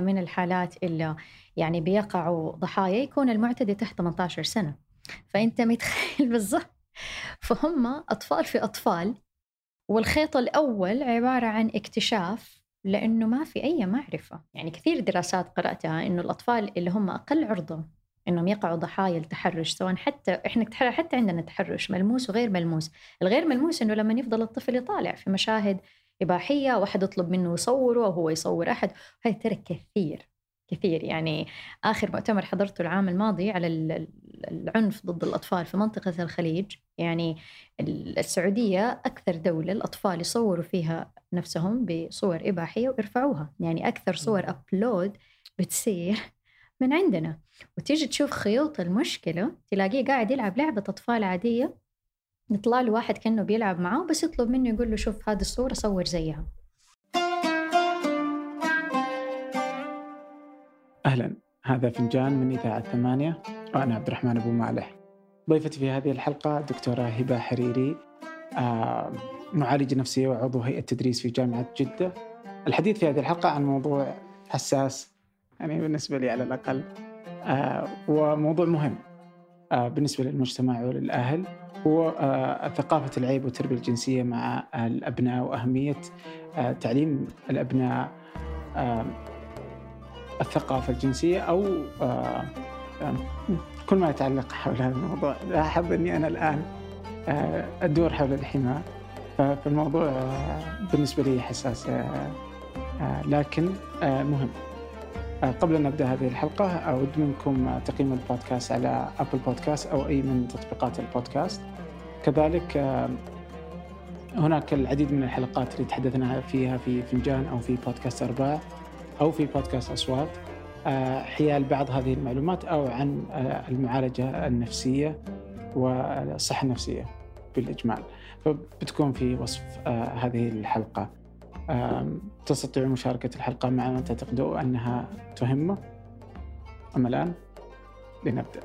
من الحالات اللي يعني بيقعوا ضحايا يكون المعتدي تحت 18 سنة. فأنت متخيل بالضبط فهم أطفال في أطفال والخيط الأول عبارة عن اكتشاف لأنه ما في أي معرفة. يعني كثير دراسات قرأتها أنه الأطفال اللي هم أقل عرضة إنهم يقعوا ضحايا التحرش سواء حتى إحنا حتى عندنا تحرش ملموس وغير ملموس، الغير ملموس إنه لما يفضل الطفل يطالع في مشاهد إباحية واحد يطلب منه يصوره وهو يصور أحد، هاي ترى كثير كثير. يعني آخر مؤتمر حضرته العام الماضي على العنف ضد الأطفال في منطقة الخليج. يعني السعودية أكثر دولة الأطفال يصوروا فيها نفسهم بصور إباحية ويرفعوها. يعني أكثر صور أبلود بتصير من عندنا. وتيجي تشوف خيوط المشكلة تلاقيه قاعد يلعب لعبة أطفال عادية يطلع له واحد كأنه بيلعب معاه بس يطلب منه يقول له شوف هذه الصورة صور زيها. أهلا. هذا فنجان من إذاعة ثمانية وأنا عبد الرحمن أبو مالح. ضيفتي في هذه الحلقة دكتورة هبة حريري آه معالجة نفسية وعضو هيئة تدريس في جامعة جدة. الحديث في هذه الحلقة عن موضوع حساس يعني بالنسبة لي على الأقل آه وموضوع مهم. بالنسبة للمجتمع وللأهل هو آه ثقافة العيب والتربية الجنسية مع الأبناء وأهمية آه تعليم الأبناء آه الثقافة الجنسية أو آه كل ما يتعلق حول هذا الموضوع. لاحظ أني أنا الآن آه أدور حول الحماة فالموضوع آه بالنسبة لي حساس لكن مهم. قبل أن نبدأ هذه الحلقة أود منكم تقييم البودكاست على أبل بودكاست أو أي من تطبيقات البودكاست. كذلك هناك العديد من الحلقات اللي تحدثنا فيها في فنجان أو في بودكاست أرباع أو في بودكاست أصوات. حيال بعض هذه المعلومات أو عن المعالجة النفسية والصحة النفسية بالإجمال. فبتكون في وصف هذه الحلقة. تستطيع مشاركة الحلقة مع من تعتقدوا أنها تهمه. أما الآن لنبدأ.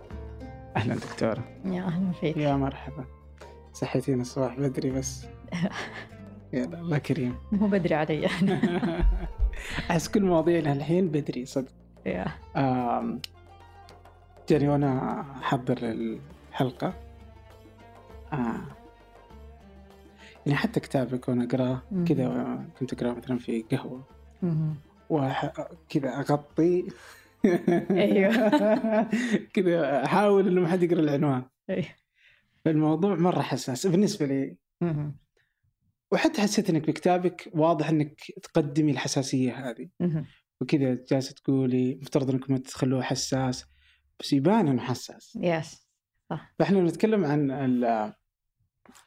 أهلا دكتورة. يا أهلا فيك يا مرحبا. صحيتينا الصباح بدري بس. يا الله كريم. مو بدري علي. أحس كل مواضيعنا الحين بدري صدق. يا. جاني وأنا أحضر الحلقة آه يعني حتى كتابك وأنا أقرأه كذا كنت أقرأه مثلا في قهوة. وكذا أغطي. أيوه. كذا أحاول إنه ما حد يقرأ العنوان. أيوه. الموضوع مرة حساس. بالنسبة لي وحتى حسيت إنك بكتابك واضح إنك تقدمي الحساسية هذه. وكذا جالسة تقولي مفترض إنكم تخلوه حساس بس يبان إنه حساس. يس صح. فإحنا نتكلم عن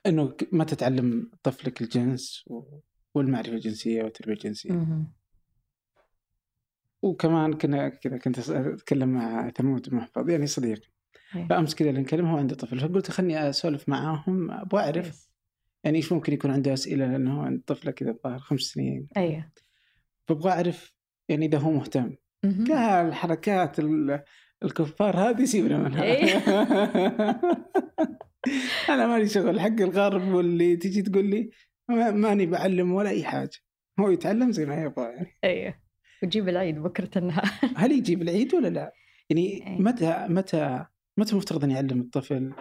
إنه متى تعلم طفلك الجنس والمعرفة الجنسية والتربية الجنسية. وكمان كنا كذا كنت أتكلم مع ثمود محفظ يعني صديقي فأمس كذا اللي نكلم هو عنده طفل فقلت خلني أسولف معاهم أبغى أعرف يعني إيش ممكن يكون عنده أسئلة لأنه عند طفلة كذا الظاهر خمس سنين. أيوه فأبغى أعرف يعني إذا هو مهتم. قال الحركات الكفار هذه سيبنا منها. أنا مالي شغل حق الغرب واللي تجي تقول لي ماني بعلم ولا أي حاجة هو يتعلم زي ما يبغى يعني أيوه ويجيب العيد بكرة النهار هل يجيب العيد ولا لا؟ يعني أيه. متى متى متى المفترض أن يعلم الطفل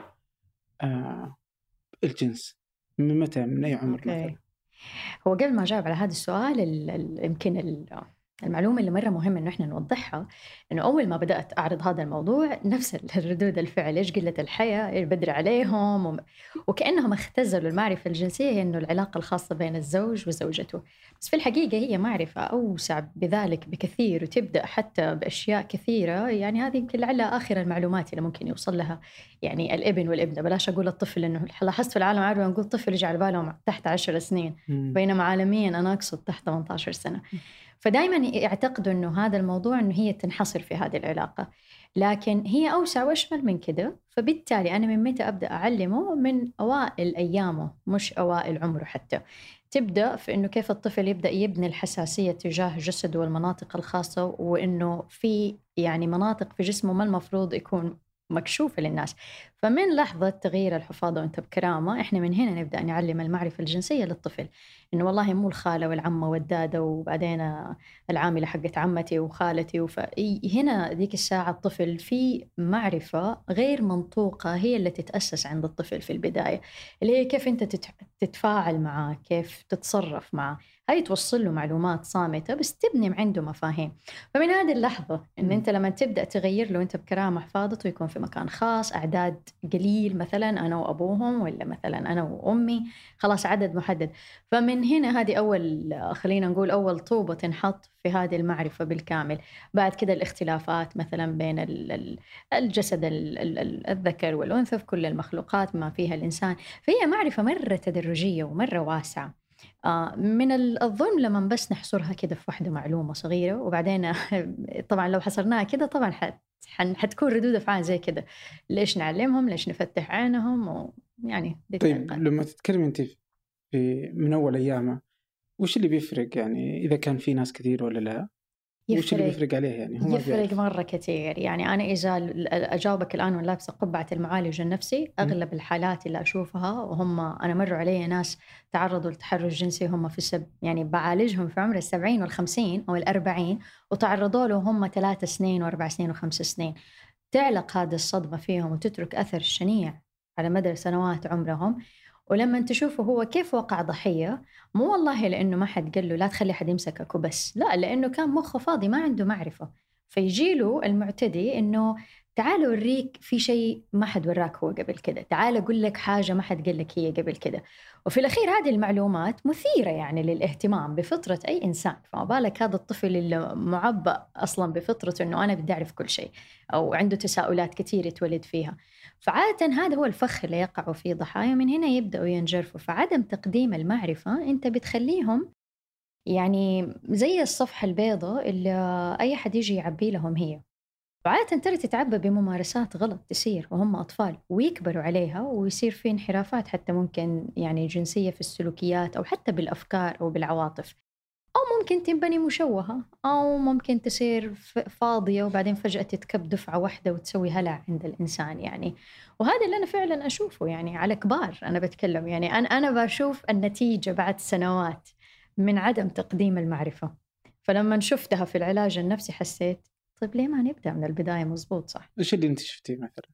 آه الجنس؟ من متى؟ من أي عمر مثلا؟ هو قبل ما أجاوب على هذا السؤال يمكن المعلومة اللي مرة مهم إنه إحنا نوضحها إنه أول ما بدأت أعرض هذا الموضوع نفس الردود الفعل إيش قلة الحياة؟ بدري عليهم؟ و... وكأنهم اختزلوا المعرفة الجنسية هي إنه العلاقة الخاصة بين الزوج وزوجته. بس في الحقيقة هي معرفة أوسع بذلك بكثير وتبدأ حتى بأشياء كثيرة. يعني هذه يمكن لعلها آخر المعلومات اللي ممكن يوصل لها يعني الإبن والإبنة. بلاش أقول الطفل لأنه لاحظت في العالم العربي نقول طفل يجي على بالهم تحت عشر سنين بينما عالميا أنا أقصد تحت 18 سنة. فدائما يعتقدوا إنه هذا الموضوع إنه هي تنحصر في هذه العلاقة. لكن هي أوسع وأشمل من كده فبالتالي أنا من متى أبدأ أعلمه؟ من أوائل أيامه مش أوائل عمره حتى. تبدأ في إنه كيف الطفل يبدأ يبني الحساسية تجاه جسده والمناطق الخاصة وإنه في يعني مناطق في جسمه ما المفروض يكون مكشوفة للناس. فمن لحظة تغيير الحفاضة وأنت بكرامة إحنا من هنا نبدأ نعلم المعرفة الجنسية للطفل. إنه والله مو الخالة والعمة والدادة وبعدين العاملة حقت عمتي وخالتي وف... هنا ذيك الساعة الطفل في معرفة غير منطوقة هي اللي تتأسس عند الطفل في البداية. اللي هي كيف أنت تتفاعل معاه كيف تتصرف معاه. هاي توصل له معلومات صامتة بس تبني عنده مفاهيم. فمن هذه اللحظة إن أنت لما تبدأ تغير له أنت بكرامة حفاظته يكون في مكان خاص أعداد قليل مثلا أنا وأبوهم ولا مثلا أنا وأمي خلاص عدد محدد. فمن هنا هذه أول خلينا نقول أول طوبة تنحط في هذه المعرفة بالكامل. بعد كده الاختلافات مثلا بين الجسد الذكر والأنثى في كل المخلوقات ما فيها الإنسان. فهي معرفة مرة تدرجية ومرة واسعة. آه، من الظلم لما بس نحصرها كده في واحدة معلومة صغيرة وبعدين طبعا لو حصرناها كده طبعا حتكون ردود أفعال زي كده. ليش نعلمهم؟ ليش نفتح عينهم؟ ويعني طيب لما تتكلم أنت في من أول أيامه وش اللي بيفرق يعني إذا كان في ناس كثير ولا لا؟ يفرق وش اللي بيفرق عليه يعني؟ هو يفرق مرة كثير. يعني أنا إذا أجاوبك الآن وأنا لابسة قبعة المعالج النفسي أغلب م. الحالات اللي أشوفها وهم أنا مروا علي ناس تعرضوا للتحرش الجنسي هم في السب يعني بعالجهم في عمر السبعين والخمسين أو الأربعين وتعرضوا له هم ثلاث سنين وأربع سنين وخمس سنين. تعلق هذه الصدمة فيهم وتترك أثر شنيع على مدى سنوات عمرهم. ولما تشوفه هو كيف وقع ضحية مو والله لأنه ما حد قال له لا تخلي حد يمسكك وبس لا لأنه كان مخه فاضي ما عنده معرفة. فيجيله المعتدي إنه تعال أوريك في شيء ما حد وراك هو قبل كده تعال أقول لك حاجة ما حد قال لك هي قبل كده. وفي الأخير هذه المعلومات مثيرة يعني للاهتمام بفطرة أي إنسان فما بالك هذا الطفل اللي معبأ أصلا بفطرته أنه أنا بدي أعرف كل شيء أو عنده تساؤلات كثير يتولد فيها. فعادة هذا هو الفخ اللي يقعوا فيه ضحايا من هنا يبدأوا ينجرفوا. فعدم تقديم المعرفة أنت بتخليهم يعني زي الصفحة البيضاء اللي أي حد يجي يعبي لهم هي. وعادة ترى تتعبى بممارسات غلط تصير وهم أطفال ويكبروا عليها ويصير في انحرافات حتى ممكن يعني جنسية في السلوكيات أو حتى بالأفكار أو بالعواطف. أو ممكن تنبني مشوهة أو ممكن تصير فاضية وبعدين فجأة تتكب دفعة واحدة وتسوي هلع عند الإنسان يعني. وهذا اللي أنا فعلا أشوفه يعني على كبار أنا بتكلم يعني. أنا أنا بشوف النتيجة بعد سنوات. من عدم تقديم المعرفة فلما شفتها في العلاج النفسي حسيت طيب ليه ما نبدأ من البداية مزبوط صح؟ إيش اللي أنت شفتيه مثلا؟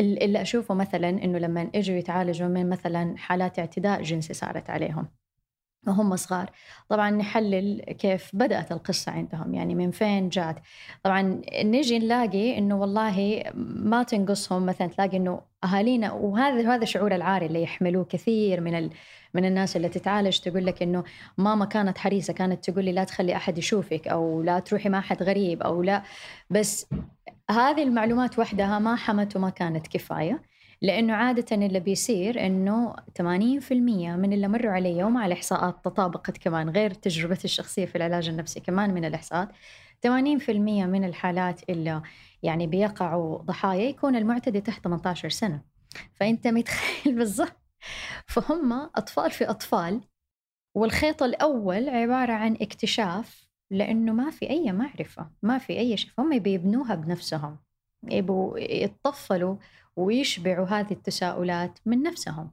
اللي أشوفه مثلا إنه لما إجوا يتعالجوا من مثلا حالات اعتداء جنسي صارت عليهم وهم صغار. طبعا نحلل كيف بدأت القصة عندهم يعني من فين جات. طبعا نجي نلاقي إنه والله ما تنقصهم مثلا تلاقي إنه أهالينا وهذا هذا شعور العاري اللي يحملوه كثير من ال من الناس اللي تتعالج تقول لك إنه ماما كانت حريصة كانت تقول لي لا تخلي أحد يشوفك أو لا تروحي مع أحد غريب أو لا. بس هذه المعلومات وحدها ما حمت وما كانت كفاية. لأنه عادة اللي بيصير إنه 80% من اللي مروا علي ومع الاحصاءات تطابقت كمان غير تجربتي الشخصية في العلاج النفسي كمان من الإحصاءات. 80% من الحالات اللي يعني بيقعوا ضحايا يكون المعتدي تحت 18 سنة. فأنت متخيل بالضبط فهم أطفال في أطفال والخيط الأول عبارة عن اكتشاف لأنه ما في أي معرفة ما في أي شيء فهم بيبنوها بنفسهم. يبوا يتطفلوا ويشبعوا هذه التساؤلات من نفسهم.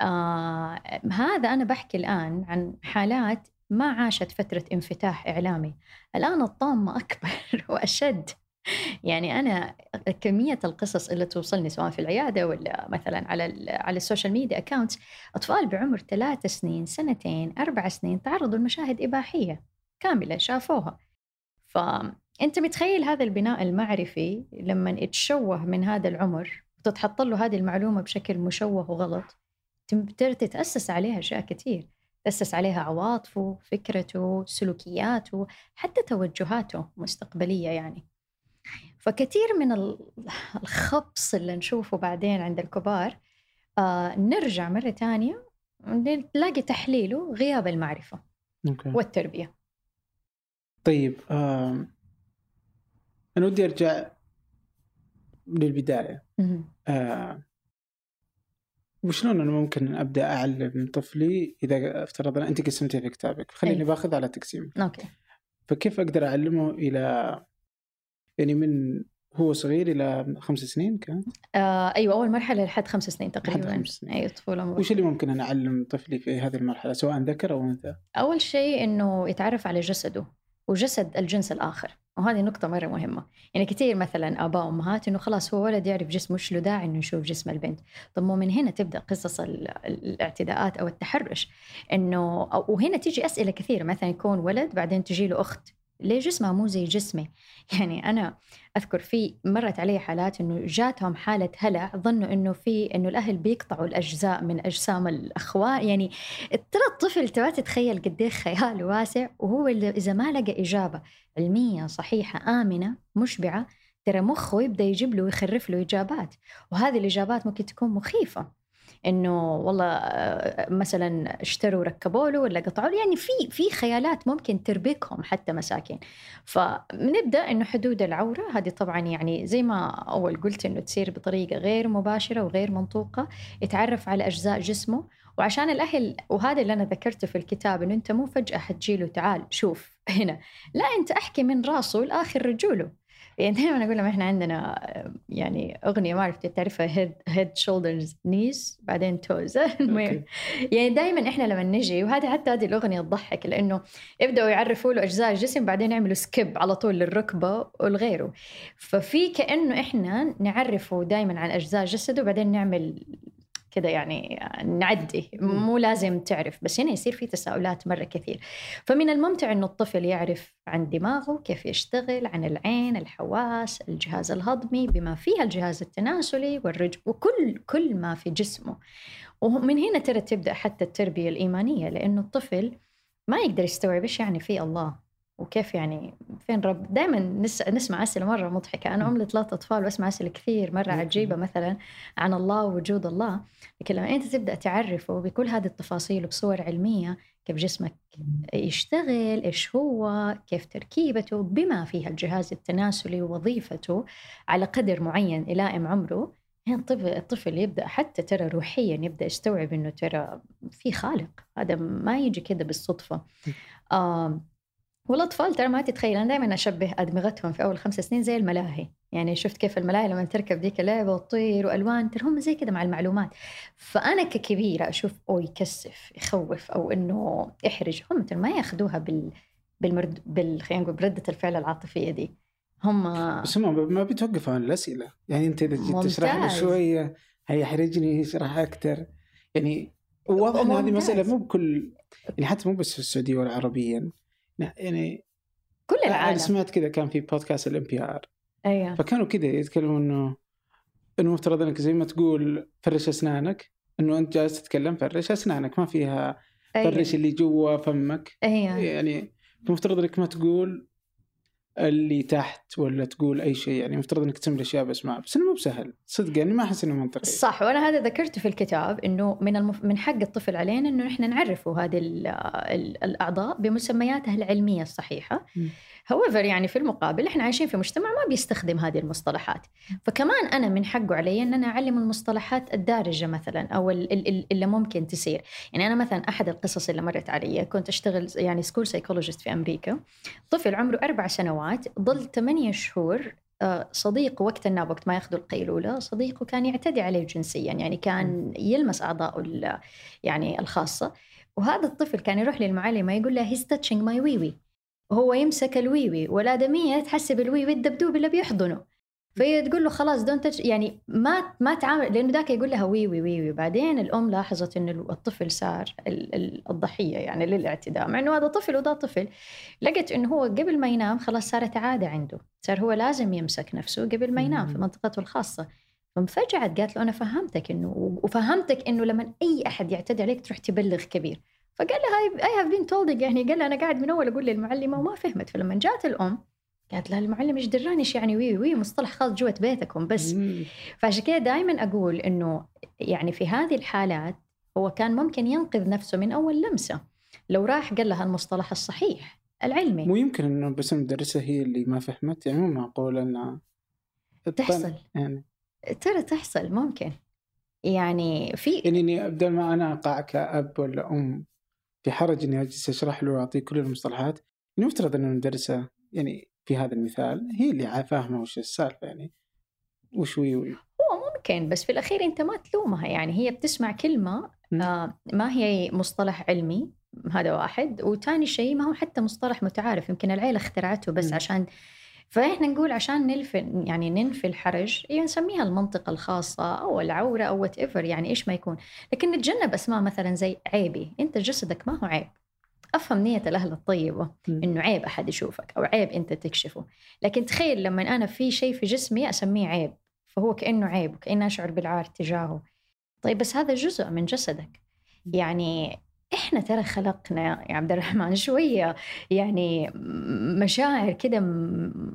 آه هذا أنا بحكي الآن عن حالات ما عاشت فترة انفتاح إعلامي. الآن الطامة أكبر وأشد. يعني أنا كمية القصص اللي توصلني سواء في العيادة ولا مثلا على على ال social media accounts أطفال بعمر ثلاث سنين سنتين أربع سنين تعرضوا لمشاهد إباحية كاملة شافوها. فأنت متخيل هذا البناء المعرفي لما يتشوه من هذا العمر؟ وتتحط له هذه المعلومة بشكل مشوه وغلط تتأسس عليها أشياء كثير تأسس عليها عواطفه فكرته سلوكياته حتى توجهاته مستقبلية يعني فكثير من الخبص اللي نشوفه بعدين عند الكبار آه نرجع مرة ثانية نلاقي تحليله غياب المعرفة أوكي. والتربية طيب آه أنا ودي أرجع للبداية آه وشلون أنا ممكن أبدأ أعلم طفلي إذا افترضنا أنت قسمتي في كتابك خليني أيه. باخذ على تقسيم أوكي فكيف أقدر أعلمه إلى يعني من هو صغير إلى خمس سنين كان آه أيوه أول مرحلة لحد خمس سنين تقريبا خمس سنين. أيوه طفولة مبكرة. وش اللي ممكن أنا أعلم طفلي في هذه المرحلة سواء ذكر أو أنثى؟ أول شيء إنه يتعرف على جسده وجسد الجنس الآخر وهذه نقطة مرة مهمة. يعني كثير مثلا آباء وأمهات إنه خلاص هو ولد يعرف جسمه إيش له داعي إنه يشوف جسم البنت. طب مو من هنا تبدأ قصص ال- ال- الاعتداءات أو التحرش. إنه وهنا تيجي أسئلة كثير مثلا يكون ولد بعدين تجي له أخت. ليه جسمها مو زي جسمي؟ يعني أنا أذكر في مرت علي حالات إنه جاتهم حالة هلع ظنوا إنه في إنه الأهل بيقطعوا الأجزاء من أجسام الأخوان. يعني ترى الطفل تبغى تتخيل قد إيه خياله واسع وهو اللي إذا ما لقى إجابة علمية صحيحة آمنة مشبعة ترى مخه يبدأ يجيب له ويخرف له إجابات. وهذه الإجابات ممكن تكون مخيفة. إنه والله آه، مثلا اشتروا ركبوا له ولا قطعوا له يعني في في خيالات ممكن تربكهم حتى مساكين. فبنبدأ إنه حدود العورة هذه طبعا يعني زي ما أول قلت إنه تصير بطريقة غير مباشرة وغير منطوقة يتعرف على أجزاء جسمه. وعشان الأهل وهذا اللي أنا ذكرته في الكتاب إنه أنت مو فجأة حتجيله تعال شوف هنا لا أنت أحكي من راسه لآخر رجوله. يعني دائما أقول لهم إحنا عندنا يعني أغنية ما عرفت تعرفها head head shoulders knees بعدين toes. يعني دائما إحنا لما نجي وهذه حتى هذه الأغنية تضحك لأنه يبدأوا يعرفوا له أجزاء الجسم بعدين يعملوا skip على طول للركبة ولغيره ففي كأنه إحنا نعرفه دائما عن أجزاء جسده وبعدين نعمل كذا يعني نعدي. مو لازم تعرف بس هنا يصير في تساؤلات مرة كثير. فمن الممتع أنه الطفل يعرف عن دماغه كيف يشتغل عن العين الحواس الجهاز الهضمي بما فيها الجهاز التناسلي والرج وكل كل ما في جسمه. ومن هنا ترى تبدأ حتى التربية الإيمانية لأنه الطفل ما يقدر يستوعب إيش يعني في الله. وكيف يعني فين رب دائما نس... نسمع أسئلة مرة مضحكة. أنا أم لثلاث أطفال وأسمع أسئلة كثير مرة عجيبة مثلا عن الله ووجود الله. لكن لما أنت تبدأ تعرفه بكل هذه التفاصيل وبصور علمية كيف جسمك يشتغل إيش هو كيف تركيبته بما فيها الجهاز التناسلي ووظيفته على قدر معين يلائم عمره هنا الطفل, يبدأ حتى ترى روحيا يبدأ يستوعب إنه ترى في خالق. هذا ما يجي كده بالصدفة. آه والأطفال ترى ما تتخيل أنا دائما أشبه أدمغتهم في أول خمس سنين زي الملاهي. يعني شفت كيف الملاهي لما تركب ذيك اللعبة وتطير وألوان ترى هم زي كذا مع المعلومات. فأنا ككبيرة أشوف أو يكسف يخوف أو إنه يحرج. هم ترى ما ياخذوها بال بالمرد بال خلينا نقول بردة الفعل العاطفية دي. هم بس هم ما بيتوقفوا عن الأسئلة. يعني أنت اذا جيت تشرح ممتاز. شوية هيحرجني يشرح أكثر يعني واضح إن هذه. مسألة مو بكل يعني حتى مو بس في السعودية ولا عربيا. يعني كل أنحاء العالم. سمعت كذا كان في بودكاست ال NPR. أيوه. فكانوا كذا يتكلموا إنه إنه مفترض إنك زي ما تقول فرش أسنانك إنه أنت جالس تتكلم فرش أسنانك ما فيها فرش أيوه اللي جوا فمك. أيوه. يعني المفترض إنك ما تقول اللي تحت ولا تقول أي شيء يعني المفترض إنك تسمي الأشياء باسماء بس إنه مو بسهل. صدق يعني ما أحس إنه منطقي. صح وأنا هذا ذكرته في الكتاب إنه من المف... من حق الطفل علينا إنه نحن نعرفه هذه ال... ال... الأعضاء بمسمياتها العلمية الصحيحة. م. However يعني في المقابل إحنا عايشين في مجتمع ما بيستخدم هذه المصطلحات. فكمان أنا من حقه علي إن أنا أعلم المصطلحات الدارجة مثلا أو ال- ال- ال- اللي ممكن تصير. يعني أنا مثلا أحد القصص اللي مرت علي كنت أشتغل يعني school psychologist في أمريكا. طفل عمره أربع سنوات ظل ثمانية شهور آه، صديقه وقت ال nap وقت ما ياخذوا القيلولة صديقه كان يعتدي عليه جنسيا يعني كان يلمس أعضائه ال- يعني الخاصة. وهذا الطفل كان يروح للمعلمة يقول لها he's touching my wee wee وهو يمسك الويوي والآدمية تحسب الويوي الدبدوب اللي بيحضنه. فهي تقول له خلاص دون تاتش يعني ما ما تعامل لأنه ذاك يقول لها ويوي ويوي. بعدين الأم لاحظت انه الطفل صار ال- ال- الضحية يعني للاعتداء مع إنه هذا طفل وده طفل. لقت انه هو قبل ما ينام خلاص صارت عاده عنده. صار هو لازم يمسك نفسه قبل ما ينام في. منطقته الخاصة. فانفجعت قالت له أنا فهمتك إنه وفهمتك إنه لما أي أحد يعتدي عليك تروح تبلغ كبير. فقال لها I have been told يعني قال لها أنا قاعد من أول أقول للمعلمة وما فهمت. فلما جات الأم قالت لها المعلم إيش دراني إيش يعني؟ wee wee مصطلح خاص جوة بيتكم بس. فعشان كده دائما أقول إنه يعني في هذه الحالات هو كان ممكن ينقذ نفسه من أول لمسة لو راح قال لها المصطلح الصحيح العلمي. مو يمكن إنه بس المدرسة هي اللي ما فهمت يعني مو معقول انها تحصل. يعني. ترى تحصل ممكن. يعني في يعني إني بدل ما أنا أقع كأب ولا أم في حرج إني أجلس أشرح له وأعطيه كل المصطلحات. يعني ان المدرسة يعني في هذا المثال هي اللي فاهمة وش السالفة يعني. وش هو هو ممكن بس في الأخير أنت ما تلومها. يعني هي بتسمع كلمة آه ما هي مصطلح علمي هذا واحد. وثاني شيء ما هو حتى مصطلح متعارف. يمكن العيلة اخترعته بس م. عشان فإحنا نقول عشان نلفي يعني ننفي الحرج هي نسميها المنطقة الخاصة أو العورة أو whatever يعني إيش ما يكون. لكن نتجنب أسماء مثلا زي عيبي. أنت جسدك ما هو عيب. أفهم نية الأهل الطيبة إنه عيب أحد يشوفك أو عيب أنت تكشفه. لكن تخيل لما أنا في شيء في جسمي أسميه عيب فهو كأنه عيب وكأني أشعر بالعار تجاهه. طيب بس هذا جزء من جسدك. يعني إحنا ترى خلقنا يا عبد الرحمن شوية يعني مشاعر كده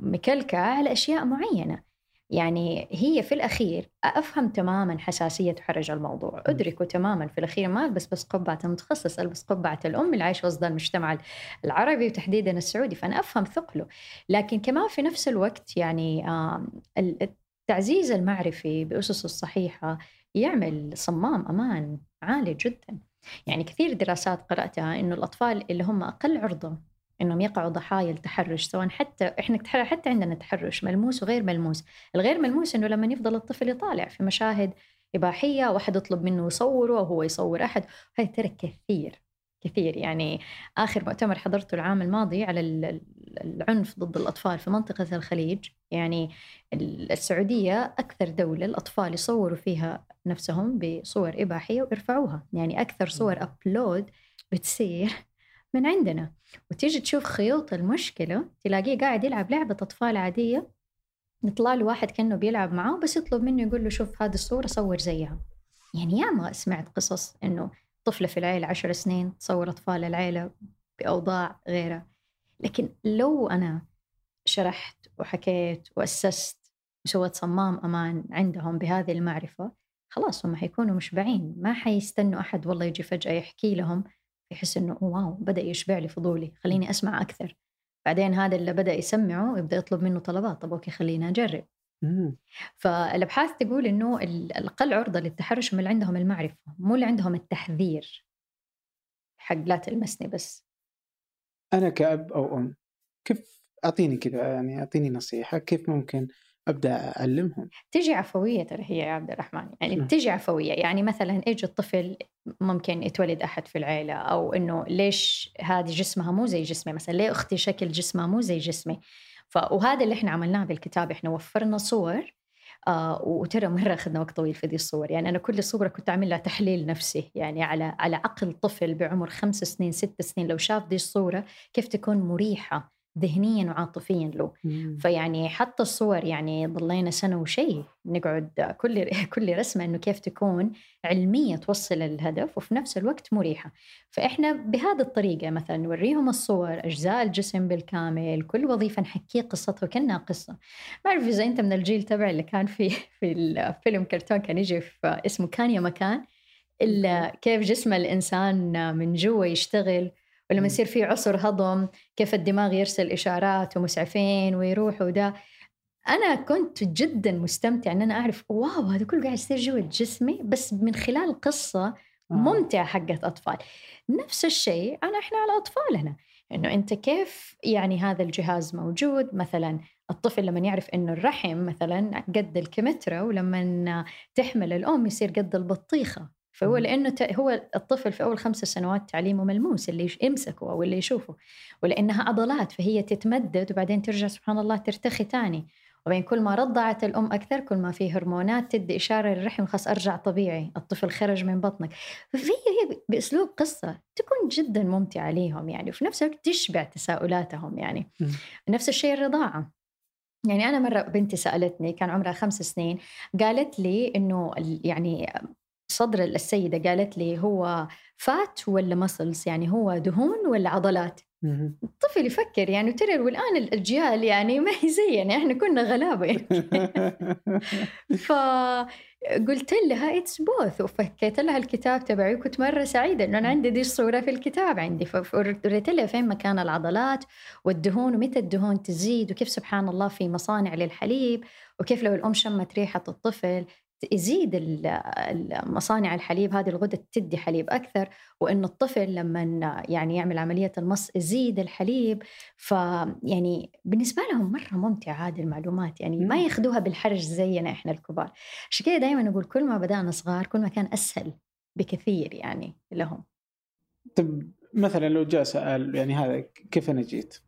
مكلكعه على أشياء معينة. يعني هي في الأخير أفهم تماما حساسية وحرج الموضوع. أدركه تماما في الأخير ما ألبس بس قبعة المتخصص ألبس قبعة الأم اللي عايشة وسط المجتمع العربي وتحديدا السعودي فأنا أفهم ثقله. لكن كمان في نفس الوقت يعني التعزيز المعرفي بأسسه الصحيحة يعمل صمام أمان عالي جدا. يعني كثير دراسات قرأتها إنه الأطفال اللي هم أقل عرضة إنهم يقعوا ضحايا التحرش سواء حتى إحنا حتى عندنا تحرش ملموس وغير ملموس. الغير ملموس إنه لما يفضل الطفل يطالع في مشاهد إباحية واحد يطلب منه يصوره وهو يصور أحد. هاي ترى كثير كثير. يعني آخر مؤتمر حضرته العام الماضي على العنف ضد الأطفال في منطقة الخليج يعني السعودية أكثر دولة الأطفال يصوروا فيها نفسهم بصور إباحية ويرفعوها. يعني أكثر صور ابلود بتصير من عندنا. وتيجي تشوف خيوط المشكلة تلاقيه قاعد يلعب لعبة أطفال عادية. يطلع له واحد كأنه بيلعب معاه بس يطلب منه يقول له شوف هذه الصورة صور زيها. يعني ياما سمعت قصص إنه طفلة في العيلة عشر سنين تصور أطفال العيلة بأوضاع غيرها. لكن لو أنا شرحت وحكيت وأسست وسويت صمام أمان عندهم بهذه المعرفة خلاص هم حيكونوا مشبعين. ما حيستنوا أحد والله يجي فجأة يحكي لهم يحس إنه واو بدأ يشبع لي فضولي خليني أسمع أكثر. بعدين هذا اللي بدأ يسمعه يبدأ يطلب منه طلبات طب أوكي خليني أجرب. فالأبحاث تقول إنه الاقل عرضة للتحرش هم اللي عندهم المعرفة مو اللي عندهم التحذير. حق لا تلمسني بس. أنا كأب أو أم كيف أعطيني كذا يعني أعطيني نصيحة كيف ممكن أبدأ أعلمهم؟ تجي عفوية ترى هي يا عبد الرحمن يعني م. تجي عفوية يعني مثلا إيش الطفل ممكن يتولد أحد في العيلة أو إنه ليش هذه جسمها مو زي جسمي مثلا ليه أختي شكل جسمها مو زي جسمي؟ ف وهذا اللي إحنا عملناه بالكتاب إحنا وفرنا صور آه وترى مرة أخذنا وقت طويل في دي الصور يعني أنا كل صورة كنت أعمل لها تحليل نفسي يعني على على عقل طفل بعمر خمس سنين ست سنين لو شاف دي الصورة كيف تكون مريحة. ذهنيا وعاطفيا له. مم. فيعني حتى الصور يعني ضلينا سنة وشيء نقعد كل كل رسمة إنه كيف تكون علمية توصل الهدف وفي نفس الوقت مريحة. فإحنا بهذه الطريقة مثلا نوريهم الصور أجزاء الجسم بالكامل كل وظيفة نحكي قصتها كانها قصة. ما أعرف إذا أنت من الجيل تبع اللي كان في في الفيلم كرتون كان يجي في اسمه كان يا مكان إلا كيف جسم الإنسان من جوا يشتغل. ولما يصير في عسر هضم كيف الدماغ يرسل إشارات ومسعفين ويروح وده أنا كنت جدا مستمتع إن أنا أعرف واو هذا كله قاعد يصير جوا جسمي بس من خلال قصة آه. ممتعة حقت أطفال. نفس الشيء أنا إحنا على اطفالنا إنه أنت كيف يعني هذا الجهاز موجود؟ مثلا الطفل لما يعرف إنه الرحم مثلا قد الكمتره ولما تحمل الأم يصير قد البطيخة. فهو لأنه هو الطفل في أول خمس سنوات تعليمه ملموس اللي يمسكه أو اللي يشوفه ولأنها عضلات فهي تتمدد وبعدين ترجع سبحان الله ترتخي ثاني وبين كل ما رضعت الأم أكثر كل ما في هرمونات تدي إشارة للرحم خلاص أرجع طبيعي الطفل خرج من بطنك. فهي بأسلوب قصة تكون جدا ممتعة ليهم يعني وفي نفس الوقت تشبع تساؤلاتهم يعني. نفس الشيء الرضاعة. يعني أنا مرة بنتي سألتني كان عمرها خمس سنين قالت لي إنه يعني صدر السيدة قالت لي هو فات ولا مسلز يعني هو دهون ولا عضلات؟ الطفل يفكر يعني ترى والآن الأجيال يعني ما هي زينا إحنا كنا غلابة يعني. فقلت لها it's both وفكيت لها الكتاب تبعي وكنت مرة سعيدة إنه أنا عندي دي الصورة في الكتاب عندي. فوريت لها فين مكان العضلات والدهون ومتى الدهون تزيد وكيف سبحان الله في مصانع للحليب وكيف لو الأم شمت ريحة الطفل يزيد مصانع الحليب هذه الغدة تدي حليب أكثر وإنه الطفل لما يعني يعمل عملية المص يزيد الحليب فيعني بالنسبة لهم مرة ممتعة هذه المعلومات يعني ما ياخذوها بالحرج زينا إحنا الكبار. عشان كذا دائما نقول كل ما بدأنا صغار كل ما كان أسهل بكثير يعني لهم. طب مثلا لو جاء سأل يعني هذا كيف أنا جيت؟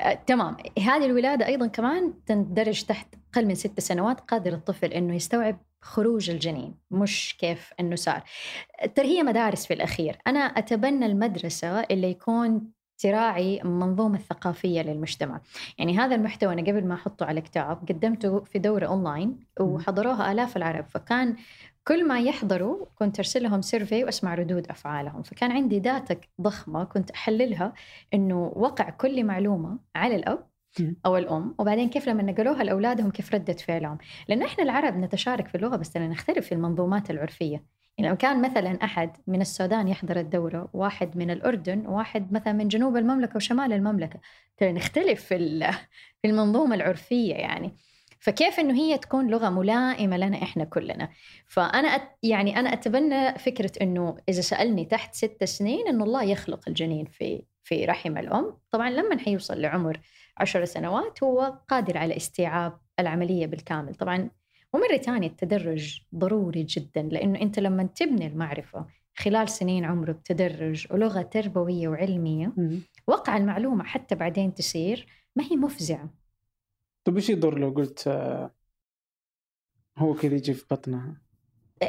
آه، تمام. هذه الولادة أيضا كمان تندرج تحت أقل من ست سنوات قادر الطفل أنه يستوعب خروج الجنين مش كيف أنه صار. ترى هي مدارس في الأخير. أنا أتبنى المدرسة اللي يكون تراعي المنظومة الثقافية للمجتمع. يعني هذا المحتوى أنا قبل ما أحطه على كتاب قدمته في دورة أونلاين وحضروها آلاف العرب فكان كل ما يحضروا كنت أرسل لهم survey وأسمع ردود أفعالهم. فكان عندي data ضخمة كنت أحللها إنه وقع كل معلومة على الأب أو الأم وبعدين كيف لما نقلوها لأولادهم كيف رده فعلهم. لأن إحنا العرب نتشارك في اللغة بس نختلف في المنظومات العرفيي يعني لو كان مثلا أحد من السودان يحضر الدورة واحد من الأردن وواحد مثلا من جنوب المملكة وشمال المملكة. ترى نختلف في في المنظومة العرفية يعني. فكيف إنه هي تكون لغة ملائمة لنا إحنا كلنا؟ فأنا أت يعني أنا أتبنى فكرة إنه إذا سألني تحت ست سنين إنه الله يخلق الجنين في في رحم الأم. طبعا لما حيوصل لعمر عشر سنوات هو قادر على استيعاب العملية بالكامل. طبعا ومرة ثانية التدرج ضروري جدا لأنه أنت لما تبني المعرفة خلال سنين عمره بتدرج ولغة تربوية وعلمية وقع المعلومة حتى بعدين تصير ما هي مفزعة. طيب إيش يضر لو قلت آه، هو كذا يجي في بطنها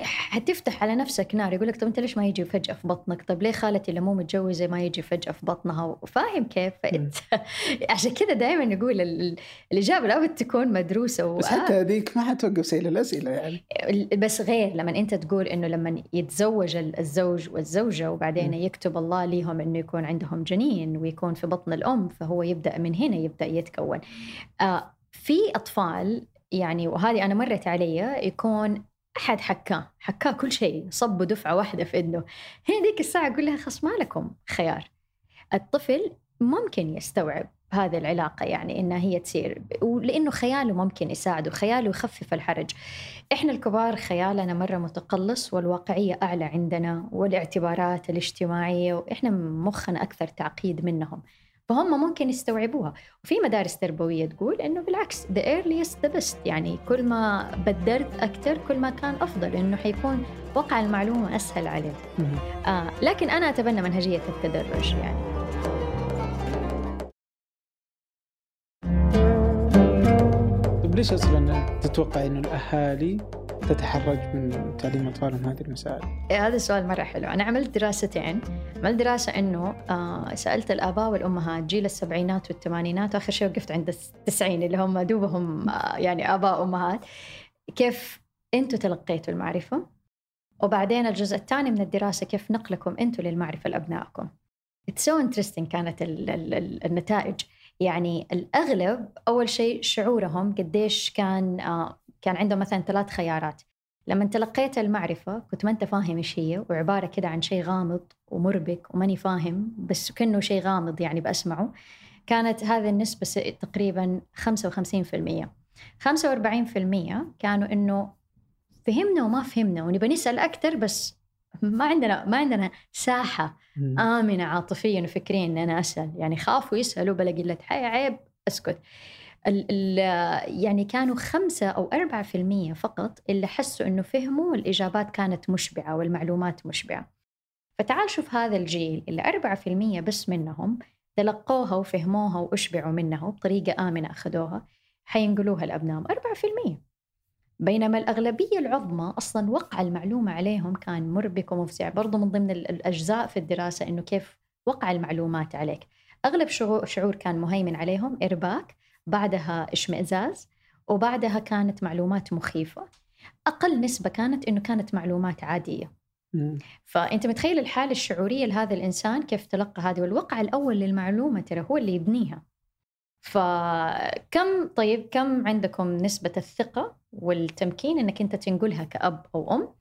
حتفتح على نفسك نار يقول لك طب أنت ليش ما يجي فجأة في بطنك؟ طب ليه خالتي اللي مو متجوزة ما يجي فجأة في بطنها؟ فاهم كيف؟ فانت عشان كذا دائما نقول الإجابة لابد تكون مدروسة و... بس حتى هذيك ما حتوقف سيل الاسئله يعني. بس غير لما أنت تقول إنه لما يتزوج الزوج والزوجة وبعدين. يكتب الله ليهم إنه يكون عندهم جنين ويكون في بطن الأم فهو يبدأ من هنا يبدأ يتكون. آه في أطفال يعني وهذه أنا مرت علي يكون أحد حكاه حكاه كل شيء صبوا دفعة واحدة في اذنه هنا ذيك الساعة أقول لها خلاص ما لكم خيار. الطفل ممكن يستوعب هذه العلاقة يعني إنها هي تصير ولأنه خياله ممكن يساعده خياله يخفف الحرج. إحنا الكبار خيالنا مرة متقلص والواقعية أعلى عندنا والاعتبارات الاجتماعية وإحنا مخنا أكثر تعقيد منهم. فهم ممكن يستوعبوها. وفي مدارس تربوية تقول إنه بالعكس the earliest the best. يعني كل ما بدرت أكثر كل ما كان أفضل إنه حيكون وقع المعلومة أسهل عليه آه لكن أنا أتبنى منهجية التدرج يعني. طيب ليش أصلا تتوقع إنه الأهالي تتحرج من تعليم أطفالهم هذه المسائل؟ إيه، هذا السؤال مرة حلو. أنا عملت دراستين. عملت دراسة أنه آه سألت الآباء والأمهات جيل السبعينات والثمانينات وآخر شيء وقفت عند التسعين اللي هم دوبهم آه يعني آباء وأمهات. كيف أنتم تلقيتوا المعرفة؟ وبعدين الجزء الثاني من الدراسة كيف نقلكم أنتم للمعرفة لأبنائكم؟ It's so interesting كانت ال ال النتائج. يعني الأغلب أول شيء شعورهم قديش كان آه كان عندهم مثلا ثلاث خيارات. لما تلقيت المعرفة كنت ما أنت فاهم إيش هي وعبارة كده عن شيء غامض ومربك وماني فاهم بس كأنه شيء غامض يعني بسمعه كانت هذه النسبة تقريبا 55% 45% كانوا إنه فهمنا وما فهمنا ونبى نسأل أكثر بس ما عندنا ما عندنا ساحة آمنة عاطفيا وفكريا إن أنا أسأل. يعني خافوا يسألوا بلا قلة حياة عيب أسكت. ال ال يعني كانوا خمسة أو أربعة في المية فقط اللي حسوا أنه فهموا والإجابات كانت مشبعة والمعلومات مشبعة. فتعال شوف هذا الجيل اللي أربعة في المية بس منهم تلقوها وفهموها وأشبعوا منها وبطريقة آمنة أخذوها حينقلوها لأبنائهم. أربعة في المية. بينما الأغلبية العظمى أصلا وقع المعلومة عليهم كان مربك ومفزع برضو من ضمن الأجزاء في الدراسة أنه كيف وقع المعلومات عليك. أغلب شعور كان مهيمن عليهم إرباك بعدها إشمئزاز وبعدها كانت معلومات مخيفة. أقل نسبة كانت إنه كانت معلومات عادية. فأنت متخيل الحالة الشعورية لهذا الإنسان كيف تلقى هذه؟ والوقع الأول للمعلومة ترى هو اللي يبنيها. فكم طيب كم عندكم نسبة الثقة والتمكين إنك أنت تنقلها كأب أو أم؟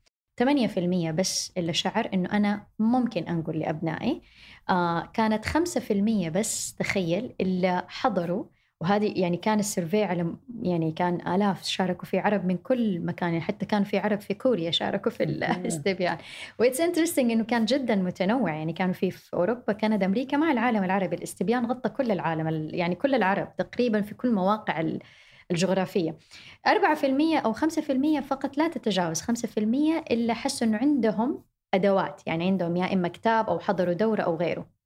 8% بس اللي شعر إنه أنا ممكن أنقل لأبنائي. آه كانت 5% بس تخيل اللي حضروا وهذه يعني كان ال survey على يعني كان آلاف شاركوا فيه عرب من كل مكان يعني حتى كان في عرب في كوريا شاركوا في الاستبيان و it's interesting إنه كان جدا متنوع يعني كانوا في في أوروبا كندا أمريكا مع العالم العربي. الاستبيان غطى كل العالم يعني كل العرب تقريبا في كل مواقع الجغرافية. 4% أو 5% فقط لا تتجاوز 5% إلا حسوا إنه عندهم أدوات يعني عندهم يا إما كتاب أو حضروا دورة أو غيره.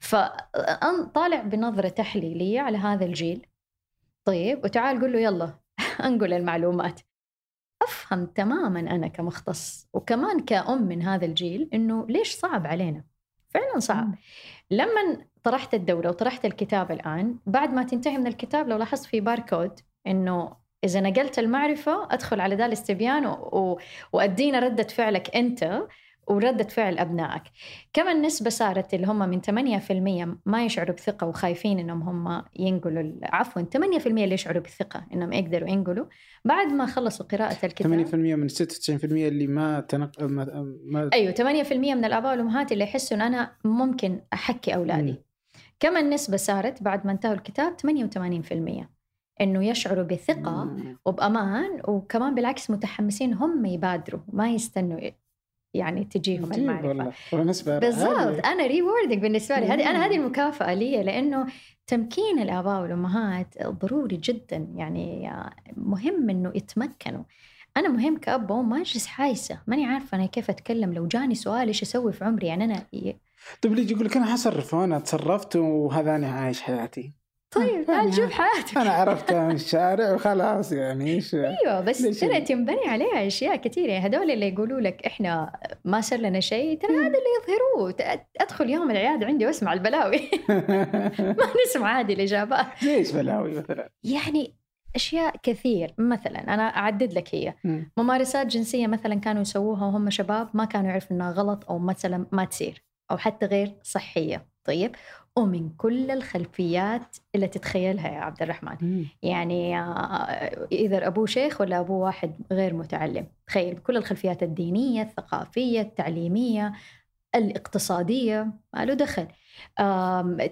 فطالع بنظرة تحليلية على هذا الجيل. طيب وتعال قول له يلا أنقل المعلومات. أفهم تماما أنا كمختص وكمان كأم من هذا الجيل إنه ليش صعب علينا؟ فعلا صعب. لما طرحت الدورة وطرحت الكتاب الآن بعد ما تنتهي من الكتاب لو لاحظت في باركود إنه إذا نقلت المعرفة أدخل على ذا الاستبيان و... و... وأدينا ردة فعلك أنت. وردة فعل أبنائك. كم النسبة صارت اللي هم من 8% ما يشعروا بثقة وخايفين إنهم هم ينقلوا عفوا 8% اللي يشعروا بثقة إنهم يقدروا ينقلوا. بعد ما خلصوا قراءة الكتاب 8% من 96% اللي ما تنق ما, ما... أيوه 8% من الآباء والأمهات اللي يحسوا إن أنا ممكن أحكي أولادي. م. كم النسبة صارت بعد ما انتهوا الكتاب؟ 88% إنه يشعروا بثقة وبأمان وكمان بالعكس متحمسين هم يبادروا ما يستنوا يعني تجيهم المعرفة. بالنسبة بالضبط. أنا ريوردنج بالنسبة لي. هذه أنا هذه المكافأة لي لأنه تمكين الآباء والأمهات ضروري جدا. يعني مهم إنه يتمكنوا. أنا مهم كأب وأم ما أجلس حايسة. ماني عارفة أنا كيف أتكلم. لو جاني سؤال إيش أسوي في عمري؟ يعني أنا طيب ليجي يقول لك أنا حصرف وأنا تصرفت وهذا أنا عايش حياتي. طيب تعال شوف حياتك. أنا عرفتها من الشارع وخلاص يعني إيش أيوه بس ترى تنبني عليها أشياء كثيرة. يعني هذول اللي يقولوا لك إحنا ما صار لنا شيء ترى هذا اللي يظهروه. أدخل يوم العيادة عندي واسمع البلاوي. ما نسمع عادي الإجابات. ليش بلاوي مثلا؟ يعني أشياء كثير. مثلا أنا أعدد لك هي. ممارسات جنسية مثلا كانوا يسووها وهم شباب ما كانوا يعرفوا إنها غلط أو مثلا ما تصير أو حتى غير صحية. طيب؟ ومن كل الخلفيات اللي تتخيلها يا عبد الرحمن. مم. يعني آه، إذا أبوه شيخ ولا أبوه واحد غير متعلم. تخيل بكل الخلفيات الدينية الثقافية التعليمية الاقتصادية ما له دخل.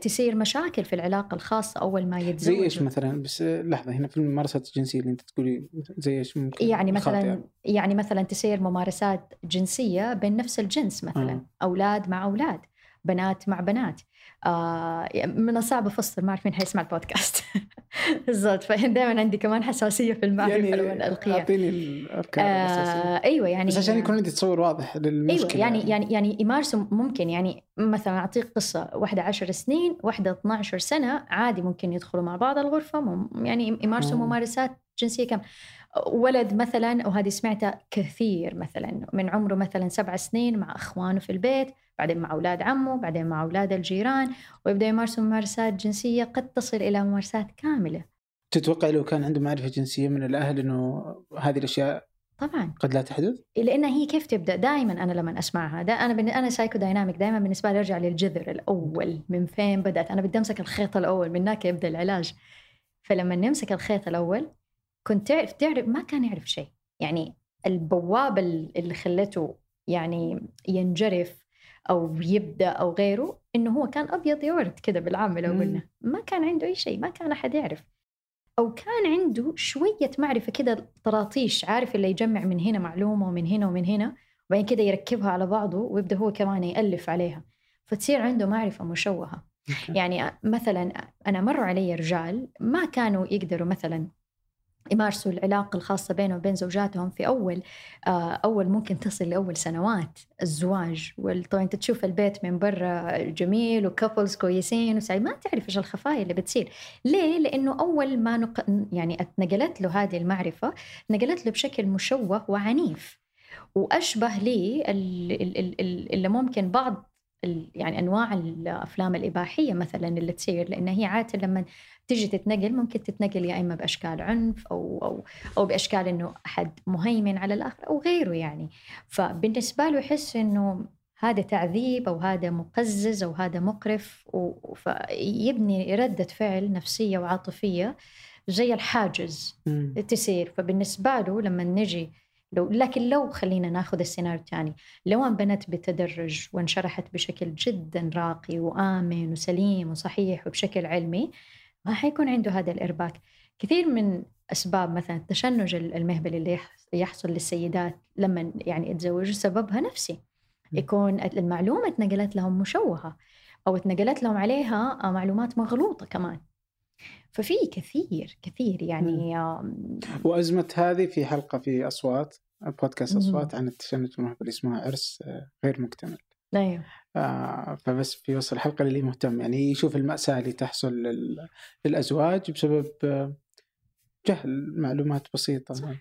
تصير مشاكل في العلاقة الخاصة أول ما يتزوج زي إيش مثلا؟ بس لحظة هنا في الممارسات الجنسية اللي أنت تقولي زي إيش ممكن يعني مثلا يعني. يعني مثلا تصير ممارسات جنسية بين نفس الجنس مثلا. آه. أولاد مع أولاد بنات مع بنات. آه من الصعب افصل ما أعرف مين حيسمع البودكاست. بالضبط. فدائما عندي كمان حساسية في المعرفه يعني والالقياء أعطيني الأركان آه أيوه يعني بس عشان يكون عندي تصور واضح للمشكلة أيوه يعني يعني. يعني يمارسوا ممكن يعني مثلا اعطيك قصة واحدة 10 سنين واحدة 12 سنة عادي ممكن يدخلوا مع بعض الغرفة يعني يمارسوا ممارسات جنسية كم ولد مثلا وهذه سمعتها كثير مثلا من عمره مثلا سبع سنين مع إخوانه في البيت. بعدين مع أولاد عمه بعدين مع أولاد الجيران ويبدأ يمارسوا ممارسات جنسية قد تصل إلى ممارسات كاملة. تتوقع لو كان عنده معرفة جنسية من الأهل أنه هذه الأشياء طبعا. قد لا تحدث؟ لأنها هي كيف تبدأ؟ دائما أنا لما أسمعها دا أنا بن... أنا psychodynamic دائما بالنسبة لي أرجع للجذر الأول من فين بدأت؟ أنا بدي أمسك الخيط الأول من هناك يبدأ العلاج. فلما نمسك الخيط الأول كنت تعرف تعرف ما كان يعرف شيء. يعني البوابة اللي خلته يعني ينجرف أو يبدأ أو غيره إنه هو كان أبيض يورد كذا بالعامة لو قلنا. ما كان عنده أي شيء ما كان أحد يعرف. أو كان عنده شوية معرفة كذا طراطيش عارف اللي يجمع من هنا معلومة ومن هنا ومن هنا وبعدين كذا يركبها على بعضه ويبدأ هو كمان يألف عليها. فتصير عنده معرفة مشوهة. يعني مثلا أنا مر علي رجال ما كانوا يقدروا مثلا يمارسوا العلاقة الخاصة بينهم وبين زوجاتهم في أول آه، أول ممكن تصل لأول سنوات الزواج. طبعا أنت تشوف البيت من برا جميل وكابلز كويسين وسعيد. ما تعرف إيش الخفايا اللي بتصير. ليه؟ لأنه أول ما نق... يعني اتنقلت له هذه المعرفة نقلت له بشكل مشوه وعنيف. وأشبه لي اللي ممكن بعض يعني أنواع الأفلام الإباحية مثلا اللي تصير لأن هي عادة لما تيجي تتنقل ممكن تتنقل يا إما بأشكال عنف أو أو أو بأشكال إنه أحد مهيمن على الآخر أو غيره يعني. فبالنسبة له يحس إنه هذا تعذيب أو هذا مقزز أو هذا مقرف فيبني ردة فعل نفسية وعاطفية زي الحاجز تصير. فبالنسبة له لما نجي لو لكن لو خلينا ناخذ السيناريو الثاني لو انبنت بتدرج وانشرحت بشكل جدا راقي وآمن وسليم وصحيح وبشكل علمي ما حيكون عنده هذا الإرباك. كثير من أسباب مثلا التشنج المهبلي اللي يحصل للسيدات لما يعني يتزوجوا سببها نفسي. يكون المعلومة اتنقلت لهم مشوهة أو اتنقلت لهم عليها معلومات مغلوطة كمان. ففي كثير كثير يعني وأزمة هذه في حلقة في أصوات. بودكاست أصوات عن التشنج المهبلي اسمها عرس غير مكتمل. أيوه. آه فبس في وسط الحلقة اللي مهتم يعني يشوف المأساة اللي تحصل للأزواج بسبب آه، جهل معلومات بسيطة. صح.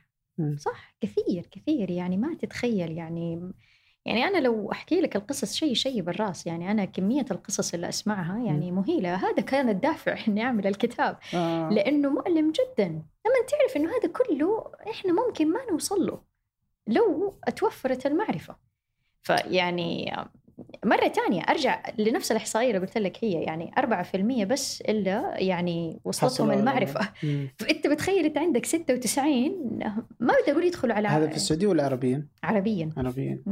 صح. كثير كثير. يعني ما تتخيل يعني يعني أنا لو أحكي لك القصص شيء شيء بالرأس يعني أنا كمية القصص اللي أسمعها يعني مهيلة. هذا كان الدافع إني أعمل الكتاب. آه. لأنه مؤلم جدا. لما تعرف إنه هذا كله إحنا ممكن ما نوصل له. لو توفرت المعرفة. فيعني مرة تانية أرجع لنفس الإحصائية اللي قلت لك هي يعني 4% بس إلا يعني وصلتهم المعرفة. فأنت بتخيل أنت عندك 96 ما بدي أقول يدخلوا على هذا في السعودية ولا عربيا؟ عربيا. عربيا.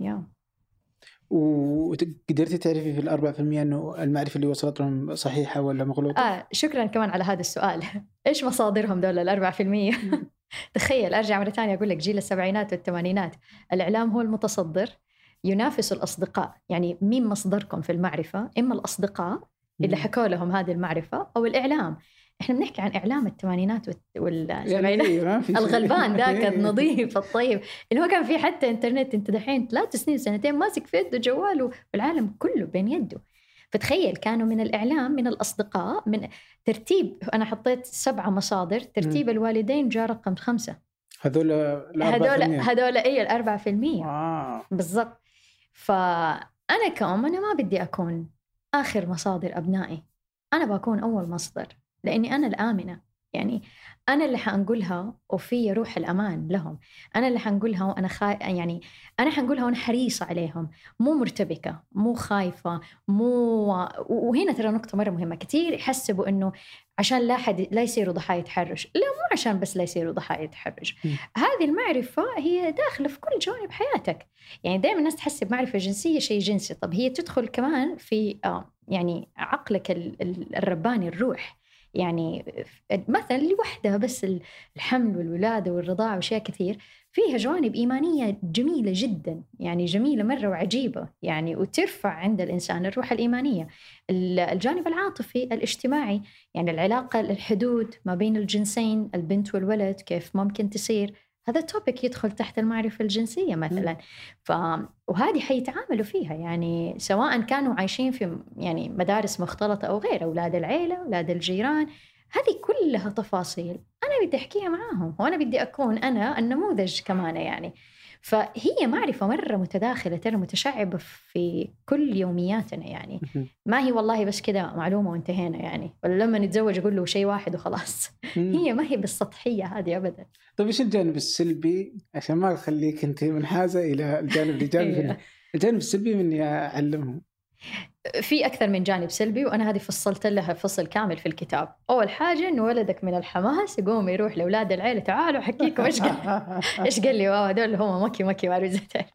يا. وقدرتي تعرفي في الأربعة في المية أنه المعرفة اللي وصلت لهم صحيحة ولا مغلوطة؟ آه شكرا كمان على هذا السؤال. إيش مصادرهم دول الأربعة في المية؟ تخيل أرجع مرة ثانية أقول لك جيل السبعينات والثمانينات. الإعلام هو المتصدر ينافس الأصدقاء. يعني مين مصدركم في المعرفة؟ إما الأصدقاء اللي حكوا لهم هذه المعرفة أو الإعلام. إحنا بنحكي عن إعلام الثمانينات والسبعينات يعني الغلبان ذاك النظيف الطيب. اللي هو كان في حتى إنترنت أنت دحين ثلاث سنين سنتين ماسك في يده جواله والعالم كله بين يده. فتخيل كانوا من الإعلام من الأصدقاء من ترتيب أنا حطيت سبعة مصادر ترتيب الوالدين جاء رقم خمسة. هذول هذول هذول اي الأربعة في المية. بالضبط. فأنا كأم أنا ما بدي أكون آخر مصادر أبنائي. أنا بكون أول مصدر لأني أنا الآمنة. يعني أنا اللي حنقولها وفي روح الأمان لهم. أنا اللي حنقولها وأنا خا... يعني أنا حنقولها وأنا حريصة عليهم. مو مرتبكة مو خايفة مو وهنا ترى نقطة مرة مهمة. كثير يحسبوا إنه عشان لا حد لا يصيروا ضحايا تحرش لا مو عشان بس لا يصيروا ضحايا تحرش هذه المعرفة هي داخلة في كل جوانب حياتك. يعني دائما الناس تحسب معرفة جنسية شيء جنسي. طب هي تدخل كمان في آه يعني عقلك الرباني الروح. يعني مثلا لوحدها بس الحمل والولادة والرضاعة وأشياء كثير فيها جوانب إيمانية جميلة جدا يعني جميلة مرة وعجيبة يعني وترفع عند الإنسان الروح الإيمانية. الجانب العاطفي الاجتماعي يعني العلاقة الحدود ما بين الجنسين البنت والولد كيف ممكن تصير. هذا توبيك يدخل تحت المعرفة الجنسية مثلا. ف... وهذه حيتعاملوا فيها. يعني سواء كانوا عايشين في يعني مدارس مختلطة أو غير أولاد العيلة أولاد الجيران هذه كلها تفاصيل. أنا بدي أحكيها معاهم وأنا بدي أكون أنا النموذج كمان يعني. فهي معرفة مرة متداخلة ترى متشعبة في كل يومياتنا يعني. ما هي والله بس كذا معلومة وانتهينا يعني. ولا لما نتزوج أقول له شيء واحد وخلاص. هي ما هي بالسطحية هذه أبدا. طيب إيش الجانب السلبي؟ عشان ما أخليك أنت منحازة إلى الجانب الإيجابي. أيوه. الجانب السلبي من أعلمهم في أكثر من جانب سلبي وأنا هذه فصلت لها فصل كامل في الكتاب. أول حاجة إنه ولدك من الحماس يقوم يروح لأولاد العيلة تعالوا أحكيكم إيش قال إيش قال لي؟ واو هذول هم مكي مكي ما تعرف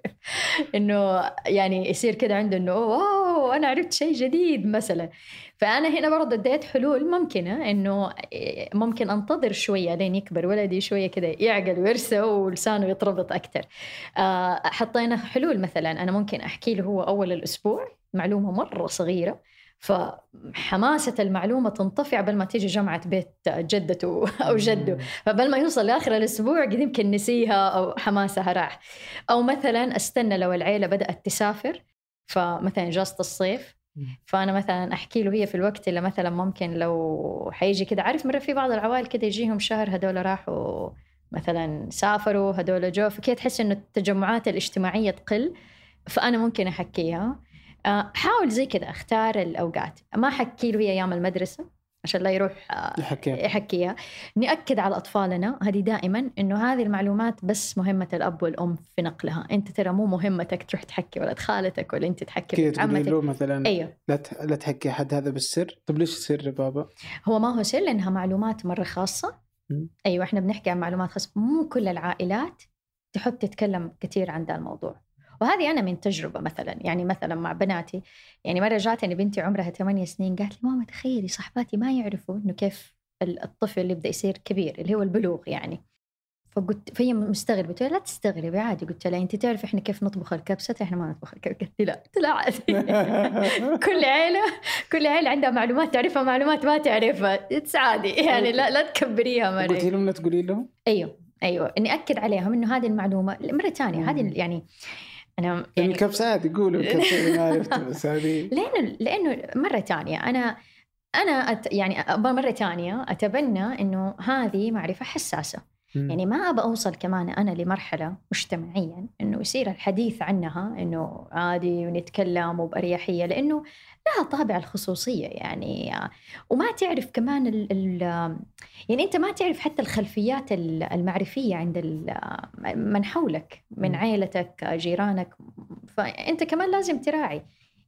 إنه يعني يصير كذا عنده إنه واو أنا عرفت شيء جديد مثلا. فأنا هنا برضه اديت حلول ممكنة إنه ممكن أنتظر شوية لين يكبر ولدي شوية كذا يعقل ويرسى ولسانه يتربط أكثر آه، حطينا حلول مثلا أنا ممكن أحكي له هو أول الأسبوع معلومة مرة صغيرة فحماسة المعلومة تنطفي قبل ما تيجي جمعة بيت جدته أو جده. فقبل ما يوصل لآخر الأسبوع قد يمكن نسيها أو حماسها راح. أو مثلا أستنى لو العيلة بدأت تسافر فمثلا إجازة الصيف فأنا مثلا أحكي له هي في الوقت اللي مثلا ممكن لو حيجي كده عارف مرة في بعض العوائل كده يجيهم شهر هدول راحوا مثلا سافروا هدول جو فكده تحس إنه التجمعات الاجتماعية تقل فأنا ممكن أحكيها. آه، حاول زي كذا أختار الأوقات. ما حكي له أيام المدرسة. عشان لا يروح آه، يحكيها. يحكيها. نأكد على أطفالنا هذه دائما إنه هذه المعلومات بس مهمة الأب والأم في نقلها. أنت ترى مو مهمتك تروح تحكي ولد خالتك ولا أنت تحكي كذا عمتك. له مثلا أيوه. لا لا تحكي أحد هذا بالسر؟ طب ليش سر بابا؟ هو ما هو سر لأنها معلومات مرة خاصة. م. أيوه إحنا بنحكي عن معلومات خاصة. مو كل العائلات تحب تتكلم كثير عن ذا الموضوع. وهذه أنا من تجربة مثلا يعني مثلا مع بناتي يعني مرة جاتني بنتي عمرها 8 سنين قالت لي ماما تخيلي صاحباتي ما يعرفوا إنه كيف الطفل يبدا يصير كبير اللي هو البلوغ يعني. فقلت فهي مستغربة قلت لا تستغربي عادي قلت لها انت تعرف إحنا كيف نطبخ الكبسة؟ إحنا ما نطبخ الكبسة قالت لي لا قلت لها عادي. كل عيلة كل عيلة عندها معلومات تعرفها معلومات ما تعرفها اتس عادي يعني لا لا تكبريها مرة. قلتي لهم لا تقولي لهم؟ أيوه أيوه إني أكد عليهم إنه هذه المعلومة مرة ثانية هذه يعني أنا يعني الكبسات يقولوا الكبسات ما عرفت بس هذه لأنه لأنه مرة ثانية أنا أنا أت يعني مرة ثانية أتبنى إنه هذه معرفة حساسة. يعني ما ابى أوصل كمان أنا لمرحلة مجتمعيا إنه يصير الحديث عنها إنه عادي ونتكلم وبأريحية لإنه لها طابع الخصوصية يعني. وما تعرف كمان ال ال يعني أنت ما تعرف حتى الخلفيات المعرفية عند من حولك من عائلتك جيرانك. فأنت كمان لازم تراعي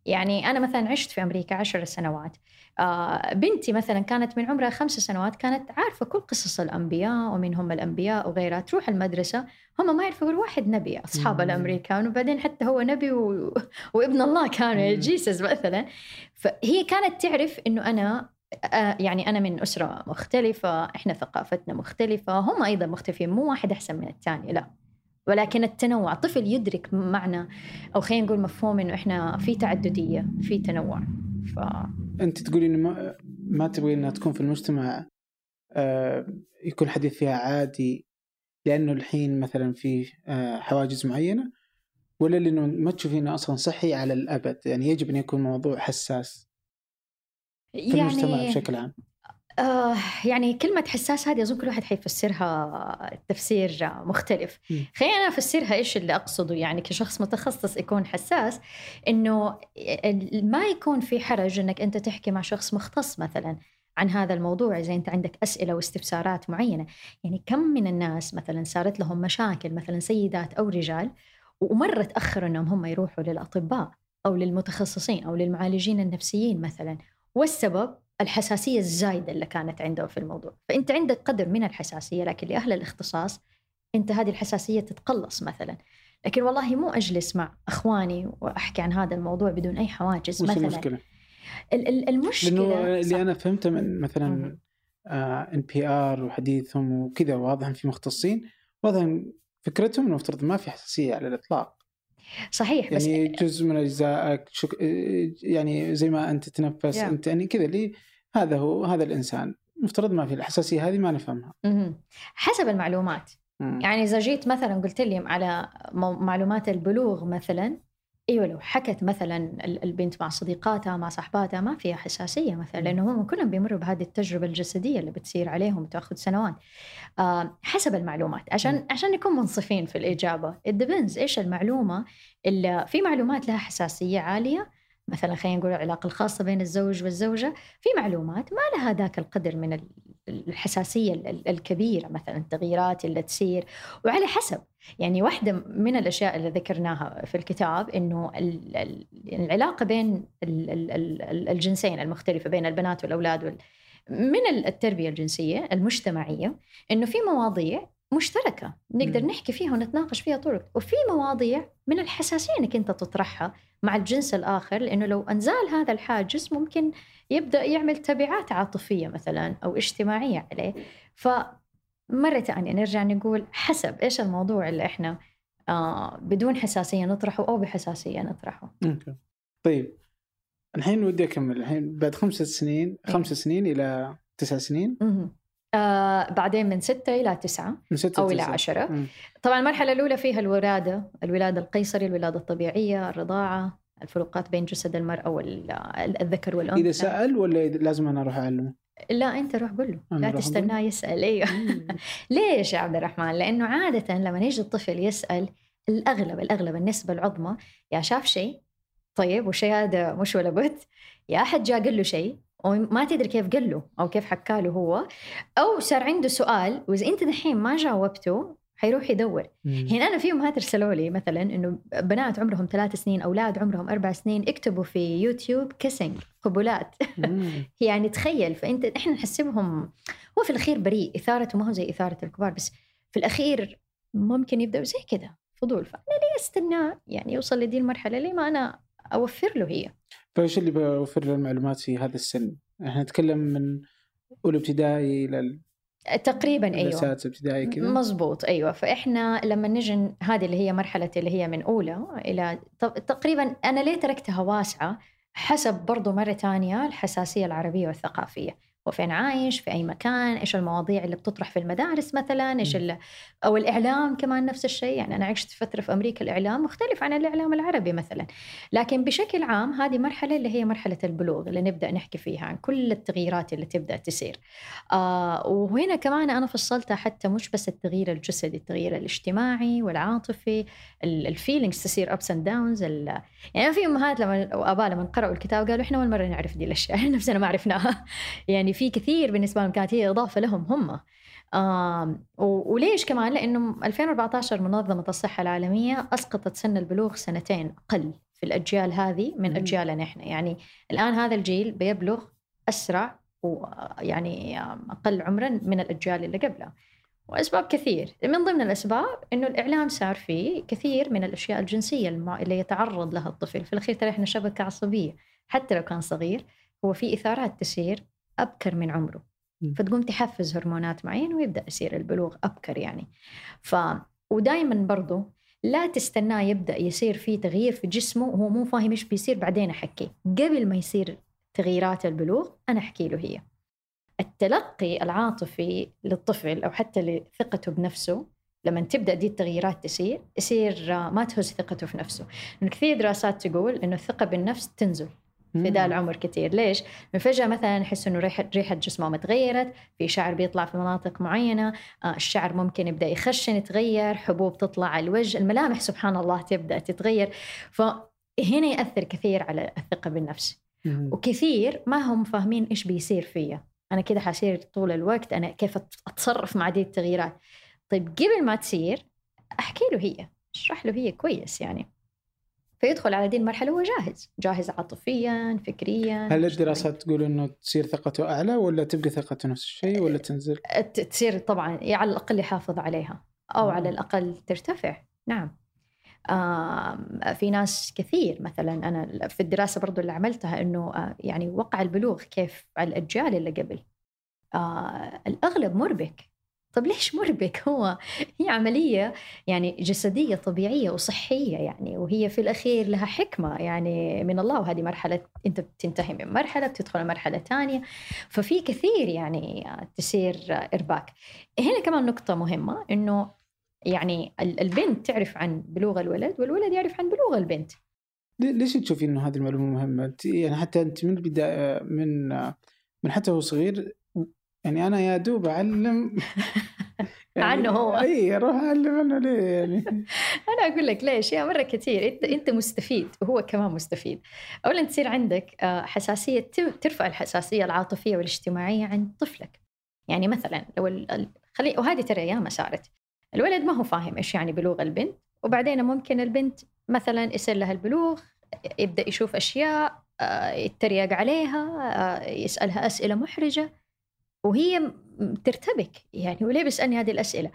يعني أنا مثلا عشت في أمريكا عشر سنوات. آه بنتي مثلا كانت من عمرها خمس سنوات كانت عارفة كل قصص الأنبياء ومن هم الأنبياء وغيرها تروح المدرسة هم ما يعرفوا غير واحد نبي أصحاب الأمريكان وبعدين حتى هو نبي و... وابن الله كان جيسس مثلا. فهي كانت تعرف إنه أنا آه يعني أنا من أسرة مختلفة إحنا ثقافتنا مختلفة هم أيضا مختلفين مو واحد أحسن من الثاني لا. ولكن التنوع طفل يدرك معنى أو خلينا نقول مفهوم إنه إحنا في تعددية في تنوع. ف أنت تقولي إنه ما, ما تبغي إنها تكون في المجتمع آه يكون الحديث فيها عادي لأنه الحين مثلا في آه حواجز معينة ولا لأنه ما تشوفينه أصلا صحي على الأبد؟ يعني يجب أن يكون موضوع حساس في يعني المجتمع بشكل عام. آه يعني كلمة حساس هذه أظن كل واحد حيفسرها تفسير مختلف. خلينا أنا أفسرها إيش اللي أقصده. يعني كشخص متخصص يكون حساس إنه ما يكون في حرج إنك أنت تحكي مع شخص مختص مثلا عن هذا الموضوع. إذا أنت عندك أسئلة واستفسارات معينة. يعني كم من الناس مثلا صارت لهم مشاكل مثلا سيدات أو رجال ومرة تأخروا أنهم هم يروحوا للأطباء أو للمتخصصين أو للمعالجين النفسيين مثلا. والسبب الحساسية الزايدة اللي كانت عندهم في الموضوع. فأنت عندك قدر من الحساسية لكن لأهل الاختصاص أنت هذه الحساسية تتقلص مثلا. لكن والله مو أجلس مع أخواني وأحكي عن هذا الموضوع بدون أي حواجز مثلا. المشكلة؟ المشكلة لأنه اللي أنا فهمته من مثلا NPR وحديثهم وكذا واضح في مختصين واضح فكرتهم إنه المفترض ما في حساسية على الإطلاق. صحيح بس يعني جزء من أجزائك شك... يعني زي ما أنت تتنفس yeah. أنت يعني كذا اللي هذا هو هذا الإنسان. مفترض ما في الحساسية هذه ما نفهمها. حسب المعلومات. مم. يعني إذا جيت مثلا قلت لي على معلومات البلوغ مثلا إيوه لو حكت مثلا البنت مع صديقاتها مع صحباتها ما فيها حساسية مثلا لأنه هم كلهم بيمروا بهذه التجربة الجسدية اللي بتصير عليهم تاخذ سنوات. آه حسب المعلومات. عشان عشان نكون منصفين في الإجابة. الدبنز إيش المعلومة اللي في معلومات لها حساسية عالية مثلا خلينا نقول العلاقة الخاصة بين الزوج والزوجة في معلومات ما لها ذاك القدر من الحساسية الكبيرة مثلا التغييرات اللي تصير. وعلى حسب يعني واحدة من الأشياء اللي ذكرناها في الكتاب إنه العلاقة بين الجنسين المختلفة بين البنات والأولاد من التربية الجنسية المجتمعية إنه في مواضيع مشتركة نقدر نحكي فيها ونتناقش فيها طرق وفي مواضيع من الحساسيه انك انت تطرحها مع الجنس الآخر لأنه لو أنزال هذا الحاجز ممكن يبدأ يعمل تبعات عاطفية مثلا أو اجتماعية عليه ف مرة ثانية نرجع نقول حسب إيش الموضوع اللي إحنا آه بدون حساسية نطرحه أو بحساسية نطرحه. أوكي. طيب الحين ودي أكمل الحين بعد خمسة سنين إيه. خمس سنين إلى تسع سنين آه بعدين من ستة إلى تسعة من ستة أو إلى عشرة. طبعا المرحلة الأولى فيها الولادة الولادة القيصري الولادة الطبيعية الرضاعة الفروقات بين جسد المرأة والذكر والأنثى. إذا سأل ولا لازم أنا أروح أعلمه؟ لا أنت روح قول له. لا تستناه يسأل. أيوه. ليش يا عبد الرحمن؟ لأنه عادة لما يجي الطفل يسأل الأغلب الأغلب النسبة العظمى يا شاف شيء؟ طيب والشيء هذا مش ولا بد؟ يا أحد جاء قال له شيء؟ وما تدري كيف قال له أو كيف حكى له هو. أو صار عنده سؤال وإذا أنت دحين ما جاوبته حيروح يدور. هنا أنا في امهات ارسلوا لي مثلا إنه بنات عمرهم ثلاث سنين أولاد عمرهم أربع سنين اكتبوا في يوتيوب kissing قبلات. يعني تخيل فأنت إحنا نحسبهم هو في الأخير بريء إثارته ما هو زي إثارة الكبار بس في الأخير ممكن يبداوا زي كذا فضول. فأنا ليه استناه يعني يوصل لدي المرحلة ليه ما أنا أوفر له هي؟ فايش اللي بوفر له المعلومات في هذا السن؟ إحنا نتكلم من أولى ابتدائي إلى تقريبا أيوه. سادسه ابتدائي كذا. مزبوط أيوه. فإحنا لما نجي هذه اللي هي مرحلة اللي هي من أولى إلى تقريبا أنا ليه تركتها واسعة؟ حسب برضو مرة ثانية الحساسية العربية وفين عايش في أي مكان إيش المواضيع اللي بتطرح في المدارس مثلا إيش أو الإعلام كمان نفس الشيء. يعني أنا عشت فترة في أمريكا الإعلام مختلف عن الإعلام العربي مثلا. لكن بشكل عام هذه مرحلة اللي هي مرحلة البلوغ اللي نبدأ نحكي فيها عن كل التغييرات اللي تبدأ تصير آه وهنا كمان أنا فصلتها حتى مش بس التغيير الجسدي التغيير الاجتماعي والعاطفي ال feelings تصير ups and downs يعني في أمهات لما وآباء لما قرأوا الكتاب قالوا إحنا أول مرة نعرف دي الأشياء نفسنا ما عرفناها. يعني في كثير بالنسبة لهم كانت هي إضافة لهم هم. آه وليش كمان؟ لأنه 2014 منظمة الصحة العالمية أسقطت سن البلوغ سنتين أقل في الأجيال هذه من أجيالنا إحنا يعني الآن هذا الجيل بيبلغ أسرع ويعني أقل عمرا من الأجيال اللي قبلها وأسباب كثير. من ضمن الأسباب أنه الإعلام صار فيه كثير من الأشياء الجنسية اللي يتعرض لها الطفل. في الأخير ترى إحنا شبكة عصبية. حتى لو كان صغير هو في إثارات تسير أبكر من عمره. فتقوم تحفز هرمونات معينة ويبدأ يصير البلوغ أبكر يعني. ف ودائما برضو لا تستناه يبدأ يصير في تغيير في جسمه وهو مو فاهم إيش بيصير بعدين أحكي قبل ما يصير تغييرات البلوغ أنا أحكي له هي. التلقي العاطفي للطفل أو حتى لثقته بنفسه لما تبدأ دي التغييرات تصير يصير ما تهز ثقته في نفسه. كثير دراسات تقول إنه الثقة بالنفس تنزل. في ذا العمر كثير ليش؟ من فجأة مثلا يحس إنه ريحة ريحة جسمه تغيرت، في شعر بيطلع في مناطق معينة، آه الشعر ممكن يبدأ يخشن يتغير، حبوب تطلع على الوجه، الملامح سبحان الله تبدأ تتغير، فهنا يأثر كثير على الثقة بالنفس. وكثير ما هم فاهمين إيش بيصير فيا، أنا كده حصير طول الوقت أنا كيف أتصرف مع دي التغييرات. طيب قبل ما تصير أحكي له هي، اشرح له هي كويس يعني. فيدخل على دي المرحله وهو جاهز جاهز عاطفيا فكريا هل الدراسات تقول إنه تصير ثقته أعلى ولا تبقى ثقته نفس الشيء ولا تنزل؟ تصير طبعا على الأقل يحافظ عليها أو على الأقل ترتفع. نعم. آه في ناس كثير مثلا أنا في الدراسة برضو اللي عملتها إنه آه يعني وقع البلوغ كيف على الأجيال اللي قبل. آه الأغلب مربك. طب ليش مربك؟ هو هي عملية يعني جسدية طبيعية وصحية يعني وهي في الأخير لها حكمة يعني من الله وهذه مرحلة أنت بتنتهي من مرحلة بتدخل مرحلة ثانية ففي كثير يعني تصير إرباك. هنا كمان نقطة مهمة إنه يعني البنت تعرف عن بلوغ الولد والولد يعرف عن بلوغ البنت. ليش تشوفي إنه هذه المعلومة مهمة؟ يعني حتى أنت من البداية من من حتى هو صغير يعني أنا يا دوب أعلم يعني عنه هو اي أروح أعلم عنه ليه يعني؟ أنا أقول لك ليش يا مرة كثير. أنت أنت مستفيد وهو كمان مستفيد. اولا تصير عندك آه، حساسية ترفع الحساسية العاطفية والاجتماعية عند طفلك. يعني مثلا لو خلي وهذه ترى ياما صارت. الولد ما هو فاهم إيش يعني بلوغ البنت وبعدين ممكن البنت مثلا يصير لها البلوغ يبدأ يشوف أشياء آه، يتريق عليها آه، يسألها أسئلة محرجة. وهي ترتبك يعني وليه بيسالني هذه الأسئلة؟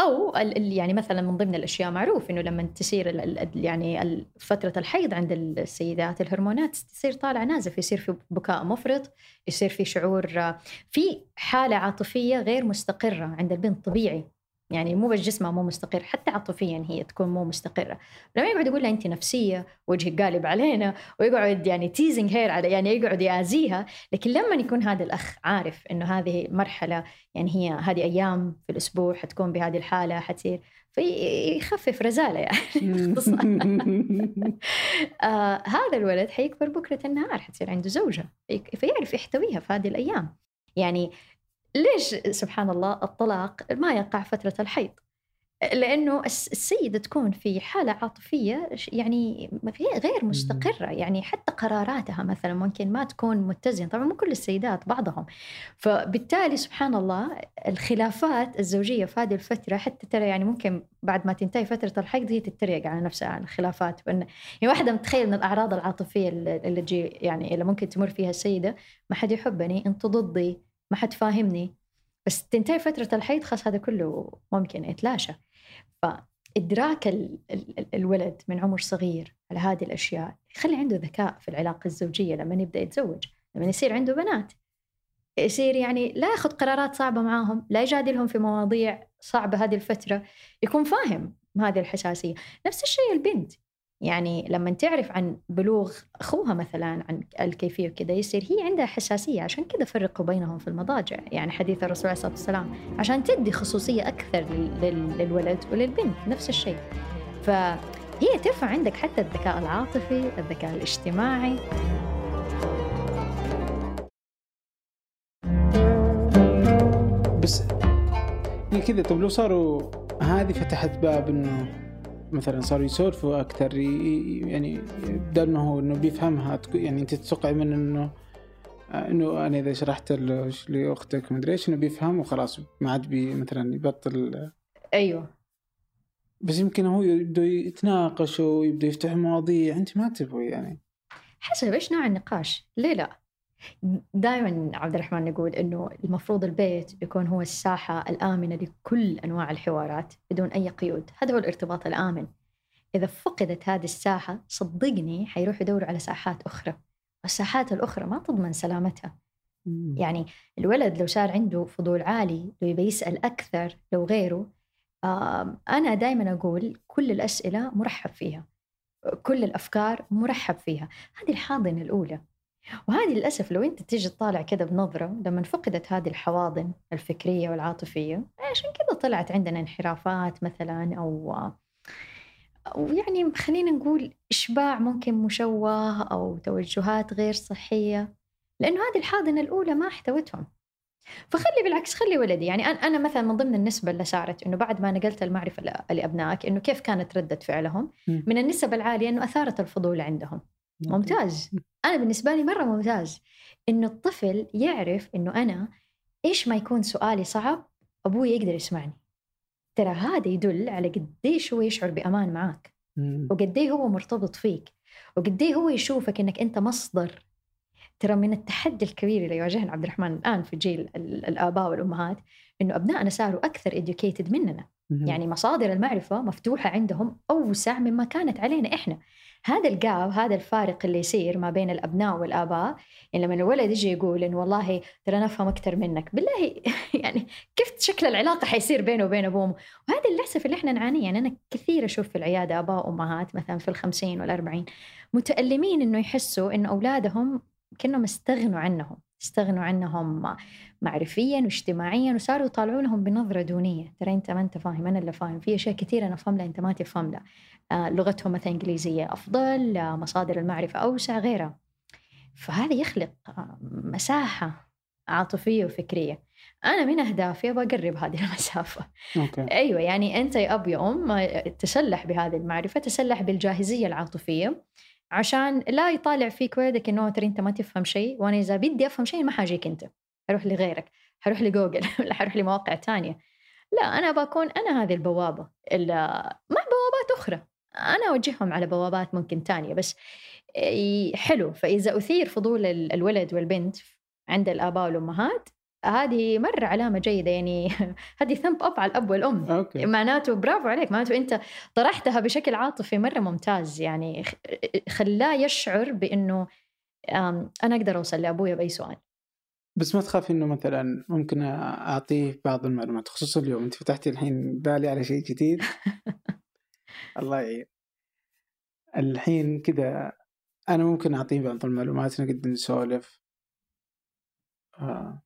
أو يعني مثلا من ضمن الأشياء معروف إنه لما تصير يعني فترة الحيض عند السيدات الهرمونات تصير طالع نازف يصير في بكاء مفرط يصير في شعور في حالة عاطفية غير مستقرة عند البنت طبيعي. يعني مو بس جسمها مو مستقر حتى عاطفيا هي تكون مو مستقرة. لما يقعد يقول لها أنت نفسية وجهك قالب علينا ويقعد يعني تيزنج هير على يعني يقعد يآذيها لكن لما يكون هذا الأخ عارف أنه هذه مرحلة يعني هي هذه أيام في الأسبوع حتكون بهذه الحالة حتصير فيخفف رزالة يعني. آه هذا الولد حيكبر بكرة النهار حتصير عنده زوجة فيعرف يحتويها في هذه الأيام. يعني ليش سبحان الله الطلاق ما يقع فترة الحيض؟ لأنه السيدة تكون في حالة عاطفية يعني غير مستقرة يعني حتى قراراتها مثلا ممكن ما تكون متزنة. طبعا مو كل السيدات بعضهم. فبالتالي سبحان الله الخلافات الزوجية في هذه الفترة حتى ترى يعني ممكن بعد ما تنتهي فترة الحيض هي تتريق على نفسها عن الخلافات. يعني واحدة متخيل من الأعراض العاطفية اللي تجي يعني اللي ممكن تمر فيها السيدة ما حد يحبني أنت ضدي ما حد فاهمني. بس تنتهي فترة الحيض خلاص هذا كله ممكن يتلاشى. إدراك ال ال الولد من عمر صغير على هذه الأشياء يخلي عنده ذكاء في العلاقة الزوجية لما يبدأ يتزوج لما يصير عنده بنات. يصير يعني لا ياخذ قرارات صعبة معاهم لا يجادلهم في مواضيع صعبة هذه الفترة يكون فاهم هذه الحساسية. نفس الشيء البنت. يعني لما تعرف عن بلوغ أخوها مثلا عن الكيفية وكذا يصير هي عندها حساسية. عشان كذا فرقوا بينهم في المضاجع. يعني حديث الرسول عليه الصلاة والسلام عشان تدي خصوصية أكثر للولد وللبنت. نفس الشيء. فهي ترفع عندك حتى الذكاء العاطفي الذكاء الاجتماعي. بس يعني كذا. طب لو صاروا هذه فتحت باب إنه مثلا صاروا يسولفوا أكثر يعني بدل إنه هو إنه بيفهمها. يعني أنت تتوقع منه إنه إنه أنا إذا شرحت لأختك مدري إيش إنه بيفهم وخلاص ما عاد بي مثلا يبطل. أيوه. بس يمكن هو يبدوا يتناقشوا ويبدوا يفتحوا مواضيع أنت ما تبغي يعني. حسب إيش نوع النقاش؟ ليه لا؟ دائما عبد الرحمن نقول إنه المفروض البيت يكون هو الساحة الآمنة لكل أنواع الحوارات بدون أي قيود، هذا هو الارتباط الآمن. إذا فقدت هذه الساحة صدقني حيروحوا يدوروا على ساحات أخرى، والساحات الأخرى ما تضمن سلامتها. يعني الولد لو صار عنده فضول عالي لو يبي يسأل أكثر لو غيره أنا دائما أقول كل الأسئلة مرحب فيها. كل الأفكار مرحب فيها، هذه الحاضنة الأولى. وهذه للأسف لو أنت تيجي تطالع كده بنظرة لما فقدت هذه الحواضن الفكرية والعاطفية عشان كده طلعت عندنا انحرافات مثلا أو أو يعني خلينا نقول إشباع ممكن مشوه أو توجهات غير صحية لأنه هذه الحاضنة الأولى ما احتوتهم. فخلي بالعكس خلي ولدي يعني أنا مثلا من ضمن النسبة اللي صارت إنه بعد ما نقلت المعرفة لأبنائك إنه كيف كانت ردة فعلهم؟ من النسب العالية إنه أثارت الفضول عندهم. ممتاز. أنا بالنسبة لي مرة ممتاز. انه الطفل يعرف إنه أنا إيش ما يكون سؤالي صعب أبوي يقدر يسمعني. ترى هذا يدل على قديش هو يشعر بأمان معك وقديه هو مرتبط فيك. وقديه هو يشوفك إنك أنت مصدر. ترى من التحدي الكبير اللي يواجهنا عبد الرحمن الآن في جيل الآباء والأمهات إنه أبنائنا صاروا أكثر educated مننا. يعني مصادر المعرفة مفتوحة عندهم أوسع مما كانت علينا إحنا. هذا الجاب هذا الفارق اللي يصير ما بين الأبناء والآباء يعني لما الولد يجي يقول إنه والله ترى نفهم أكثر منك بالله يعني كيف شكل العلاقة حيصير بينه وبين أبوه؟ وهذا للأسف اللي إحنا نعانيه يعني أنا كثير أشوف في العيادة آباء وأمهات مثلا في الخمسين والأربعين متألمين إنه يحسوا انه أولادهم كأنهم استغنوا عنهم. استغنوا عنهم معرفيا واجتماعيا وصاروا يطالعونهم بنظرة دونية. ترى أنت ما أنت فاهم أنا اللي فاهم. في أشياء كثيرة أنا افهم لها أنت ما تفهم لها آه، لغتهم مثلا إنجليزية أفضل آه، مصادر المعرفة أوسع غيرها. فهذا يخلق آه، مساحة عاطفية وفكرية. أنا من أهدافي أبغى أقرب هذه المسافة. okay. أيوه يعني أنت يا اب يا أم تسلح بهذه المعرفة تسلح بالجاهزية العاطفية. عشان لا يطالع فيك ولدك إنه ترى أنت ما تفهم شيء وأنا إذا بدي أفهم شيء ما حاجيك أنت. حروح لغيرك حروح لجوجل ولا حروح لمواقع تانية. لا أنا بكون أنا هذه البوابة مع بوابات أخرى. أنا أوجههم على بوابات ممكن تانية بس حلو. فإذا أثير فضول الولد والبنت عند الآباء والأمهات هذه مرة علامة جيدة يعني هذه ثمب أب على الأب والأم. أوكي. معناته برافو عليك معناته أنت طرحتها بشكل عاطفي مرة ممتاز يعني خلاه يشعر بأنه أنا أقدر أوصل لأبويا بأي سؤال. بس ما تخاف إنه مثلا ممكن أعطيه بعض المعلومات خصوصا اليوم أنت فتحتي الحين بالي على شيء جديد. الله يعين. الحين كذا أنا ممكن أعطيه بعض المعلومات نقدر نسولف. آه.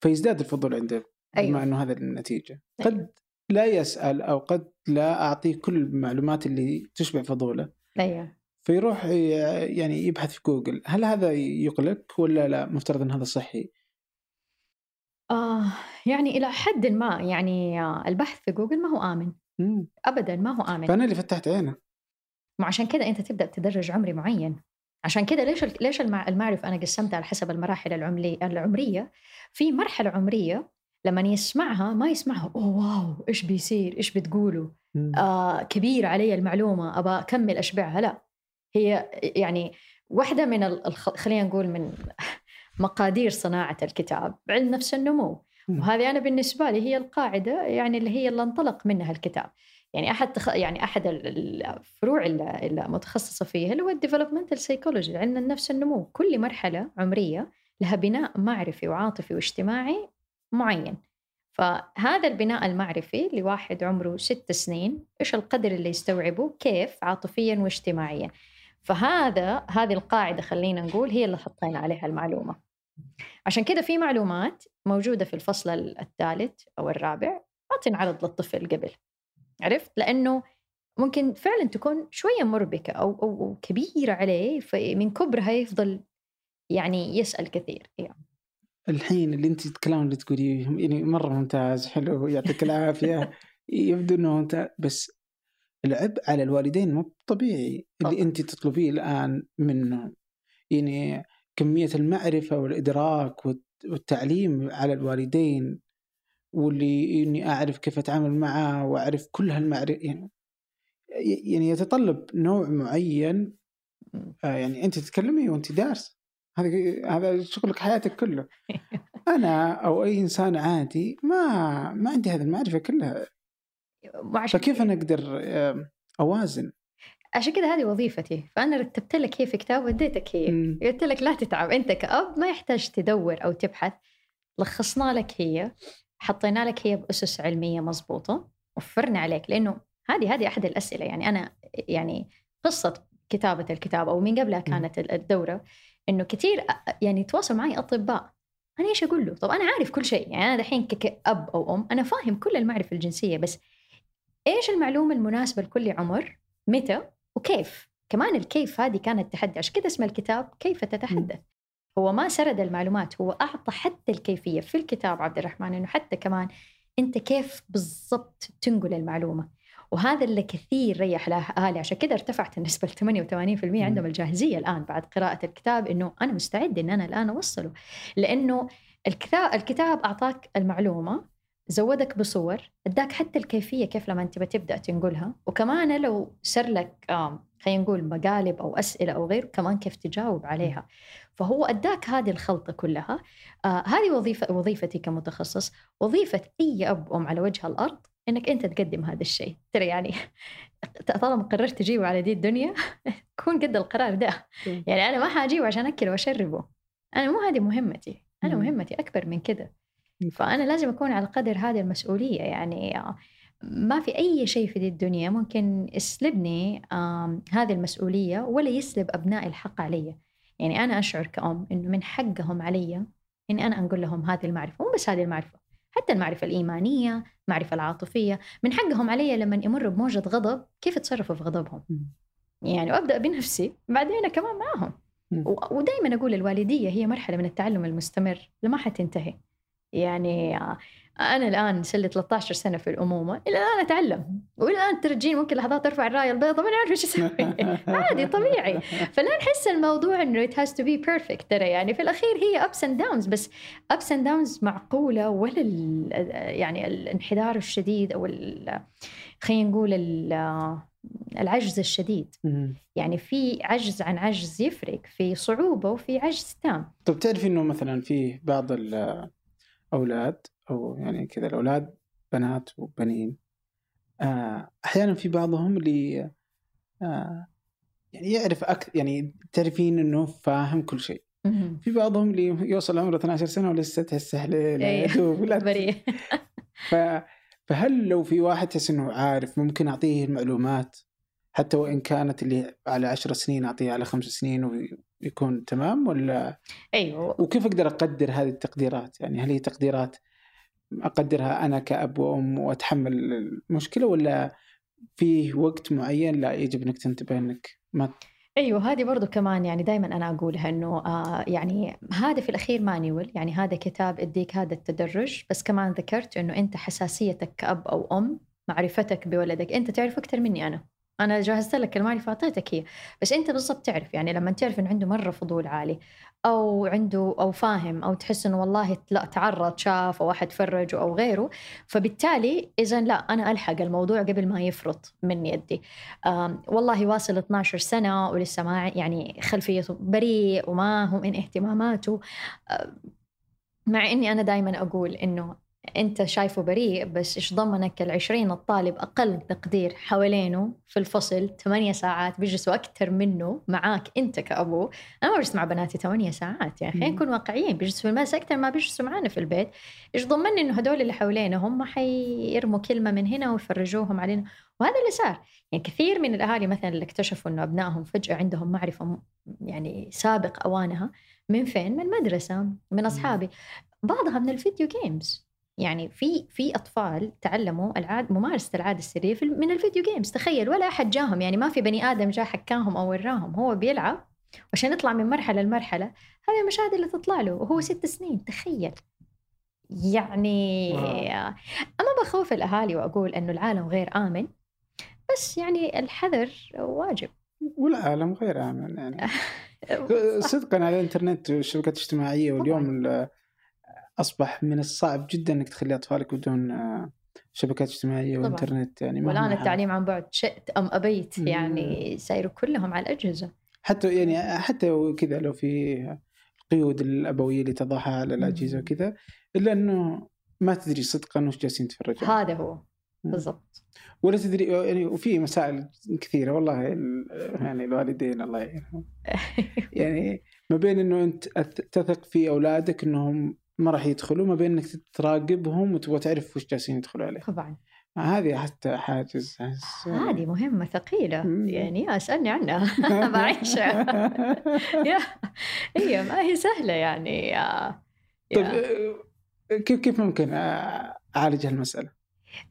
فيزداد الفضول عنده أيوة. إنه هذا النتيجة. أيوة. قد لا يسأل أو قد لا اعطيه كل المعلومات اللي تشبع فضوله. أيوه. فيروح يعني يبحث في جوجل هل هذا يقلق ولا لا؟ مفترض إن هذا صحي. آه يعني إلى حد ما يعني البحث في جوجل ما هو آمن. مم. أبدا ما هو آمن. فأنا اللي فتحت عينه. وعشان كذا أنت تبدأ تدرج عمري معين. عشان كذا ليش ليش المعرفة أنا قسمتها على حسب المراحل العمرية؟ في مرحلة عمرية لما يسمعها ما يسمعها أوه واو إيش بيصير؟ إيش بتقولوا؟ آه كبير علي المعلومة أبى أكمل أشبعها. لا هي يعني واحدة من الخ... خلينا نقول من مقادير صناعة الكتاب علم نفس النمو. وهذه أنا بالنسبة لي هي القاعدة يعني اللي هي اللي انطلق منها الكتاب. يعني أحد تخ... يعني أحد الفروع المتخصصة فيها اللي هو ال developmental psychology علم النفس النمو كل مرحلة عمرية لها بناء معرفي وعاطفي واجتماعي معين. فهذا البناء المعرفي لواحد عمره ست سنين إيش القدر اللي يستوعبه؟ كيف؟ عاطفيا واجتماعيا. فهذا هذه القاعدة خلينا نقول هي اللي حطينا عليها المعلومة. عشان كذا في معلومات موجودة في الفصل الثالث أو الرابع ما تنعرض للطفل قبل. عرفت؟ لأنه ممكن فعلا تكون شوية مربكة أو أو كبيرة عليه فمن كبرها يفضل يعني يسأل كثير يعني. الحين اللي أنت الكلام اللي تقوليه يعني مرة ممتاز حلو يعطيك العافية. يبدو إنه ممتاز بس العبء على الوالدين مو طبيعي. اللي أنت تطلبيه الآن منهم يعني كمية المعرفة والإدراك والتعليم على الوالدين واللي إني أعرف كيف أتعامل معه وأعرف كل هالمعرفه يعني يعني يتطلب نوع معين آه يعني أنت تتكلمي وأنت دارس هذا هذا شغلك حياتك كله. أنا أو أي إنسان عادي ما ما عندي هذه المعرفة كلها. فكيف أنا أقدر أوازن؟ عشان كذا هذه وظيفتي. فأنا رتبت لك هي في كتاب وديتك هي. قلت لك لا تتعب. أنت كأب ما يحتاج تدور أو تبحث. لخصنا لك هي. حطينا لك هي بأسس علمية مضبوطة وفرنا عليك لأنه هذه هذه أحد الأسئلة يعني أنا يعني قصة كتابة الكتاب أو من قبلها كانت الدورة إنه كثير يعني تواصل معي أطباء أنا إيش أقول له؟ طب أنا عارف كل شيء يعني أنا دحين كأب أو أم أنا فاهم كل المعرفة الجنسية بس إيش المعلومة المناسبة لكل عمر؟ متى؟ وكيف؟ كمان الكيف هذه كانت تحدي عشان كذا اسم الكتاب كيف تتحدث هو ما سرد المعلومات هو أعطى حتى الكيفية في الكتاب عبد الرحمن إنه حتى كمان أنت كيف بالضبط تنقل المعلومة. وهذا اللي كثير ريح الأهالي عشان كذا ارتفعت النسبة ل 88% عندهم الجاهزية الآن بعد قراءة الكتاب إنه أنا مستعد إن أنا الآن أوصله. لأنه الكتاب الكتاب أعطاك المعلومة زودك بصور أداك حتى الكيفية كيف لما أنت بتبدأ تنقلها. وكمان لو سر لك خلينا نقول مقالب أو أسئلة أو غيره كمان كيف تجاوب عليها. فهو أداك هذه الخلطة كلها. آه هذه وظيفه وظيفتي كمتخصص. وظيفة أي أب ام على وجه الأرض إنك أنت تقدم هذا الشيء. ترى يعني طالما قررت تجيبه على دي الدنيا كون قد القرار ده. يعني أنا ما حاجيبه عشان اكله وأشربه. أنا مو هذه مهمتي. أنا مهمتي أكبر من كده. فأنا لازم أكون على قدر هذه المسؤولية. يعني آه، ما في أي شيء في دي الدنيا ممكن يسلبني هذه المسؤولية ولا يسلب أبنائي الحق علي. يعني أنا أشعر كأم إنه من حقهم علي إني أنا أنقل لهم هذه المعرفة مو بس هذه المعرفة حتى المعرفة الإيمانية المعرفة العاطفية من حقهم علي لما يمروا بموجة غضب كيف يتصرفوا في غضبهم؟ يعني وأبدأ بنفسي بعدين كمان معهم. ودائما أقول الوالدية هي مرحلة من التعلم المستمر لما حتنتهي. يعني أنا الآن صار لي 13 سنة في الأمومة إلى الآن أتعلم. وإلى الآن ترجين ممكن لحظات أرفع الراية البيضاء ما نعرف إيش أسوي. عادي طبيعي. فلا نحس الموضوع إنه it has to be perfect ترى يعني. في الأخير هي ups and downs بس ups and downs معقولة ولا يعني الانحدار الشديد أو خلينا نقول العجز الشديد. يعني في عجز عن عجز يفرق في صعوبة وفي عجز تام. طب تعرفي إنه مثلا في بعض الاولاد أو يعني كذا الأولاد بنات وبنين. آه، أحيانا في بعضهم اللي آه، يعني يعرف أكثر يعني تعرفين إنه فاهم كل شيء. في بعضهم اللي يوصل عمره 12 سنة ولسه تحسه بريء. ف فهل لو في واحد تحس إنه عارف ممكن أعطيه المعلومات؟ حتى وإن كانت اللي على عشر سنين أعطيه على خمس سنين ويكون تمام ولا؟ أيوه. وكيف أقدر أقدر هذه التقديرات؟ يعني هل هي تقديرات أقدرها أنا كأب وأم وأتحمل المشكلة ولا في وقت معين لا يجب إنك تنتبه إنك ما أيوه هذه برضو كمان يعني دائما أنا أقولها إنه آه يعني هذا في الأخير مانيول يعني هذا كتاب أديك هذا التدرج. بس كمان ذكرت إنه أنت حساسيتك كأب أو أم معرفتك بولدك أنت تعرف أكثر مني أنا. أنا جهزت لك المعرفه اعطيتك هي. بس أنت بالضبط تعرف يعني لما تعرف إنه عنده مرة فضول عالي أو عنده أو فاهم أو تحس إنه والله لا تعرض شاف أو احد فرجه أو غيره فبالتالي إذا لا أنا ألحق الموضوع قبل ما يفرط من يدي. والله واصل 12 سنة ولسه ما يعني خلفيته بريء وما هو من اهتماماته. مع إني أنا دائما أقول إنه أنت شايفه بريء بس إيش ضمنك العشرين الطالب أقل تقدير حوالينه في الفصل؟ ثمانية ساعات بيجلسوا أكثر منه معاك أنت كابوه أنا ما بجلس مع بناتي ثمانية ساعات يعني خلينا نكون واقعيين بيجلسوا في المدرسة أكثر ما بيجلسوا معنا في البيت. إيش ضمني إنه هدول اللي حوالينا هم حيرموا كلمة من هنا ويفرجوهم علينا؟ وهذا اللي صار. يعني كثير من الأهالي مثلا اللي اكتشفوا إنه أبنائهم فجأة عندهم معرفة يعني سابق أوانها من فين؟ من المدرسة من أصحابي. بعضها من ال video games يعني في في أطفال تعلموا العاد ممارسة العاده السريه من ال video games تخيل ولا أحد جاهم يعني ما في بني آدم جاء حكاهم أو وراهم هو بيلعب عشان يطلع من مرحلة لمرحلة هذه المشاهد اللي تطلع له وهو ست سنين تخيل. يعني أما بخوف الأهالي وأقول إنه العالم غير آمن بس يعني الحذر واجب. والعالم غير آمن يعني. صدقا على الإنترنت والشبكات الاجتماعية واليوم أصبح من الصعب جدا إنك تخلي أطفالك بدون آه، شبكات اجتماعية طبعا. وإنترنت يعني والآن التعليم عن بعد شئت أم أبيت يعني صايروا كلهم على الأجهزة. حتى يعني حتى كذا لو في القيود الأبوية اللي تضعها على الأجهزة وكذا إلا إنه ما تدري صدقا وش جالسين يتفرجون. هذا هو. بالضبط. ولا تدري يعني وفي مسائل كثيرة والله يعني الوالدين الله يعينهم. يعني ما بين إنه أنت تثق في أولادك إنهم ما راح يدخلوا ما بين إنك تراقبهم وتبغى تعرف وش جالسين يدخلوا عليه طبعا هذه حتى حاجز هذه مهمة ثقيلة. يعني اسألني عنها. بعيشها هي ما هي سهلة يعني. طيب كيف كيف ممكن أعالج هالمسألة؟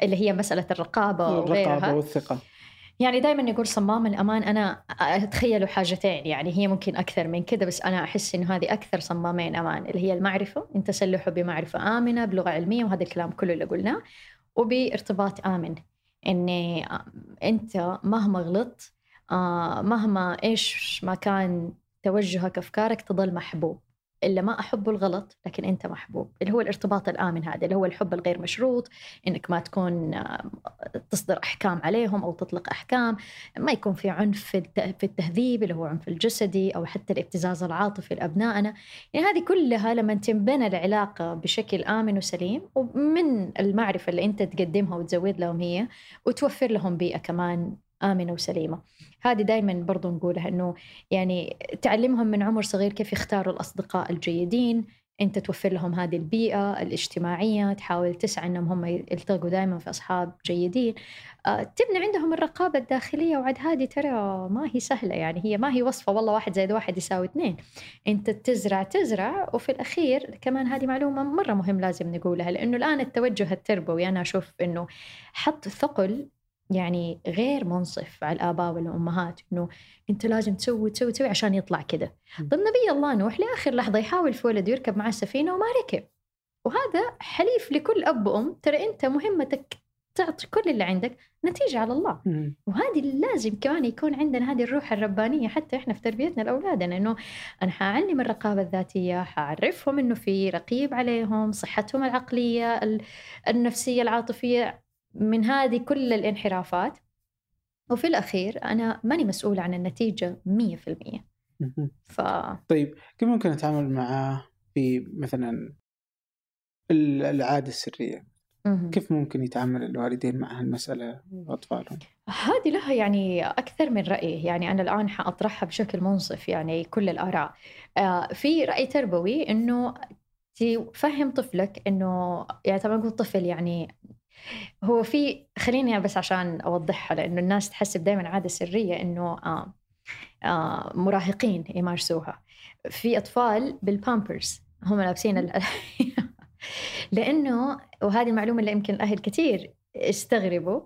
اللي هي مسألة الرقابة وغيرها. الرقابة والثقة. يعني دائما نقول صمام الأمان أنا أتخيل حاجتين يعني هي ممكن أكثر من كذا بس أنا أحس إنه هذه أكثر صمامين أمان اللي هي المعرفة أنت تسلحه بمعرفة آمنة بلغة علمية وهذا الكلام كله اللي قلناه وبارتباط آمن. إني أنت مهما غلطت آه، مهما إيش ما كان توجهك أفكارك تظل محبوب. إلا ما أحب الغلط لكن أنت محبوب. اللي هو الارتباط الآمن هذا اللي هو الحب الغير مشروط إنك ما تكون آه، تصدر أحكام عليهم أو تطلق أحكام. ما يكون في عنف في التهذيب اللي هو عنف الجسدي أو حتى الابتزاز العاطفي لأبنائنا. يعني هذه كلها لما تنبنى العلاقة بشكل آمن وسليم ومن المعرفة اللي أنت تقدمها وتزود لهم هي وتوفر لهم بيئة كمان آمنة وسليمة. هذه دائما برضو نقولها أنه يعني تعلمهم من عمر صغير كيف يختاروا الأصدقاء الجيدين. أنت توفر لهم هذه البيئة الاجتماعية تحاول تسعى أنهم هم يلتقوا دائما في أصحاب جيدين. آه، تبني عندهم الرقابة الداخلية وعد هذه ترى ما هي سهلة يعني هي ما هي وصفة والله واحد زائد واحد يساوي اثنين. أنت تزرع تزرع وفي الأخير كمان هذه معلومة مرة مهم لازم نقولها لأنه الآن التوجه التربوي أنا أشوف أنه حط ثقل يعني غير منصف على الآباء والأمهات إنه أنت لازم تسوي تسوي تسوي عشان يطلع كذا طيب نبي الله نوح لآخر لحظة يحاول في ولده يركب معاه السفينة وما ركب. وهذا حليف لكل أب وأم ترى أنت مهمتك تعطي كل اللي عندك نتيجة على الله. وهذه لازم كمان يكون عندنا هذه الروح الربانية حتى إحنا في تربيتنا لأولادنا إنه أنا حأعلم الرقابة الذاتية حأعرفهم إنه في رقيب عليهم صحتهم العقلية النفسية العاطفية من هذه كل الانحرافات. وفي الأخير أنا ماني مسؤولة عن النتيجة 100% ف... طيب كيف ممكن أتعامل معاه في مثلا العادة السرية؟ كيف ممكن يتعامل الوالدين مع هالمسألة وأطفالهم؟ هذه لها يعني أكثر من رأي. يعني أنا الآن حأطرحها بشكل منصف يعني كل الآراء. آه، في رأي تربوي أنه تفهم طفلك أنه يعني طبعا نقول طفل يعني هو في خليني بس عشان أوضحها لأنه الناس تحسب دائما عادة سرية إنه آه آه مراهقين يمارسوها. في أطفال بالبامبرز هم لابسين لأنه وهذه المعلومة اللي يمكن الأهل كثير استغربوا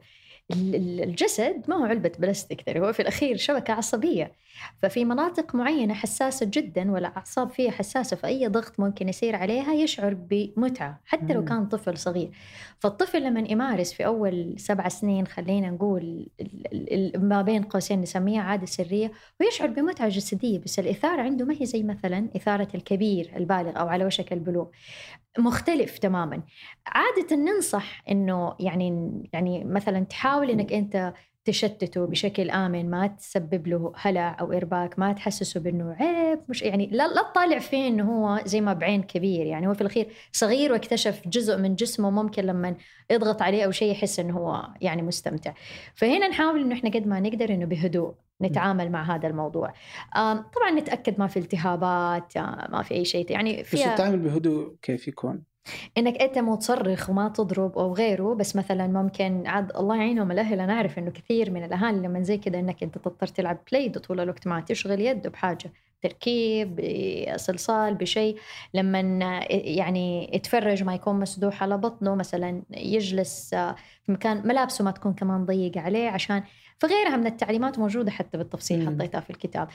الجسد ما هو علبة بلاستيك ترى هو في الأخير شبكة عصبية. ففي مناطق معينة حساسة جدا والأعصاب فيها حساسة فأي ضغط ممكن يصير عليها يشعر بمتعة حتى لو كان طفل صغير. فالطفل لما يمارس في أول سبع سنين خلينا نقول ما بين قوسين نسميها عادة سرية ويشعر بمتعة جسدية بس الإثارة عنده ما هي زي مثلا إثارة الكبير البالغ أو على وشك البلوغ. مختلف تماما. عادة ننصح إنه يعني يعني مثلا تحاول إنك أنت تشتته بشكل آمن ما تسبب له هلع أو إرباك ما تحسسه بأنه عيب مش يعني لا, لا تطالع فيه أنه هو زي ما بعين كبير يعني هو في الأخير صغير واكتشف جزء من جسمه ممكن لما يضغط عليه أو شيء يحس أنه هو يعني مستمتع فهنا نحاول أنه إحنا قد ما نقدر أنه بهدوء نتعامل مع هذا الموضوع طبعا نتأكد ما في التهابات ما في أي شيء يعني فيها بس التعامل بهدوء كيف يكون؟ إنك أنت مو تصرخ وما تضرب أو غيره بس مثلا ممكن عاد الله يعينهم الأهل. أنا أعرف إنه كثير من الأهالي لما زي كذا إنك أنت تضطر تلعب بلاي طول الوقت ما تشغل يده بحاجة تركيب بصلصال بشيء لما يعني يتفرج ما يكون مسدوح على بطنه مثلا يجلس في مكان ملابسه ما تكون كمان ضيقة عليه عشان فغيرها من التعليمات موجودة حتى بالتفصيل حطيتها في الكتاب.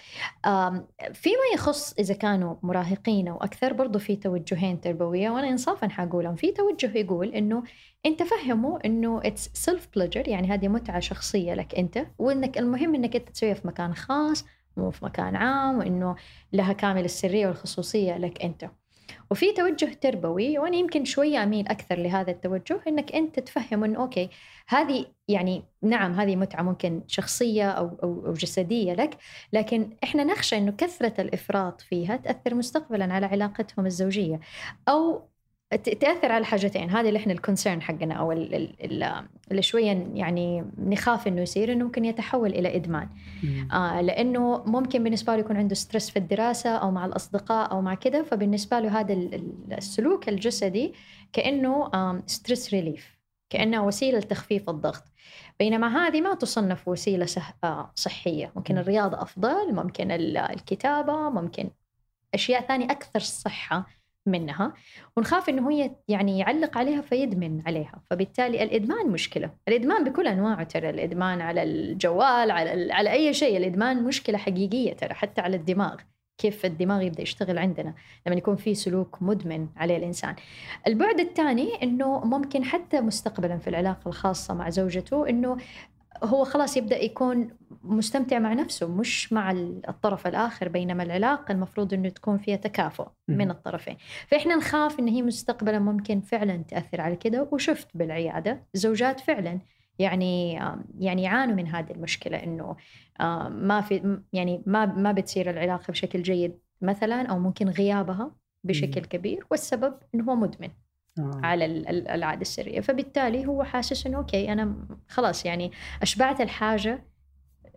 فيما يخص إذا كانوا مراهقين أو أكثر برضو في توجهين تربوية وأنا إنصافا حقولهم. في توجه يقول إنه أنت فهموا إنه it's self pleasure يعني هذه متعة شخصية لك أنت وإنك المهم إنك أنت تسويها في مكان خاص مو في مكان عام وإنه لها كامل السرية والخصوصية لك أنت. وفي توجه تربوي وأنا يمكن شوية أميل أكثر لهذا التوجه إنك أنت تفهم إنه okay هذه يعني نعم هذه متعة ممكن شخصية أو أو, أو جسدية لك لكن إحنا نخشى إنه كثرة الإفراط فيها تأثر مستقبلا على علاقتهم الزوجية أو تأثر على حاجتين. هذه اللي إحنا ال concern حقنا أو اللي شوية يعني نخاف إنه يصير إنه ممكن يتحول إلى إدمان. آه لإنه ممكن بالنسبة له يكون عنده stress في الدراسة أو مع الأصدقاء أو مع كذا فبالنسبة له هذا السلوك الجسدي كإنه stress relief كانه وسيلة لتخفيف الضغط. بينما هذه ما تصنف وسيلة آه، صحية. ممكن الرياضة أفضل ممكن الكتابة ممكن أشياء ثانية أكثر صحة. منها ونخاف إنه هو يعني يعلق عليها فيدمن عليها. فبالتالي الإدمان مشكلة. الإدمان بكل أنواعه ترى الإدمان على الجوال على على أي شيء. الإدمان مشكلة حقيقية ترى حتى على الدماغ. كيف الدماغ يبدأ يشتغل عندنا لما يكون في سلوك مدمن عليه الإنسان. البعد الثاني إنه ممكن حتى مستقبلا في العلاقة الخاصة مع زوجته إنه هو خلاص يبدأ يكون مستمتع مع نفسه مش مع الطرف الآخر بينما العلاقة المفروض إنه تكون فيها تكافؤ من الطرفين. فإحنا نخاف إن هي مستقبلا ممكن فعلا تأثر على كده وشفت بالعيادة زوجات فعلا يعني يعني يعانوا من هذه المشكلة إنه ما في يعني ما ما بتصير العلاقة بشكل جيد مثلا أو ممكن غيابها بشكل كبير والسبب إنه هو مدمن. آه. على العادة السرية. فبالتالي هو حاسس إنه أوكي أنا خلاص يعني أشبعت الحاجة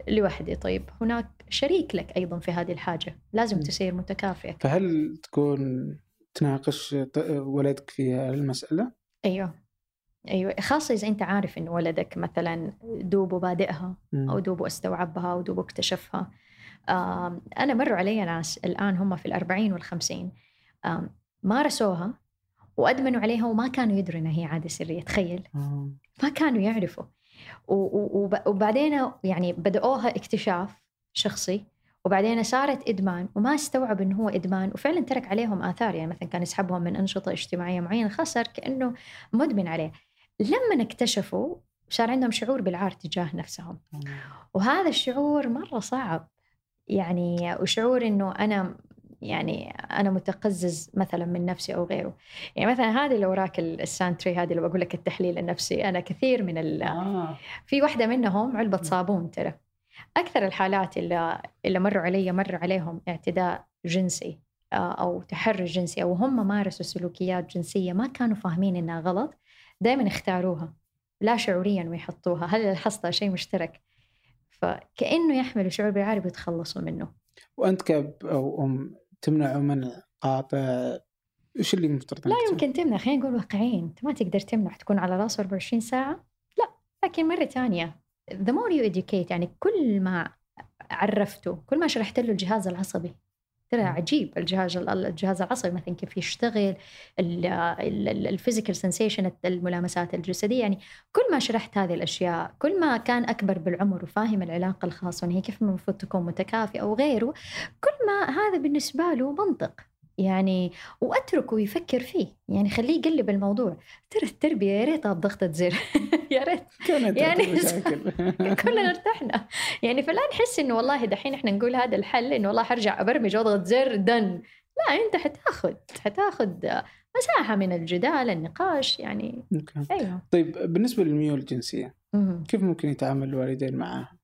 لوحدي. طيب هناك شريك لك أيضا في هذه الحاجة. لازم م. تصير متكافئة. فهل تكون تناقش ولدك في المسألة؟ أيوه. أيوه. خاصة إذا أنت عارف ان ولدك مثلا دوبه بادئها أو دوبه استوعبها أو دوبه اكتشفها. أنا مروا علي ناس الآن هم في الأربعين والخمسين. مارسوها وأدمنوا عليها وما كانوا يدروا إنها هي عادة سرية تخيل. آه. ما كانوا يعرفوا. وبعدين يعني بدأوها اكتشاف شخصي وبعدين صارت إدمان وما استوعب إنه هو إدمان وفعلا ترك عليهم آثار. يعني مثلا كان يسحبهم من أنشطة اجتماعية معينة خسر كأنه مدمن عليه. لما اكتشفوا صار عندهم شعور بالعار تجاه نفسهم. آه. وهذا الشعور مرة صعب. يعني وشعور إنه أنا يعني أنا متقزز مثلا من نفسي أو غيره. يعني مثلا هذه الأوراق السانتري هذه اللي بقول لك التحليل النفسي أنا كثير من ال آه. في واحدة منهم علبة صابون ترى. أكثر الحالات اللي اللي مروا علي مروا عليهم اعتداء جنسي آه، أو تحرش جنسي أو هم مارسوا سلوكيات جنسية ما كانوا فاهمين إنها غلط دائما اختاروها لا شعوريا ويحطوها. هل لاحظت شيء مشترك؟ فكأنه يحملوا شعور بالعار بيتخلصوا منه. وأنت كأب أو أم تمنع من قاطع إيش اللي مفترض لا يمكن تمنع خلينا نقول واقعيين. أنت ما تقدر تمنع تكون على راسه 24 ساعة. لا لكن مرة ثانية the more you educate يعني كل ما عرفته كل ما شرحت له الجهاز العصبي. ترى عجيب الجهاز الجهاز العصبي مثلا كيف يشتغل ال physical sensation الملامسات الجسدية. يعني كل ما شرحت هذه الأشياء كل ما كان أكبر بالعمر وفاهم العلاقة الخاصة وان هي كيف المفروض تكون متكافئة وغيره كل ما هذا بالنسبة له منطق. يعني وأتركه يفكر فيه يعني خليه يقلب الموضوع. ترى التربية يا ريتها بضغطه زر يا ريت يعني كلنا ارتحنا. يعني فلا نحس إنه والله دحين إحنا نقول هذا الحل إنه والله حرجع أبرمج واضغط زر done لا أنت حتاخذ حتاخذ مساحة من الجدال النقاش يعني أيوه. طيب بالنسبة للميول الجنسية. كيف ممكن يتعامل الوالدين معها؟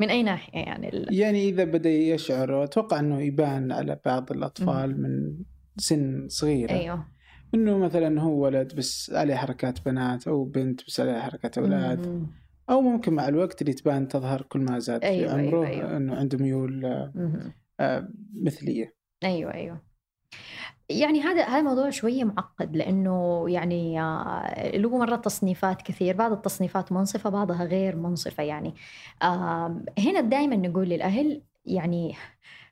من أي ناحية يعني ال- يعني إذا بدأ يشعر أتوقع إنه يبان على بعض الأطفال من سن صغيرة أيوه إنه مثلا هو ولد بس عليه حركات بنات أو بنت بس عليها حركات أولاد. أو ممكن مع الوقت اللي تبان تظهر كل ما زاد في أيوة، أيوة، عمره أيوة. إنه عنده ميول. آه، مثلية أيوه أيوه يعني هذا هذا موضوع شوية معقد لأنه يعني آه، له مرات تصنيفات كثير بعض التصنيفات منصفة بعضها غير منصفة يعني. هنا دائما نقول للأهل يعني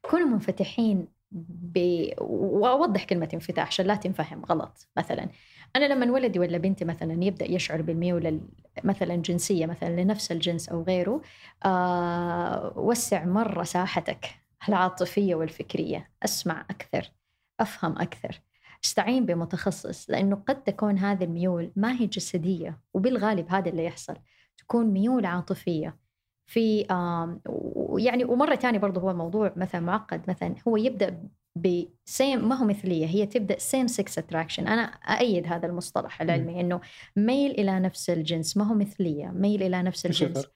كونوا منفتحين ب... وأوضح كلمة انفتاح عشان لا تنفهم غلط. مثلا أنا لما ولدي ولا بنتي مثلا يبدأ يشعر بالميول ال- مثلا جنسية مثلا لنفس الجنس أو غيره آه وسع مرة ساحتك العاطفية والفكرية. أسمع أكثر. أفهم أكثر. استعين بمتخصص؟ لأنه قد تكون هذه الميول ما هي جسدية وبالغالب هذا اللي يحصل تكون ميول عاطفية. في آم، ويعني ومرة ثانية برضه هو موضوع مثلا معقد مثلا هو يبدأ ب same ما هو مثلية هي تبدأ same sex attraction أنا أأيد هذا المصطلح العلمي إنه ميل إلى نفس الجنس ما هو مثلية ميل إلى نفس الجنس؟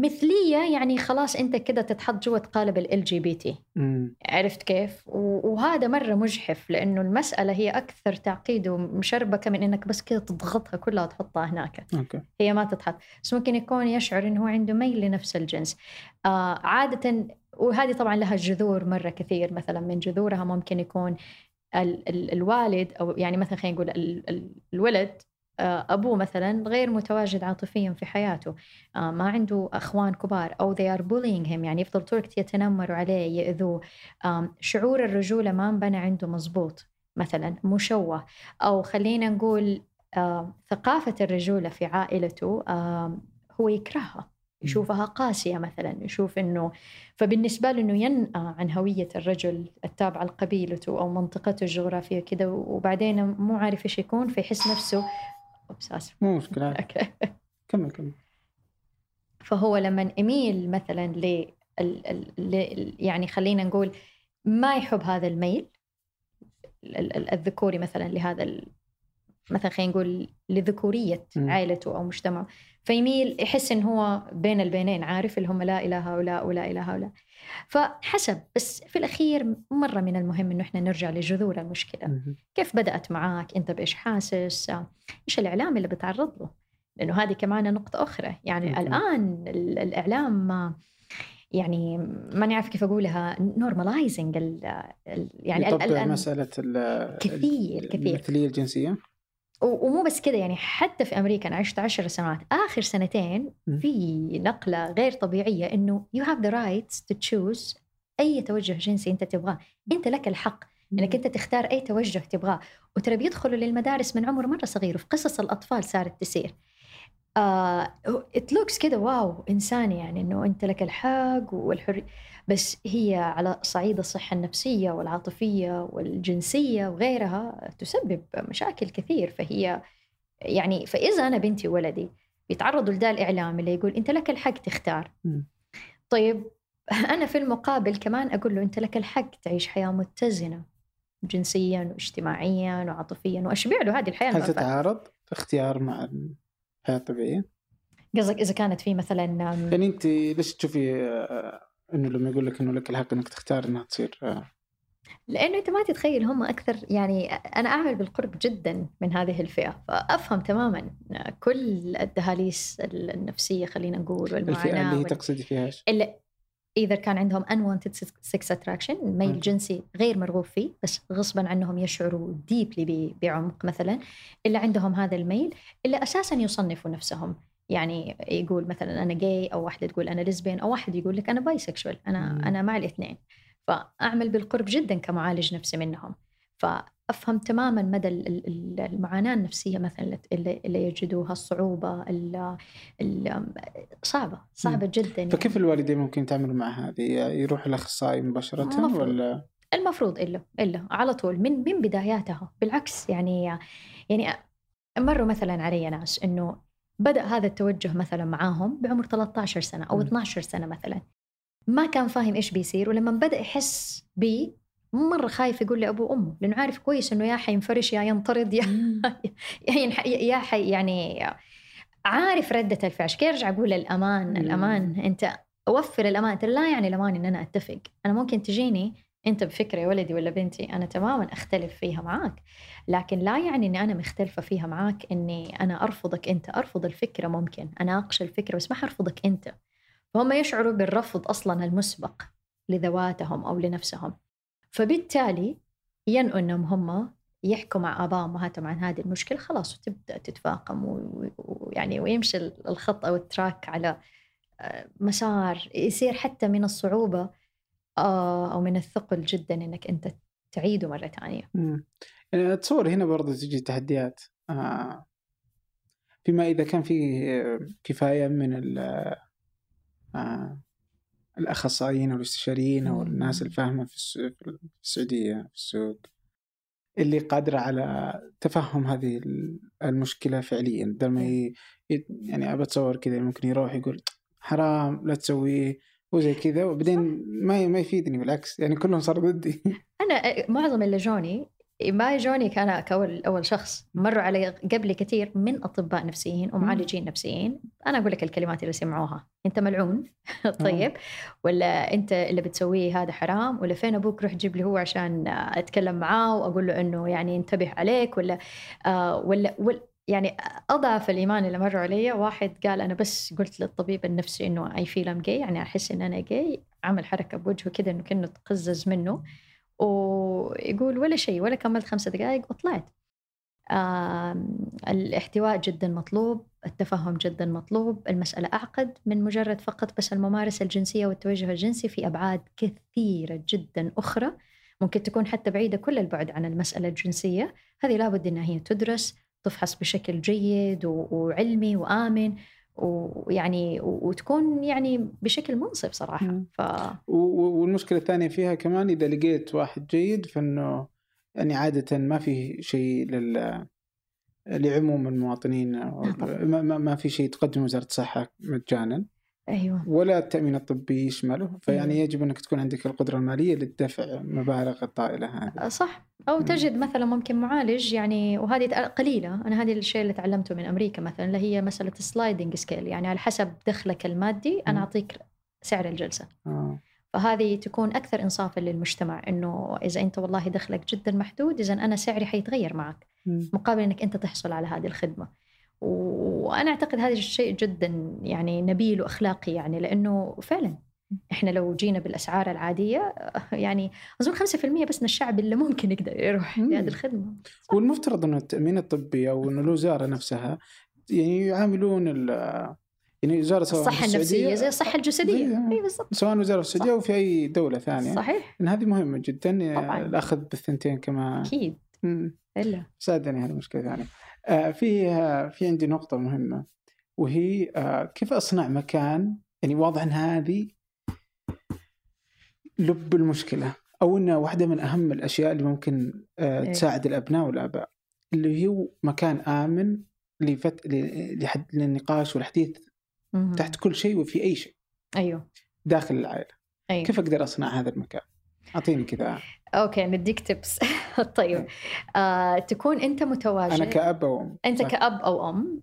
مثلية يعني خلاص أنت كده تتحط جوة قالب ال LGBT. عرفت كيف؟ وهذا مرة مجحف لأنه المسألة هي أكثر تعقيد ومشربكة من إنك بس كده تضغطها كلها وتحطها هناك. okay. هي ما تتحط. بس ممكن يكون يشعر إنه هو عنده ميل لنفس الجنس. آه عادة وهذه طبعا لها جذور مرة كثير. مثلا من جذورها ممكن يكون ال ال الوالد أو يعني مثلا خلينا نقول ال ال الولد أبوه مثلا غير متواجد عاطفيا في حياته. آه، ما عنده أخوان كبار أو they are bullying him يعني يفضل طول يتنمروا عليه يأذوه. شعور الرجولة ما انبنى عنده مزبوط مثلا مشوه. أو خلينا نقول آه، ثقافة الرجولة في عائلته هو يكرهها يشوفها قاسية مثلا يشوف إنه فبالنسبة له إنه ينأى عن هوية الرجل التابعة لقبيلته أو منطقته الجغرافية كده. وبعدين مو عارف إيش يكون فيحس نفسه آسف مو مشكلة. أوكي. كمل كمل. فهو لما يميل مثلا ل يعني خلينا نقول ما يحب هذا الميل ال- ال- الذكوري مثلا لهذا مثلا خلينا نقول لذكورية مم. عائلته أو مجتمعه. فيميل يحس إن هو بين البينين عارف اللي هم لا إلى هؤلاء ولا إلى هؤلاء. فحسب بس في الأخير مرة من المهم إنه إحنا نرجع لجذور المشكلة. مم. كيف بدأت معاك؟ أنت بإيش حاسس؟ إيش الإعلام اللي بتعرض له؟ لأنه هذه كمان نقطة أخرى. يعني okay. الآن ال- الإعلام آه، يعني ما نعرف كيف ال ال- يعني ال- يطبع ال- ال- مسألة ال- كثير كثير. المثلية الجنسية؟ ومو بس كده يعني حتى في أمريكا أنا عشت عشر سنوات آخر سنتين. في نقلة غير طبيعية إنه you have the right to choose أي توجه جنسي أنت تبغاه. أنت لك الحق إنك أنت تختار أي توجه تبغاه. وترى بيدخلوا للمدارس من عمر مرة صغير وفي قصص الأطفال صارت تسير. it looks كده واو انساني يعني إنه أنت لك الحق والحريه بس هي على صعيد الصحة النفسية والعاطفية والجنسية وغيرها تسبب مشاكل كثير فهي يعني فإذا أنا بنتي وولدي بيتعرضوا لدا الإعلام اللي يقول أنت لك الحق تختار. طيب أنا في المقابل كمان أقول له أنت لك الحق تعيش حياة متزنة جنسيا واجتماعيا وعاطفيا وأشبع له هذه الحياة هل. تتعارض الاختيار مع الحياة الطبيعيه؟ قصدك إذا كانت في مثلا يعني أنت ليش تشوفي آه، إنه لما يقول لك إنه لك الحق إنك تختار إنها تصير آه، لأنه أنت ما تتخيل هم أكثر يعني أنا أعمل بالقرب جدا من هذه الفئة فأفهم تماما كل الدهاليز النفسية خلينا نقول الفئة والمعاناه اللي هي تقصدي فيها إيش؟ إذا كان عندهم unwanted sex attraction ميل okay. جنسي غير مرغوب فيه بس غصبا عنهم يشعروا deeply بعمق مثلا إلا عندهم هذا الميل إلا أساسا يصنفوا نفسهم يعني يقول مثلا أنا جاي أو واحدة تقول أنا lesbian أو واحد يقول لك أنا bisexual أنا مم. أنا مع الاثنين فأعمل بالقرب جدا كمعالج نفسي منهم فأفهم تماما مدى ال- ال- ال- المعاناة النفسية مثلا اللي, يجدوها الصعوبة ال- ال- صعبة صعبة جدا يعني. فكيف الوالدين ممكن يتعاملوا مع هذه؟ يروح الأخصائي مباشرة المفروض. ولا المفروض إلا إلا على طول من من بداياتها بالعكس يعني يعني مروا مثلا علي ناس إنه بدأ هذا التوجه مثلا معاهم بعمر 13 سنة أو مم. 12 سنة مثلا ما كان فاهم إيش بيصير ولما بدأ يحس بي مرة خايف يقول لابوه وامه لأنه عارف كويس إنه يا حينفرش يا ينطرد يا يا, يا حي يعني عارف ردة الفعل. عشان كذا أرجع أقول الأمان الأمان أنت اوفر الأمان. لا يعني الأمان إن أنا أتفق. أنا ممكن تجيني أنت بفكره يا ولدي ولا بنتي أنا تماما أختلف فيها معاك. لكن لا يعني إني أنا مختلفة فيها معاك إني أنا أرفضك أنت. أرفض الفكرة ممكن. أناقش الفكرة بس ما حرفضك أنت. فهم يشعروا بالرفض أصلا المسبق لذواتهم أو لنفسهم. فبالتالي ينقوا أنهم هم يحكوا مع ابائهم وامهاتهم عن هذه المشكلة خلاص وتبدأ تتفاقم ويعني ويمشي الخط أو التراك على آه، مسار يصير حتى من الصعوبة آه، أو من الثقل جدا إنك أنت تعيده مرة ثانية. يعني أتصور هنا برضه تجي تحديات آه فيما إذا كان في كفاية من الأخصائيين أو الاستشاريين أو الناس الفاهمة في السعودية في السوق اللي قادرة على تفهم هذه المشكلة فعليا بدل ما يعني أبى أتصور كذا ممكن يروح يقول حرام لا تسويه وزي كذا وبعدين ما ما يفيدني بالعكس يعني كلهم صاروا ضدي. أنا معظم اللي جوني ما يجوني كان كأول أول شخص مروا علي قبلي كثير من أطباء نفسيين ومعالجين نفسيين. أنا أقول لك الكلمات اللي سمعوها. أنت ملعون؟ طيب. ولا أنت اللي بتسويه هذا حرام؟ ولا فين أبوك روح جيب لي هو عشان أتكلم معاه وأقول له أنه يعني انتبه عليك؟ ولا آه ولا, ولا يعني أضعف الإيمان اللي مروا علي. واحد قال أنا بس قلت للطبيب النفسي إنه I feel I'm gay يعني أحس إن أنا جاي عمل حركة بوجهه كذا إنه كأنه تقزز منه. ويقول ولا شيء ولا كملت خمسة دقائق وطلعت. الاحتواء جدا مطلوب التفهم جدا مطلوب المسألة أعقد من مجرد فقط بس الممارسة الجنسية والتوجه الجنسي في أبعاد كثيرة جدا أخرى. ممكن تكون حتى بعيدة كل البعد عن المسألة الجنسية. هذه لابد أنها هي تدرس تفحص بشكل جيد وعلمي وآمن. ويعني وتكون يعني بشكل منصف صراحة. ف والمشكلة الثانية فيها كمان إذا لقيت واحد جيد فإنه يعني عادة ما في شيء لل لعموم المواطنين ما, ما في شيء تقدم وزارة الصحة مجانا. أيوه. ولا التأمين الطبي يشمله فيعني أيوة. يجب أنك تكون عندك القدرة المالية للدفع مبالغ الطائلة هذه. صح. أو تجد مثلا ممكن معالج يعني وهذه قليلة. أنا هذه الشيء اللي تعلمته من أمريكا مثلا اللي هي مسألة ال sliding scale يعني على حسب دخلك المادي أنا أعطيك سعر الجلسة. آه. فهذه تكون أكثر انصافا للمجتمع إنه إذا أنت والله دخلك جدا محدود إذا أنا سعري حيتغير معك. مقابل إنك أنت تحصل على هذه الخدمة. وأنا أعتقد هذا الشيء جدا يعني نبيل وأخلاقي يعني لأنه فعلا إحنا لو جينا بالأسعار العادية يعني أظن 5% بس من الشعب اللي ممكن يقدر يروح لهذه الخدمة. صح. والمفترض إنه التامين الطبي أو إنه الوزاره نفسها يعني يعاملون يعني وزاره سواء الصحة النفسية زي الصحة الجسدية. إي بالضبط. سواء وزاره السعودية أو في أي دولة ثانية. صحيح. إن هذه مهمة جدا طبعا. الأخذ بالثنتين كما أكيد. إلا. ساعدني هذه مشكله ثانية آه، في آه، في عندي نقطة مهمة وهي آه، كيف أصنع مكان يعني واضح أن هذه لب المشكلة أو أنها واحدة من أهم الأشياء اللي ممكن إيه. تساعد الأبناء والآباء اللي هو مكان آمن لفت... لحد... للنقاش والحديث تحت كل شيء وفي أي شيء أيوه داخل العائلة أيوه. كيف أقدر أصنع هذا المكان؟ أعطيني كذا. أوكي نديك تبس طيب آه، تكون أنت متواجد. أنا كأب أو أم. أنت صح. كأب أو أم.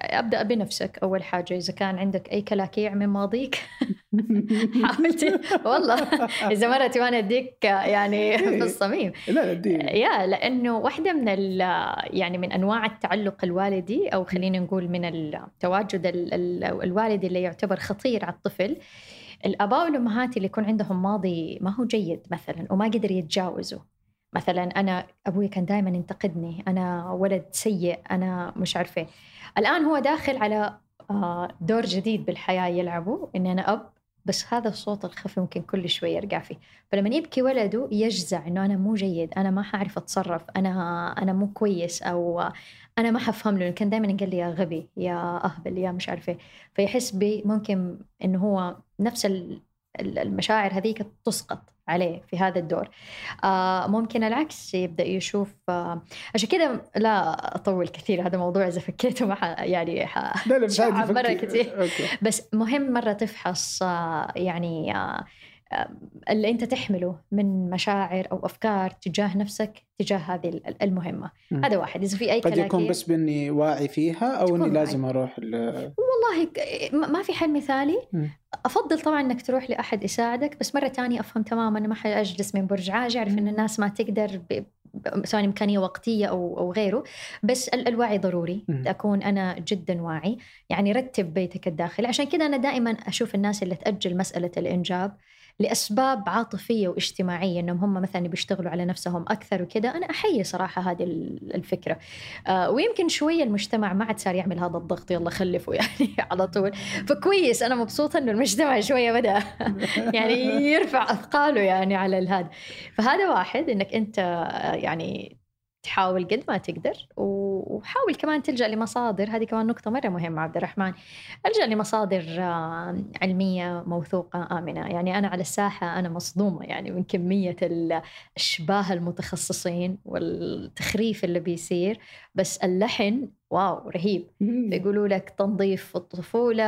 أبدأ بنفسك أول حاجة. إذا كان عندك أي كلاكيع من ماضيك حاولت. والله إذا مرت وأنا أديك يعني في الصميم. لا لا يا لأنه واحدة من يعني من أنواع التعلق الوالدي أو خلينا نقول من التواجد الوالدي اللي يعتبر خطير على الطفل الآباء والأمهات اللي يكون عندهم ماضي ما هو جيد مثلا وما قدر يتجاوزوا مثلا أنا أبوي كان دائما ينتقدني أنا ولد سيء أنا مش عارفة. الآن هو داخل على آه، دور جديد بالحياة يلعبه إني أنا أب. بس هذا الصوت الخفي ممكن كل شوي يرجع فيه. فلما يبكي ولده يجزع إنه أنا مو جيد أنا ما حعرف أتصرف أنا أنا مو كويس أو أنا ما حفهم له. كان دائما يقول لي يا غبي يا أهبل يا مش عارفه فيحس بممكن إنه هو نفس المشاعر هذيك تسقط. عليه في هذا الدور. آه ممكن العكس يبدأ يشوف آه عشان كذا لا أطول كثير هذا موضوع إذا فكيته ما يعني ح... لا لا مرة كثير. أوكي. بس مهم مرة تفحص آه يعني آه اللي أنت تحمله من مشاعر أو أفكار تجاه نفسك تجاه هذه المهمة. م. هذا واحد. إذا في أي قد يكون بس بإني واعي فيها أو إني لازم أروح والله ما في حل مثالي. م. أفضل طبعا إنك تروح لأحد يساعدك. بس مرة ثانية أفهم تماما ما حاجلس من برج عاج اعرف إن الناس ما تقدر سواء إمكانية وقتية أو أو غيره. بس الوعي ضروري. م. أكون أنا جدا واعي. يعني رتب بيتك الداخلي. عشان كذا أنا دائما أشوف الناس اللي تأجل مسألة الإنجاب. لأسباب عاطفية واجتماعية إنهم هم مثلا بيشتغلوا على نفسهم أكثر وكذا أنا أحيي صراحة هذه الفكرة. آه ويمكن شوية المجتمع ما عاد صار يعمل هذا الضغط يلا خلفوا يعني على طول. فكويس أنا مبسوطة إنه المجتمع شوية بدأ يعني يرفع أثقاله يعني على الهذا. فهذا واحد إنك أنت يعني تحاول قد ما تقدر وحاول كمان تلجأ لمصادر. هذه كمان نقطة مرة مهمة عبد الرحمن. ألجأ لمصادر علمية موثوقة آمنة. يعني أنا على الساحة أنا مصدومة يعني من كمية الأشباه المتخصصين والتخريف اللي بيصير. بس اللحن واو رهيب. بيقولوا لك تنظيف الطفولة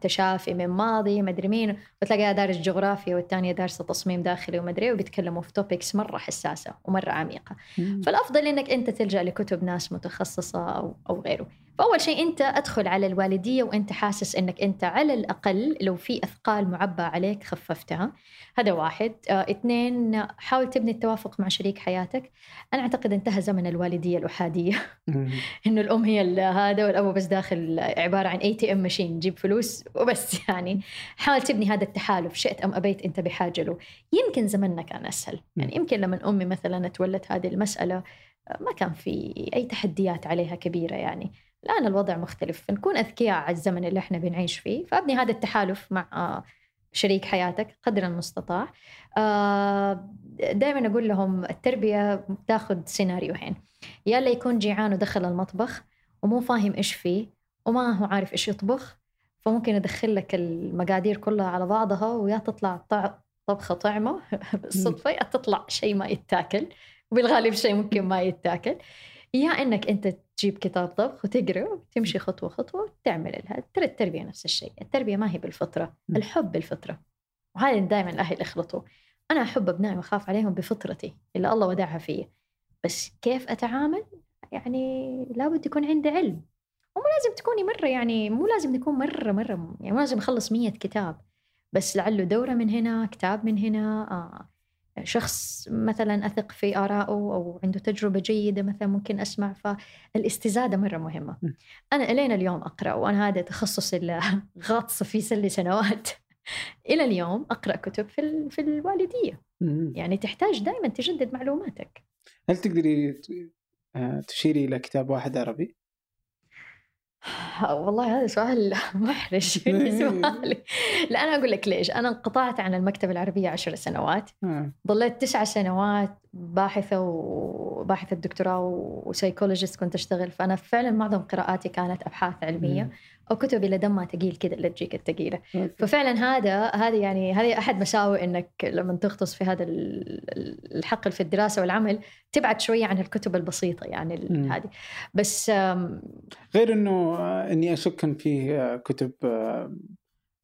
تشافي من ماضي مدري مين. وتلاقيها دارس جغرافيا والثانية دارسة تصميم داخلي ومدري وبيتكلموا في توبكس مرة حساسة ومرة عميقة. فالأفضل إنك أنت تلجأ لكتب ناس متخصصة أو, أو غيره. فأول شيء أنت أدخل على الوالدية وأنت حاسس أنك أنت على الأقل لو في أثقال معبأة عليك خففتها. هذا واحد. آه اثنين حاول تبني التوافق مع شريك حياتك. أنا أعتقد انتهى زمن الوالدية الأحادية. إنه الأم هي هذا والأبو بس داخل عبارة عن ATM ماشين جيب فلوس وبس يعني. حاول تبني هذا التحالف شئت أم أبيت أنت بحاجة له. يمكن زمننا كان أسهل. يعني يمكن لما أمي مثلا تولت هذه المسألة ما كان في أي تحديات عليها كبيرة يعني. الآن الوضع مختلف نكون أذكياء على الزمن اللي إحنا بنعيش فيه. فأبني هذا التحالف مع شريك حياتك قدر المستطاع. آه، دائما أقول لهم التربية تاخذ سيناريوهين. يا لا يكون جيعان ودخل المطبخ ومو فاهم إيش فيه وما هو عارف إيش يطبخ فممكن يدخل لك المقادير كلها على بعضها ويا تطلع طبخة طعمة بالصدفة يا تطلع شيء ما يتاكل وبالغالب شيء ممكن ما يتاكل. يا إنك أنت تجيب كتاب طبخ وتقرأ وتمشي خطوة خطوة وتعمل لها ترى التربية نفس الشيء. التربية ما هي بالفطرة الحب بالفطرة. وهذا دائما الأهل يخلطوا أنا أحب ابنائي وأخاف عليهم بفطرتي اللي الله ودعها فيه بس كيف أتعامل؟ يعني لابد يكون عندي علم. ومو لازم تكوني مرة يعني مو لازم نكون مرة مرة يعني مو لازم اخلص مية كتاب. بس لعله دورة من هنا كتاب من هنا آه. شخص مثلا أثق في آرائه أو عنده تجربة جيدة مثلا ممكن أسمع فالاستزادة مرة مهمة. أنا إلينا اليوم أقرأ وأنا هذا تخصص اللي غاطسة فيه سلي سنوات. إلى اليوم أقرأ كتب في, في الوالدية. يعني تحتاج دائما تجدد معلوماتك. هل تقدري آه، تشيري إلى كتاب واحد عربي؟ والله هذا سؤال محرج. سؤالي لا أنا أقول لك ليش؟ أنا انقطعت عن المكتبة العربية عشر سنوات. ظليت تسع سنوات باحثة وباحثة دكتوراه وسايكولوجيست كنت أشتغل. فأنا فعلا معظم قراءاتي كانت أبحاث علمية أو كتب إلى دمها ثقيل كذا اللي تجيك الثقيلة ففعلا هذا هذه يعني هذه أحد مساوئ إنك لما تغطس في هذا الحقل في الدراسة والعمل تبعد شوية عن الكتب البسيطة يعني هذه. بس غير إنه إني أشك إن في كتب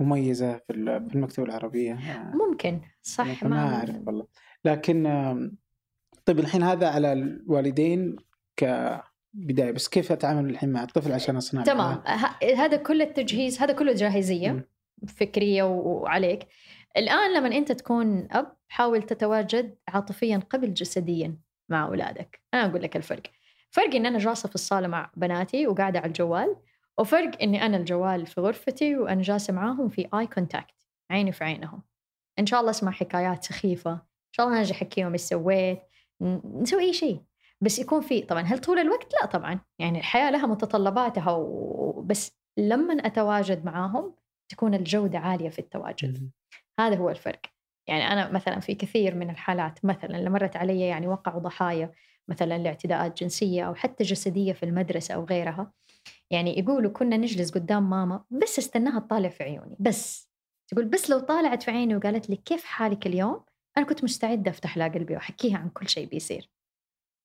مميزة في المكتبة العربية. ممكن صح ما, ما أعرف والله. لكن طيب الحين هذا على الوالدين كبداية بس كيف أتعامل الحين مع الطفل عشان أصنع تمام. هذا كل التجهيز هذا كله جاهزية م. فكرية وعليك. الآن لما أنت تكون أب حاول تتواجد عاطفيا قبل جسديا مع أولادك. أنا أقول لك الفرق. فرق إن أنا جالسة في الصالة مع بناتي وقاعدة على الجوال وفرق اني أنا الجوال في غرفتي وأنا جالسة معاهم في eye contact عيني في عينهم. إن شاء الله أسمع حكايات سخيفة. إن شاء الله أجي احكيهم إيش سويت. نسوي أي شيء. بس يكون في طبعا هل طول الوقت؟ لا طبعا. يعني الحياة لها متطلباتها و... بس لما أتواجد معاهم تكون الجودة عالية في التواجد. هذا هو الفرق. يعني أنا مثلا في كثير من الحالات مثلا اللي مرت علي يعني وقعوا ضحايا مثلا لاعتداءات جنسية أو حتى جسدية في المدرسة أو غيرها يعني يقولوا كنا نجلس قدام ماما بس استناها تطالع في عيوني. بس تقول بس لو طالعت في عيني وقالت لي كيف حالك اليوم؟ أنا كنت مستعدة أفتح لها قلبي وأحكيها عن كل شيء بيصير.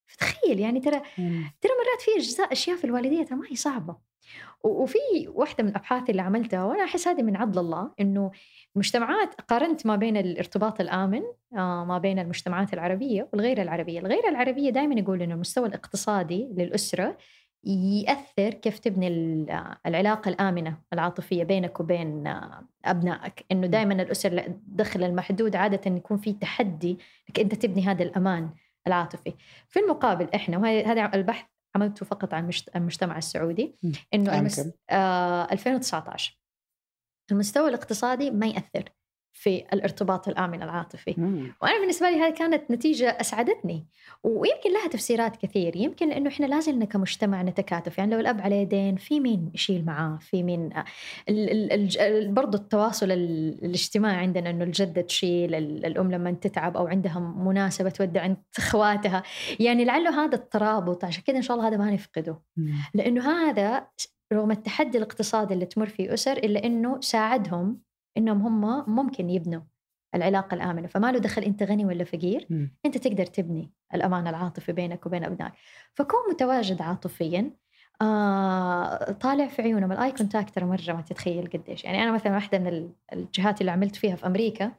فتخيل يعني ترى مم. ترى مرات في أجزاء أشياء في الوالدية ترى ما هي صعبة. وفي واحدة من الأبحاث اللي عملتها وأنا أحس هذه من عدل الله إنه المجتمعات قارنت ما بين الارتباط الآمن آه، ما بين المجتمعات العربية والغير العربية، الغير العربية دائما يقول إنه المستوى الاقتصادي للأسرة يأثر كيف تبني ال- العلاقة الآمنة العاطفية بينك وبين أبنائك. إنه دائما الأسر الدخل المحدود عادة يكون في تحدي إنك أنت تبني هذا الأمان العاطفي. في المقابل إحنا وهذا هذا البحث عملته فقط عن المجت- المجتمع السعودي. إنه المس... آه 2019 المستوى الاقتصادي ما يأثر. في الارتباط الآمن العاطفي. مم. وأنا بالنسبة لي هذه كانت نتيجة أسعدتني. ويمكن لها تفسيرات كثير. يمكن لأنه إحنا لازلنا كمجتمع نتكاتف. يعني لو الأب عليه دين في مين يشيل معاه؟ في مين؟ برضو التواصل ال- الاجتماعي عندنا إنه الجده تشيل ال- الأم لما تتعب أو عندها مناسبة تودع عند إخواتها. يعني لعله هذا الترابط. عشان كذا إن شاء الله هذا ما نفقده. مم. لأنه هذا رغم التحدي الاقتصادي اللي تمر فيه أسر إلا إنه ساعدهم إنهم هم ممكن يبنوا العلاقة الآمنة فما له دخل أنت غني ولا فقير مم. أنت تقدر تبني الامان العاطفي بينك وبين أبنائك فكون متواجد عاطفيا آه طالع في عيونهم ال eye contact ترى مرة ما تتخيل قديش يعني أنا مثلا واحدة من ال- الجهات اللي عملت فيها في أمريكا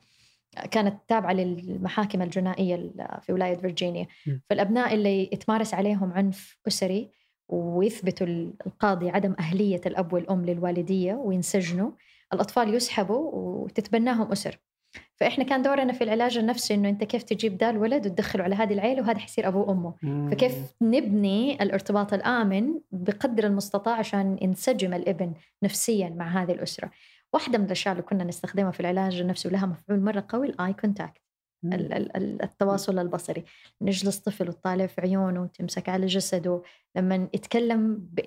كانت تابعة للمحاكم الجنائية ال- في ولاية فيرجينيا م. فالأبناء اللي يتمارس عليهم عنف أسري ويثبتوا القاضي عدم أهلية الأب والأم للوالدية وينسجنوا الأطفال يسحبوا وتتبناهم أسر. فإحنا كان دورنا في العلاج النفسي إنه أنت كيف تجيب ده الولد وتدخله على هذه العيلة وهذا حيصير أبوه وأمه. فكيف نبني الارتباط الآمن بقدر المستطاع عشان ينسجم الابن نفسيا مع هذه الأسرة. واحدة من الأشياء اللي كنا نستخدمها في العلاج النفسي ولها مفعول مرة قوي ال eye contact. التواصل البصري. نجلس طفل وتطالع في عيونه وتمسك على جسده. لما يتكلم ب...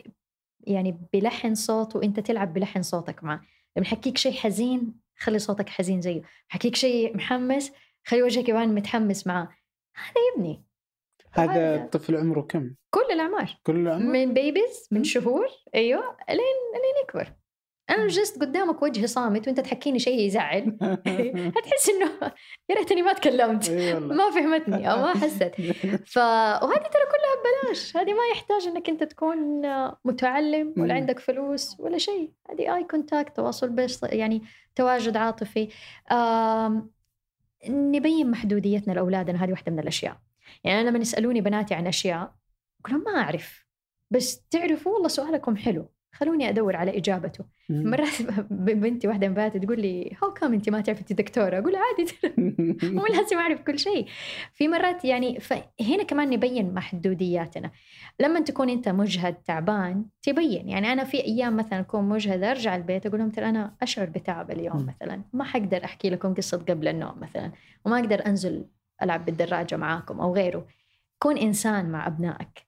يعني بلحن صوت وأنت تلعب بلحن صوتك معه. لما يحكيك شيء حزين خلي صوتك حزين زيه حكيك شيء محمس خلي وجهك يبان متحمس معاه هذا يبني هذا الطفل عمره كم؟ كل الأعمار كل عمره؟ من babies من. شهور أيوه لين لين يكبر أنا جلست قدامك وجه صامت وأنت تحكيني شيء يزعل. هتحس إنه يا ريتني ما تكلمت. ما فهمتني أو ما حست ف وهذه ترى كلها ببلاش. هذه ما يحتاج إنك أنت تكون متعلم ولا. عندك فلوس ولا شيء. هذه eye contact تواصل بس يعني تواجد عاطفي. آم، نبين محدوديتنا لأولادنا هذه واحدة من الأشياء. يعني أنا لما يسألوني بناتي عن أشياء أقول لهم ما أعرف. بس تعرفوا والله سؤالكم حلو. خلوني أدور على إجابته. مرات بنتي واحدة من بناتي تقول لي هاو كم انت ما تعرفي انت دكتورة؟ أقول عادي. مو لازم أعرف كل شيء. في مرات يعني فهنا كمان نبين محدودياتنا. لما تكون أنت مجهد تعبان تبين. يعني أنا في أيام مثلا أكون مجهده أرجع البيت أقول لهم ترى أنا أشعر بتعب اليوم. مثلا. ما حقدر أحكي لكم قصة قبل النوم مثلا. وما أقدر أنزل ألعب بالدراجة معاكم أو غيره. كون إنسان مع أبنائك.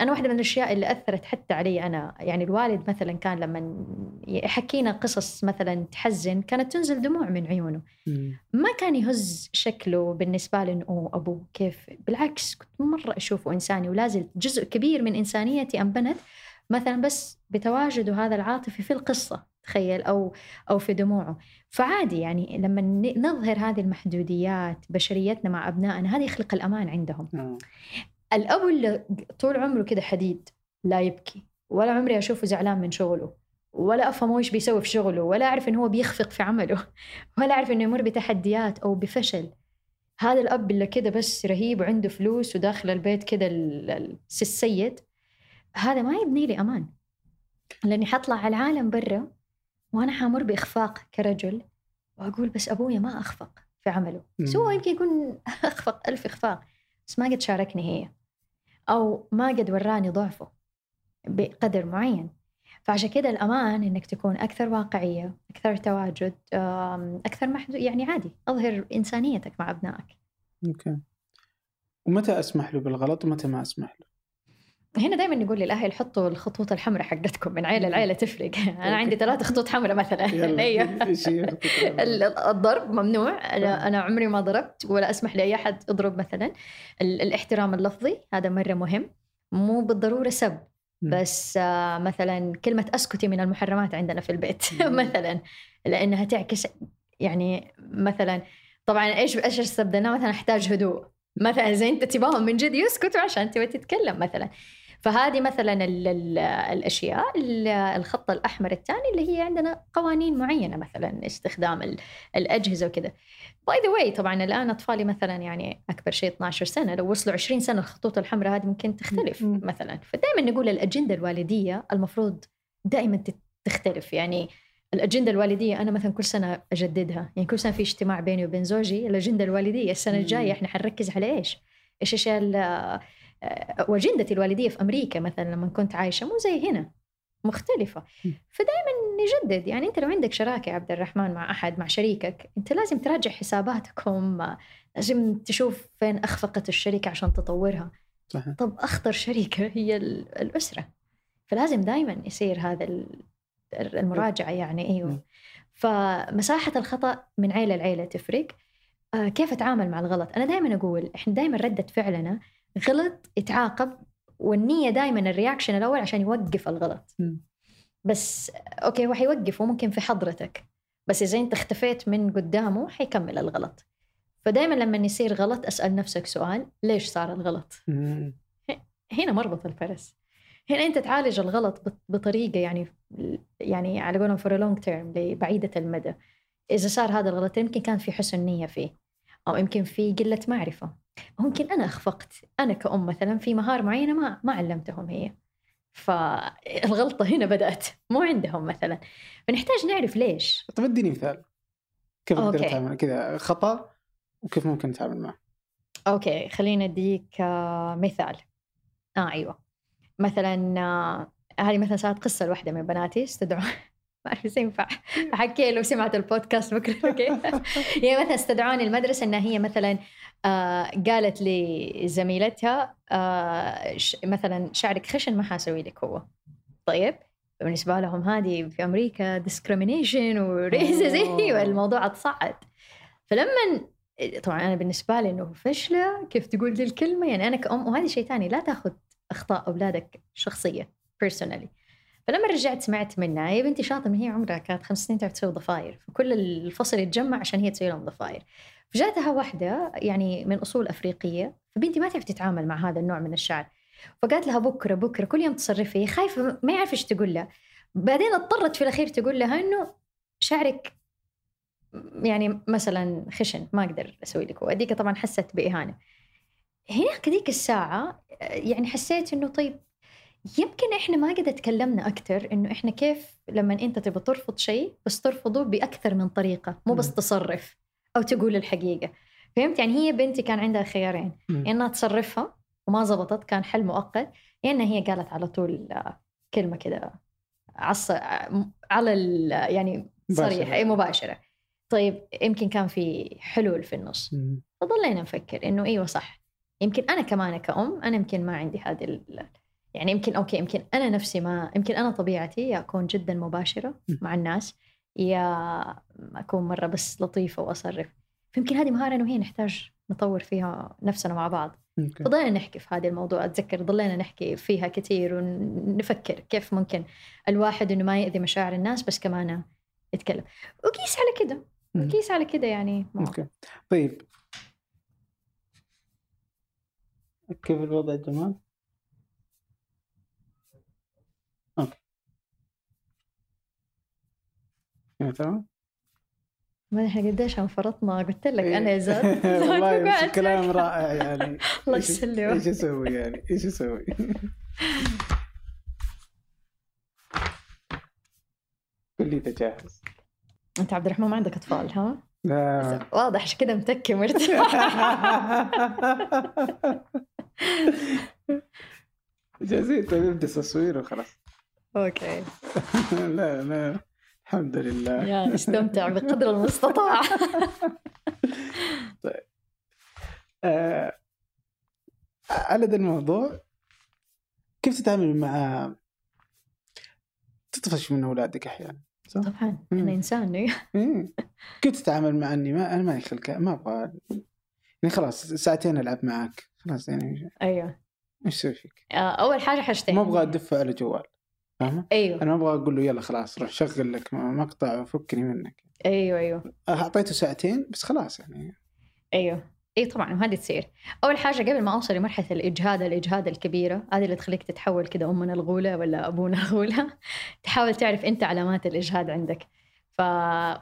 أنا واحدة من الأشياء اللي أثرت حتى علي أنا. يعني الوالد مثلا كان لما يحكينا قصص مثلا تحزن كانت تنزل دموع من عيونه. ما كان يهز شكله بالنسبة لي إنه أوه أبوه كيف؟ بالعكس كنت مرة أشوفه إنساني ولازل جزء كبير من إنسانيتي أنبنت مثلا بس بتواجده هذا العاطفي في القصة تخيل أو أو في دموعه. فعادي يعني لما نظهر هذه المحدوديات بشريتنا مع أبنائنا هذا يخلق الأمان عندهم. الأب اللي طول عمره كده حديد لا يبكي ولا عمري أشوفه زعلان من شغله ولا أفهم إيش بيسوي في شغله ولا أعرف إنه هو بيخفق في عمله ولا أعرف إنه يمر بتحديات أو بفشل. هذا الأب اللي كده بس رهيب وعنده فلوس وداخل البيت كده ال- ال- السيد هذا ما يبني لي أمان. لأني حطلع على العالم برا وأنا حامر بإخفاق كرجل وأقول بس أبويا ما أخفق في عمله. مم. يمكن يكون أخفق ألف إخفاق. بس ما قد شاركني هي. أو ما قد وراني ضعفه بقدر معين. فعشان كده الأمان إنك تكون أكثر واقعية أكثر تواجد أكثر محدود يعني عادي أظهر إنسانيتك مع أبنائك. أوكي. ومتى أسمح له بالغلط ومتى ما أسمح له؟ هنا دائما نقول للأهل حطوا الخطوط الحمراء حقتكم من عيلة لعيلة تفرق. أنا عندي ثلاث خطوط حمراء مثلا. أيوه. الضرب ممنوع. أنا أنا عمري ما ضربت ولا أسمح لأي أحد يضرب مثلا. ال- الاحترام اللفظي هذا مرة مهم. مو بالضرورة سب. بس آه، مثلا كلمة أسكتي من المحرمات عندنا في البيت. مثلا لأنها تعكس يعني مثلا طبعا إيش إيش استبدلناه مثلا أحتاج هدوء. مثلا اذا أنت تبغاهم من جد يسكتوا عشان تبي تتكلم مثلا. فهذه مثلا ال ال الأشياء ال- الخط الأحمر الثاني اللي هي عندنا قوانين معينة مثلا استخدام ال- الأجهزة وكذا by the way طبعا الآن أطفالي مثلا يعني أكبر شيء 12 سنة لو وصلوا 20 سنة الخطوط الحمراء هذه ممكن تختلف. مثلا فدائما نقول الأجندة الوالدية المفروض دائما تختلف يعني الأجندة الوالدية أنا مثلا كل سنة أجددها يعني كل سنة في اجتماع بيني وبين زوجي الأجندة الوالدية السنة الجاية. إحنا حنركز على إيش؟ إيش أشياء واجندتي الوالدية في أمريكا مثلا لما كنت عايشة مو زي هنا مختلفة. مم. فدائما نجدد يعني أنت لو عندك شراكة يا عبد الرحمن مع أحد مع شريكك أنت لازم تراجع حساباتكم آه، لازم تشوف فين أخفقت الشركة عشان تطورها. صحيح. طب أخطر شركه هي ال- الأسرة. فلازم دائما يصير هذا ال- المراجعة يعني أيوه. مم. فمساحة الخطأ من عيلة لعيلة تفرق. آه، كيف أتعامل مع الغلط؟ أنا دائما أقول إحنا دائما ردة فعلنا غلط يتعاقب والنية دائما ال reaction الأول عشان يوقف الغلط. مم. بس okay هو حيوقفه ممكن في حضرتك. بس إذا أنت اختفيت من قدامه حيكمل الغلط. فدائما لما يصير غلط أسأل نفسك سؤال ليش صار الغلط؟ مم. هنا مربط الفرس. هنا أنت تعالج الغلط بط- بطريقة يعني يعني على قولهم for long term لبعيدة المدى. إذا صار هذا الغلط يمكن كان في حسن نية فيه أو يمكن في قلة معرفة. ممكن أنا أخفقت. أنا كأم مثلا في مهاره معينة ما ما علمتهم هي. فالغلطة هنا بدأت مو عندهم مثلا. فنحتاج نعرف ليش. طيب اديني مثال. كيف أقدر. أتعامل؟ كذا خطأ وكيف ممكن أتعامل معه؟ okay خلينا أديك آه، مثال. آه أيوه. مثلا آه، هذه مثلا صارت قصة لواحده من بناتي استدعوا. ما اعرف اذا ينفع. احكي لو سمعت البودكاست بكرة okay. هي مثلا استدعوني المدرسة إنها هي مثلا آه قالت لزميلتها آه مثلا شعرك خشن ما حاسوي لك هو. طيب بالنسبة لهم هذه في أمريكا discrimination و racism أوه. والموضوع أتصعد. فلما طبعا أنا بالنسبة لي إنه فشلة كيف تقول دي الكلمة يعني أنا كأم وهذه شيء ثاني لا تأخذ أخطاء أولادك شخصيه personally فلما رجعت سمعت منها هي بنتي شاطره من هي عمرها كانت خمس سنين تعرف تسوي ضفاير فكل الفصل يتجمع عشان هي تسوي لهم ضفاير فجاتها واحدة يعني من أصول أفريقية فبنتي ما تعرف تتعامل مع هذا النوع من الشعر. فقالت لها بكرة بكرة كل يوم تصرفي خايفة ما يعرف إيش تقول لها. بعدين اضطرت في الأخير تقول لها إنه شعرك يعني مثلا خشن ما أقدر أسوي لك. وأديك طبعا حست بإهانة. هناك ذيك الساعة يعني حسيت إنه طيب يمكن إحنا ما قد تكلمنا أكثر إنه إحنا كيف لما أنت تبغى ترفض شيء بس ترفضه بأكثر من طريقة مو بس. تصرف. أو تقول الحقيقة. فهمت؟ يعني هي بنتي كان عندها خيارين. إنها تصرفها وما زبطت كان حل مؤقت يا إنها هي قالت على طول آه، كلمة كده عص على ال- يعني مباشرة. صريحه مباشرة. طيب يمكن كان في حلول في النص. فضلينا نفكر إنه إيوه صح. يمكن أنا كمان كأم أنا يمكن ما عندي هذه ال- يعني يمكن أوكي يمكن أنا نفسي ما يمكن أنا طبيعتي اكون جدا مباشرة. مع الناس. يا أكون مرة بس لطيفة وأصرف. فيمكن هذه مهارة إنه هي نحتاج نطور فيها نفسنا مع بعض. فضلنا نحكي في هذا الموضوع أتذكر ضلينا نحكي فيها كثير ونفكر كيف ممكن الواحد إنه ما يأذي مشاعر الناس بس كمان يتكلم. وقيس على كده. قيس على كده يعني أوكي طيب. كيف الوضع جمال؟ تمام؟ ما إحنا قديش انفرطنا قلت لك إيه. أنا يا زاد والله معك. رائع يعني الله يسلمك. إيش أسوي يعني؟ إيش أسوي؟ إذا جاهز أنت عبد الرحمن ما عندك أطفال ها؟ لا واضح عشان كذا متكي مرتاح جاهزين طيب نبدا تصوير وخلاص okay لا لا الحمد لله. يا استمتع بقدر المستطاع. آه، على ذا الموضوع كيف تتعامل مع تطفش من أولادك أحيانا؟ صح؟ طبعا مم. أنا إنسان إيه. كيف تتعامل مع أني ما أنا ماني خلق ما أبغى. يعني خلاص ساعتين ألعب معك خلاص يعني. أيوه. إيش أسوي فيك؟ آه، أول حاجة حاجتين. ما أبغى ادفه على جوال. فاهمة؟ أيوه. أنا ما أبغى أقول له يلا خلاص روح شغل لك مقطع وفكني منك. أيوه أيوه. أعطيته ساعتين بس خلاص يعني. أيوه. إي طبعا وهذه تصير. أول حاجة قبل ما أوصل لمرحلة الإجهاد الإجهاد الكبيرة هذه اللي تخليك تتحول كذا أمنا الغولة ولا أبونا الغولة. تحاول تعرف أنت علامات الإجهاد عندك. ف...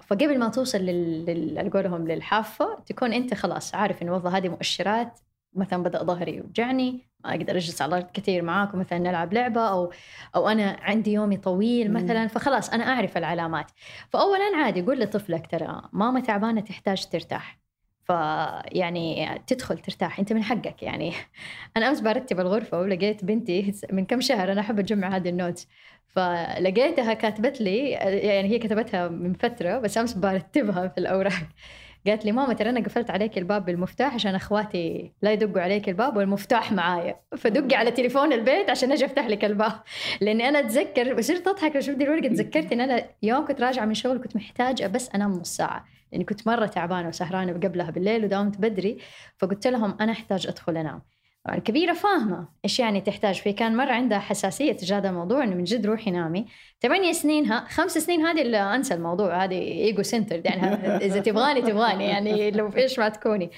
فقبل ما توصل لل... قولهم للحافة تكون أنت خلاص عارف انه والله هذه مؤشرات مثلا بدأ ظهري يوجعني أقدر أجلس على الأرض كثير معاكم مثلا نلعب لعبة أو أو أنا عندي يومي طويل مثلا فخلاص أنا أعرف العلامات. فاولا عادي قول لطفلك ترى ماما تعبانة تحتاج ترتاح. فيعني تدخل ترتاح أنت من حقك يعني. أنا أمس برتب الغرفة ولقيت بنتي من كم شهر أنا أحب أجمع هذه النوتس. فلقيتها كاتبت لي يعني هي كتبتها من فترة بس أمس برتبها في الأوراق. قالت لي ماما ترى أنا قفلت عليك الباب بالمفتاح عشان أخواتي لا يدقوا عليك الباب والمفتاح معايا. فدقي على تليفون البيت عشان أجي افتح لك الباب. لأني أنا أتذكر وصرت أضحك شفت الورقة تذكرت إن أنا يوم كنت راجعة من شغل كنت محتاجة بس أنام نص ساعة لأني كنت مرة تعبانة وسهرانة قبلها بالليل وداومت بدري فقلت لهم أنا أحتاج أدخل أنام. الكبيرة فاهمة إيش يعني تحتاج. في كان مرة عندها حساسية تجاه هذا الموضوع إنه من جد روحي نامي. ثمانية سنينها خمس سنين هذه اللي أنسى الموضوع هذه إيجو سنتر يعني إذا تبغاني تبغاني يعني لو في إيش ما تكوني.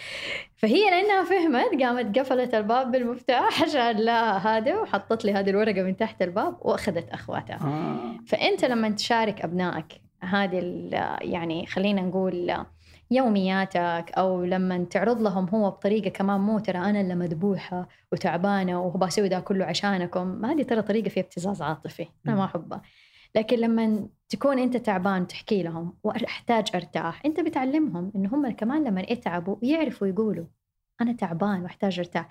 فهي لأنها فهمت قامت قفلت الباب بالمفتاح عشان لا هذا وحطت لي هذه الورقة من تحت الباب وأخذت أخواتها. آه. فأنت لما تشارك أبنائك هذه يعني خلينا نقول يومياتك أو لما تعرض لهم هو بطريقة كمان مو ترى أنا اللي مذبوحة وتعبانة وبسوي ده كله عشانكم. هذه ترى طريقة فيها ابتزاز عاطفي أنا ما احبها لكن لما تكون أنت تعبان تحكي لهم وأحتاج أرتاح أنت بتعلمهم إن هم كمان لما يتعبوا يعرفوا يقولوا أنا تعبان وأحتاج أرتاح.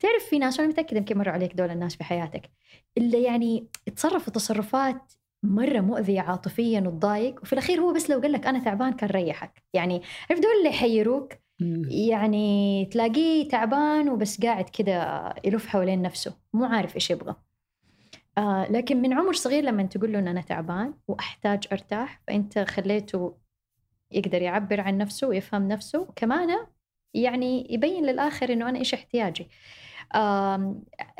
تعرف في ناس وأنا متأكدة يمكن مروا عليك دول الناس في حياتك اللي يعني تصرفوا تصرفات مرة مؤذية عاطفيا وتضايق وفي الأخير هو بس لو قال لك أنا تعبان كان ريحك. يعني عرف دول اللي يحيروك؟ يعني تلاقيه تعبان وبس قاعد كده يلف حوالين نفسه مو عارف إيش يبغى. آه لكن من عمر صغير لما تقول له إن أنا تعبان وأحتاج أرتاح فأنت خليته يقدر يعبر عن نفسه ويفهم نفسه وكمان يعني يبين للآخر إنه أنا إيش احتياجي.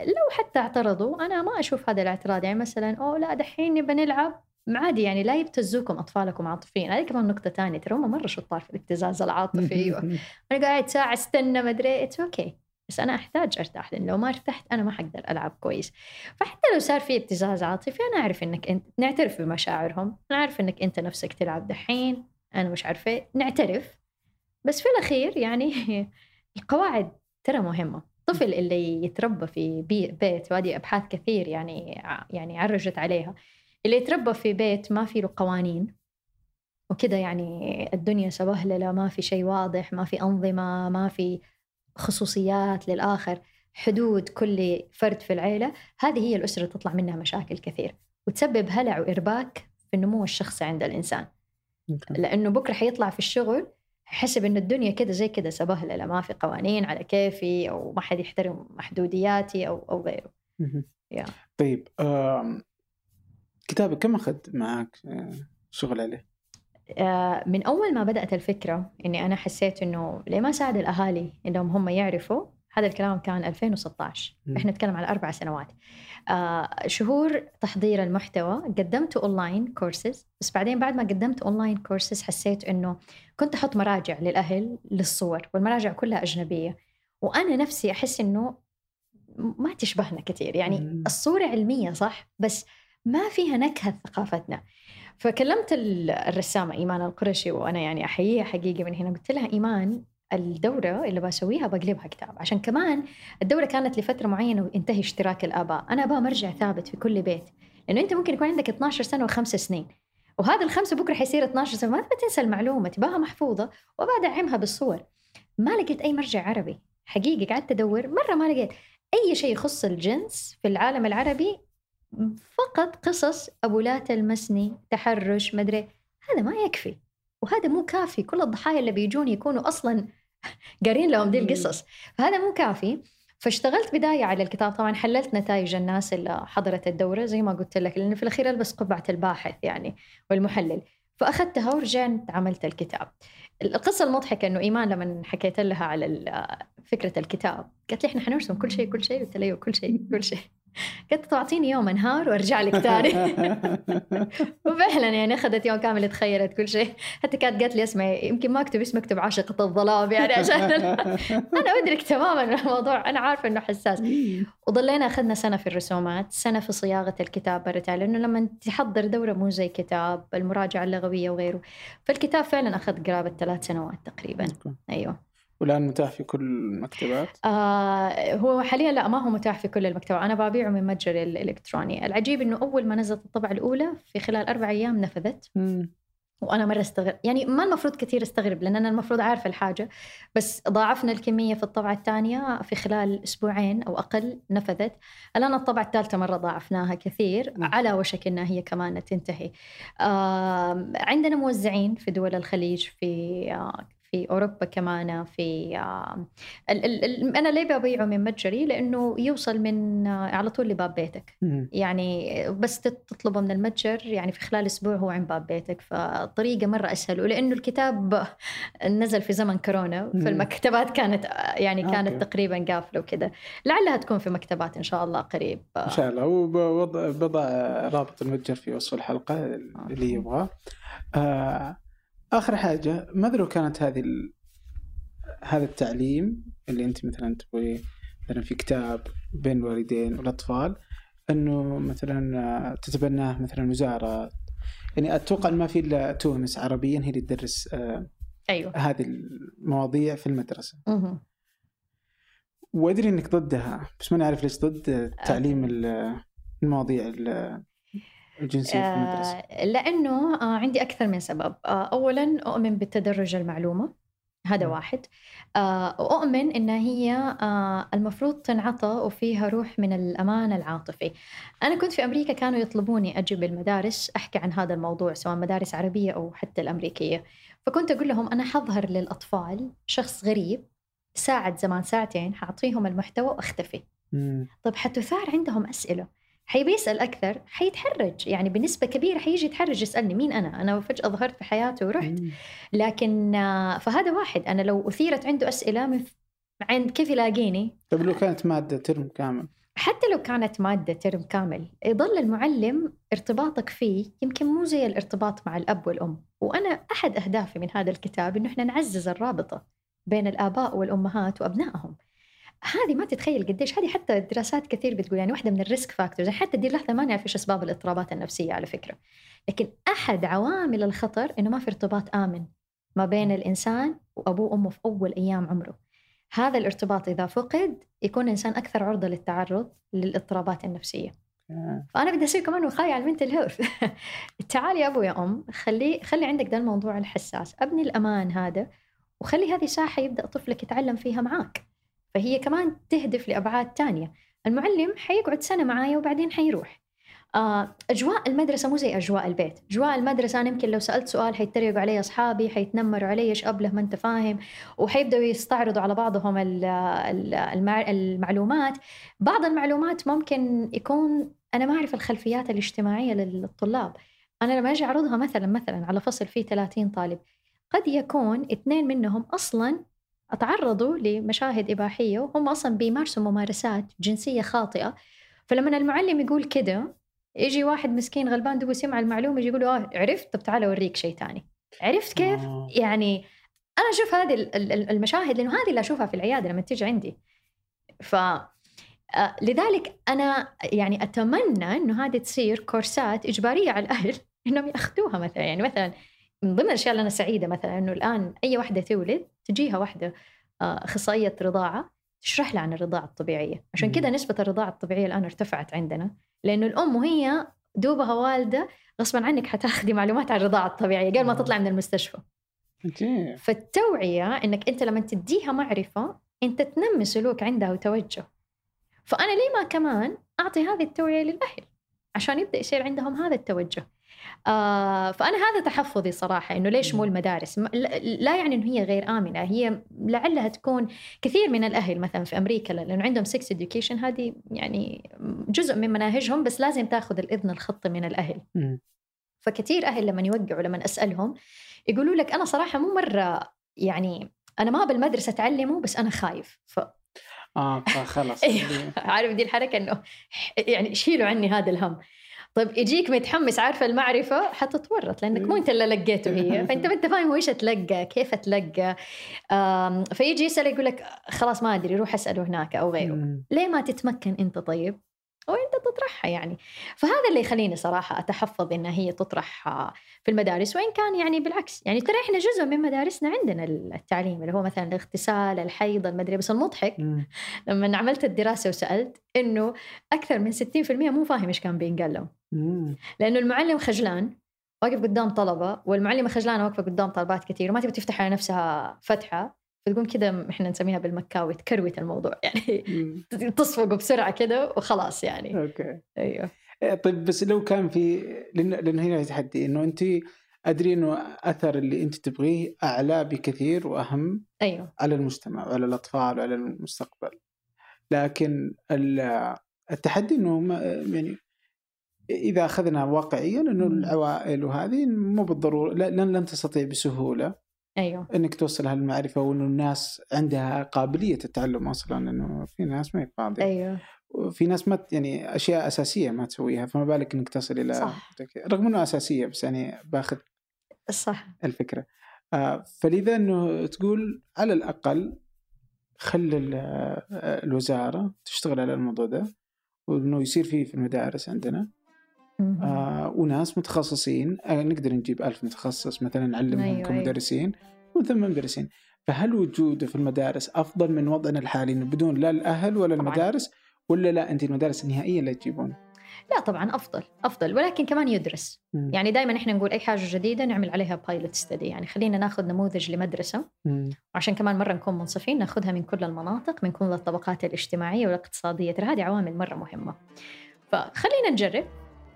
لو حتى اعترضوا أنا ما أشوف هذا الاعتراض. يعني مثلا أوه لا دحين نبى نلعب. عادي يعني لا يبتزوكم أطفالكم عاطفيا. هذه كمان نقطة ثانية. ترى هم مرة شطار في الابتزاز العاطفي. أنا قاعد ساعة استنى ما أدري it's okay بس أنا أحتاج أرتاح لأن لو ما ارتحت أنا ما حقدر ألعب كويس. فحتى لو صار في ابتزاز عاطفي أنا أعرف إنك أنت نعترف بمشاعرهم. نعرف إنك أنت نفسك تلعب دحين. أنا مش عارفة نعترف. بس في الأخير يعني القواعد ترى مهمة. الطفل اللي يتربى في بيت وهذه أبحاث كثير يعني يعني عرجت عليها. اللي يتربى في بيت ما في له قوانين وكذا يعني الدنيا سبهلله ما في شيء واضح ما في أنظمة ما في خصوصيات للآخر حدود كل فرد في العيلة. هذه هي الأسرة تطلع منها مشاكل كثير وتسبب هلع وإرباك في النمو الشخصي عند الإنسان. لأنه بكرة حيطلع في الشغل حسب إنه الدنيا كده زي كده سبهلله ما في قوانين على كيفي أو ما حد يحترم محدودياتي أو أو غيره. yeah. طيب كتابك كم اخذ معك آه، شغل عليه؟ آه، من أول ما بدأت الفكرة إني أنا حسيت إنه ليه ما ساعد الأهالي إنهم هم يعرفوا هذا الكلام كان 2016 م. إحنا نتكلم على أربع سنوات. آه شهور تحضير المحتوى قدمت online courses بس بعدين بعد ما قدمت اونلاين كورسز حسيت إنه كنت أحط مراجع للأهل للصور والمراجع كلها أجنبية. وأنا نفسي أحس إنه ما تشبهنا كثير. يعني م. الصورة علمية صح؟ بس ما فيها نكهة ثقافتنا. فكلمت الرسامة إيمان القرشي وأنا يعني أحييها حقيقي من هنا قلت لها إيمان الدورة اللي بسويها بقلبها كتاب. عشان كمان الدورة كانت لفترة معينة وانتهي اشتراك الآباء. أنا أبغى مرجع ثابت في كل بيت. لأنه أنت ممكن يكون عندك 12 سنة وخمس سنين. وهذا الخمسة بكرة حيصير 12 سنة. ما تنسى المعلومة. تبغاها محفوظة وأبغى أدعمها بالصور. ما لقيت أي مرجع عربي. حقيقي قعدت أدور. مرة ما لقيت أي شيء يخص الجنس في العالم العربي. فقط قصص أبو لا تلمسني تحرش مدري هذا ما يكفي. وهذا مو كافي. كل الضحايا اللي بيجون يكونوا أصلا قارين لهم دي القصص. فهذا مو كافي. فاشتغلت بداية على الكتاب. طبعا حللت نتائج الناس اللي حضرت الدورة زي ما قلت لك لأنه في الأخير ألبس قبعة الباحث يعني والمحلل. فأخذتها ورجعت عملت الكتاب. القصة المضحكة إنه إيمان لما حكيت لها على فكرة الكتاب قالت لي إحنا حنرسم كل شيء كل شيء قلت لها أيوة، كل شيء كل شيء. قلت تعطيني يوم انهار وارجع لك ثاني وفعلا يعني أخذت يوم كامل تخيلت كل شيء. حتى كانت قالت لي اسمعي يمكن ما أكتب اسمك اكتب عاشقة الظلام يعني عشان أنا أدرك تماما الموضوع. أنا عارفة إنه حساس. وظلينا أخذنا سنة في الرسومات سنة في صياغة الكتاب مرتين لأنه لما تحضر دورة مو زي كتاب المراجعة اللغوية وغيره. فالكتاب فعلا أخذ قرابة ثلاث سنوات تقريبا. أيوه. والآن متاح في كل المكتبات؟ آه هو حاليا لا ما هو متاح في كل المكتبات أنا ببيعه من متجري الإلكتروني. العجيب إنه أول ما نزلت الطبعة الأولى في خلال أربع أيام نفذت. مم. وأنا مرة استغرب يعني ما المفروض كثير استغرب لأن أنا المفروض عارفه الحاجة. بس ضاعفنا الكمية في الطبعة الثانية في خلال أسبوعين أو أقل نفذت. الآن الطبعة الثالثة مرة ضاعفناها كثير على وشك إنها هي كمان تنتهي. آه عندنا موزعين في دول الخليج في آه في أوروبا كمان في ال ال ال أنا ليه ببيعه من متجري؟ لأنه يوصل من على طول لباب بيتك. يعني بس تطلبه من المتجر يعني في خلال أسبوع هو عند باب بيتك. فطريقة مرة أسهل. ولأنه الكتاب نزل في زمن كورونا فالمكتبات كانت يعني كانت أوكي. تقريبا قافلة وكذا. لعلها تكون في مكتبات إن شاء الله قريب. إن شاء الله. وبضع رابط المتجر في وصف الحلقة اللي يبغاه. آه آخر حاجة ماذا لو كانت هذه ال... هذا التعليم اللي أنت مثلا تقولي مثلا في كتاب بين الوالدين والأطفال إنه مثلا تتبناه مثلا وزارة. يعني أتوقع ما في إلا تونس عربيا هي اللي تدرس آه، أيوه. هذه المواضيع في المدرسة. أها وأدري إنك ضدها بس ماني عارف ليش ضد تعليم المواضيع الجنسية في المدرسة؟ آه لأنه آه عندي أكثر من سبب. آه أولا أؤمن بالتدرج المعلومة هذا م. واحد. آه وأؤمن إن هي آه المفروض تنعطى وفيها روح من الأمان العاطفي. أنا كنت في أمريكا كانوا يطلبوني أجي بالمدارس أحكي عن هذا الموضوع سواء مدارس عربية أو حتى الأمريكية. فكنت أقول لهم أنا حظهر للأطفال شخص غريب ساعة زمان ساعتين حأعطيهم المحتوى وأختفي. طيب حتثار عندهم أسئلة. حيبي يسأل أكثر حيتحرج يعني بنسبة كبيرة حيجي يتحرج يسألني مين أنا؟ أنا فجأة ظهرت في حياته ورحت. لكن فهذا واحد. أنا لو أثيرت عنده أسئلة من عند كيف يلاقيني؟ طيب لو كانت مادة ترم كامل؟ حتى لو كانت مادة ترم كامل يظل المعلم ارتباطك فيه يمكن مو زي الارتباط مع الأب والأم. وأنا أحد أهدافي من هذا الكتاب إنه إحنا نعزز الرابطة بين الآباء والأمهات وأبنائهم. هذه ما تتخيل قديش هذه حتى دراسات كثير بتقول يعني واحدة من ال risk factors. حتى دي لحظه ما نعرف إيش أسباب الاضطرابات النفسية على فكرة. لكن أحد عوامل الخطر إنه ما في ارتباط آمن ما بين الإنسان وأبوه وأمه في أول أيام عمره. هذا الارتباط إذا فقد يكون الإنسان أكثر عرضة للتعرض للاضطرابات النفسية. فأنا بدي اصير كمان وقايه على ال mental health تعالي يا أبو يا أم خلي خلي عندك ده الموضوع الحساس. أبني الأمان هذا وخلي هذه ساحة يبدأ طفلك يتعلم فيها معاك. فهي كمان تهدف لأبعاد تانية. المعلم حيقعد سنة معايا وبعدين حيروح. آه، أجواء المدرسة مو زي أجواء البيت. أجواء المدرسة أنا يمكن لو سألت سؤال حيتريقوا علي أصحابي حيتنمروا علي إيش أبله ما أنت فاهم وحيبدأوا يستعرضوا على بعضهم المعلومات. بعض المعلومات ممكن يكون أنا ما أعرف الخلفيات الاجتماعية للطلاب. أنا لما أجي أعرضها مثلا مثلا على فصل فيه 30 طالب قد يكون اثنين منهم أصلا تعرضوا لمشاهد إباحية وهم أصلا بيمارسوا ممارسات جنسية خاطئة. فلما المعلم يقول كده يجي واحد مسكين غلبان دوب سمع المعلومة يجي يقول آه عرفت؟ طب تعال أوريك شيء ثاني. عرفت كيف؟ آه. يعني أنا أشوف هذه المشاهد لأنه هذه اللي أشوفها في العيادة لما تيجي عندي. ف آه، لذلك أنا يعني أتمنى إنه هذه تصير كورسات إجبارية على الأهل إنهم يأخذوها مثلا. يعني مثلا من ضمن الأشياء اللي أنا سعيدة مثلا إنه الآن أي وحدة تولد تجيها وحده آه، أخصائية رضاعة تشرح لها عن الرضاعة الطبيعية. عشان كذا نسبة الرضاعة الطبيعية الآن ارتفعت عندنا لأنه الأم وهي دوبها والدة غصبا عنك حتاخذي معلومات عن الرضاعة الطبيعية قبل ما تطلع من المستشفى. فالتوعية إنك أنت لما تديها معرفة أنت تنمي سلوك عندها وتوجه. فأنا ليه ما كمان أعطي هذه التوعية للأهل؟ عشان يبدأ يصير عندهم هذا التوجه. آه فأنا هذا تحفظي صراحة إنه ليش مو المدارس؟ لا يعني إنه هي غير آمنة هي لعلها تكون كثير من الأهل مثلا في أمريكا لأنه عندهم sex education هذه يعني جزء من مناهجهم بس لازم تاخذ الإذن الخطي من الأهل. فكثير أهل لما يوقعوا لما أسألهم يقولوا لك أنا صراحة مو مرة يعني أنا ما بالمدرسة أتعلمه بس أنا خايف. ف آه خلاص أيوه. عارف دي الحركة إنه يعني شيلوا عني هذا الهم. طيب يجيك متحمس عارفة المعرفة؟ حتتورط لأنك مو أنت اللي لقيته هي. فأنت ما أنت فاهم إيش اتلقى كيف اتلقى فيجي يسأل يقول لك خلاص ما أدري روح أسأله هناك أو غيره. ليه ما تتمكن أنت طيب؟ وانت تطرحها يعني. فهذا اللي يخليني صراحة أتحفظ إن هي تطرح في المدارس وإن كان يعني بالعكس. يعني ترى إحنا جزء من مدارسنا عندنا التعليم اللي هو مثلا الاغتسال الحيض المدري بس المضحك لما عملت الدراسة وسألت إنه أكثر من 60% مو فاهم إيش كان بينقال لهم. لأنه المعلم خجلان واقف قدام طلبة والمعلمة خجلانة واقفة قدام طلبات كثير وما تبي تفتح على نفسها فتحة فتقوم كذا إحنا نسميها بالمكاوي تكروت الموضوع. يعني تصفقوا بسرعة كده وخلاص يعني. أوكي. أيوه. إيه، طيب بس لو كان في لأن لأنه هنا تحدي إنه أنت أدري إنه أثر اللي أنت تبغيه أعلى بكثير وأهم أيوه. على المجتمع وعلى الأطفال وعلى المستقبل. لكن التحدي إنه ما يعني إذا أخذنا واقعيا إنه العوائل وهذه مو بالضرورة لن لن تستطيع بسهولة أيوه. إنك توصل هالمعرفة وإنه الناس عندها قابلية التعلم أصلا إنه في ناس ما هي فاضيه أيوه. وفي ناس ما يعني أشياء أساسية ما تسويها فما بالك إنك تصل إلى صح. رغم إنه أساسية بس يعني باخذ صح. الفكرة. آه فلذا إنه تقول على الأقل خل آه، الوزارة تشتغل على الموضوع ده وإنه يصير فيه في المدارس عندنا. آه وناس متخصصين آه نقدر نجيب ألف متخصص مثلا نعلمهم أيوة, أيوة. كمدرسين ومن ثم مدرسين. فهل وجوده في المدارس أفضل من وضعنا الحالي؟ بدون لا الأهل ولا طبعاً. المدارس ولا لا أنت المدارس النهائية اللي تجيبون؟ لا طبعا أفضل أفضل ولكن كمان يدرس. مم. يعني دائما إحنا نقول أي حاجة جديدة نعمل عليها بايلوت ستدي يعني خلينا ناخذ نموذج لمدرسة. مم. وعشان كمان مرة نكون منصفين ناخذها من كل المناطق من كل الطبقات الاجتماعية والاقتصادية. ترى هذه عوامل مرة مهمة. فخلينا نجرب.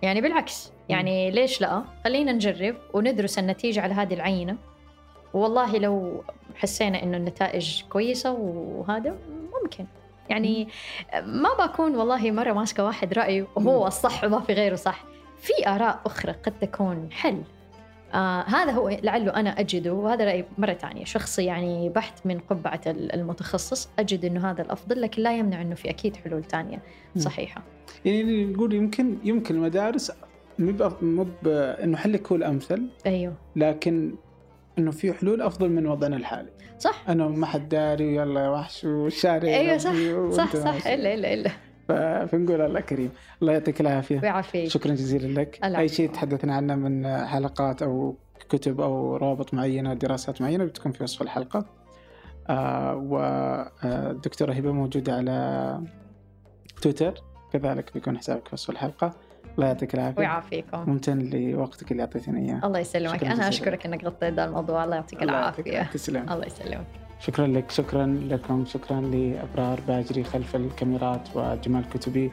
يعني بالعكس يعني ليش لا؟ خلينا نجرب وندرس النتيجة على هذه العينة. والله لو حسينا إنه النتائج كويسة وهذا ممكن. يعني ما بكون والله مرة ماسكة واحد رأي وهو الصح وما في غيره صح. في آراء أخرى قد تكون حل. آه هذا هو لعله أنا أجده وهذا رأي مرة ثانية. شخصي يعني بحت من قبعة المتخصص أجد أنه هذا الأفضل لكن لا يمنع أنه في أكيد حلول ثانية صحيحة. يعني نقول يمكن يمكن المدارس مو إنه حلك هو الأمثل أيوه. لكن إنه في حلول أفضل من وضعنا الحالي. صح. انه ما حد داري ويلا يا وحش والشارع أيوه صح صح صح إلا إلا إلا. فنقول الله كريم. الله يعطيك العافية. ويعافيك شكرا جزيلا لك. أي شيء تحدثنا عنه من حلقات أو كتب أو روابط معينة دراسات معينة بتكون في وصف الحلقة. آه والدكتوره هبة موجودة على تويتر. كذلك بيكون حسابك في وصف الحلقة. الله يعطيك العافية. ويعافيكم. ممتن لوقتك اللي أعطيتني إياه. الله يسلمك. أنا أشكرك إنك غطيت ذا الموضوع. الله يعطيك العافية. تسلم. الله يسلمك. شكرا لك. شكرا لكم. شكرا لأبرار باجري خلف الكاميرات وجمال كتبي.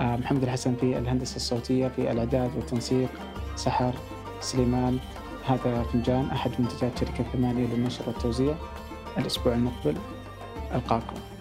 آه، محمد الحسن في الهندسة الصوتية في الأعداد والتنسيق سحر سليمان هذا فنجان أحد منتجات شركة ثمانية للنشر والتوزيع. الأسبوع المقبل. ألقاكم.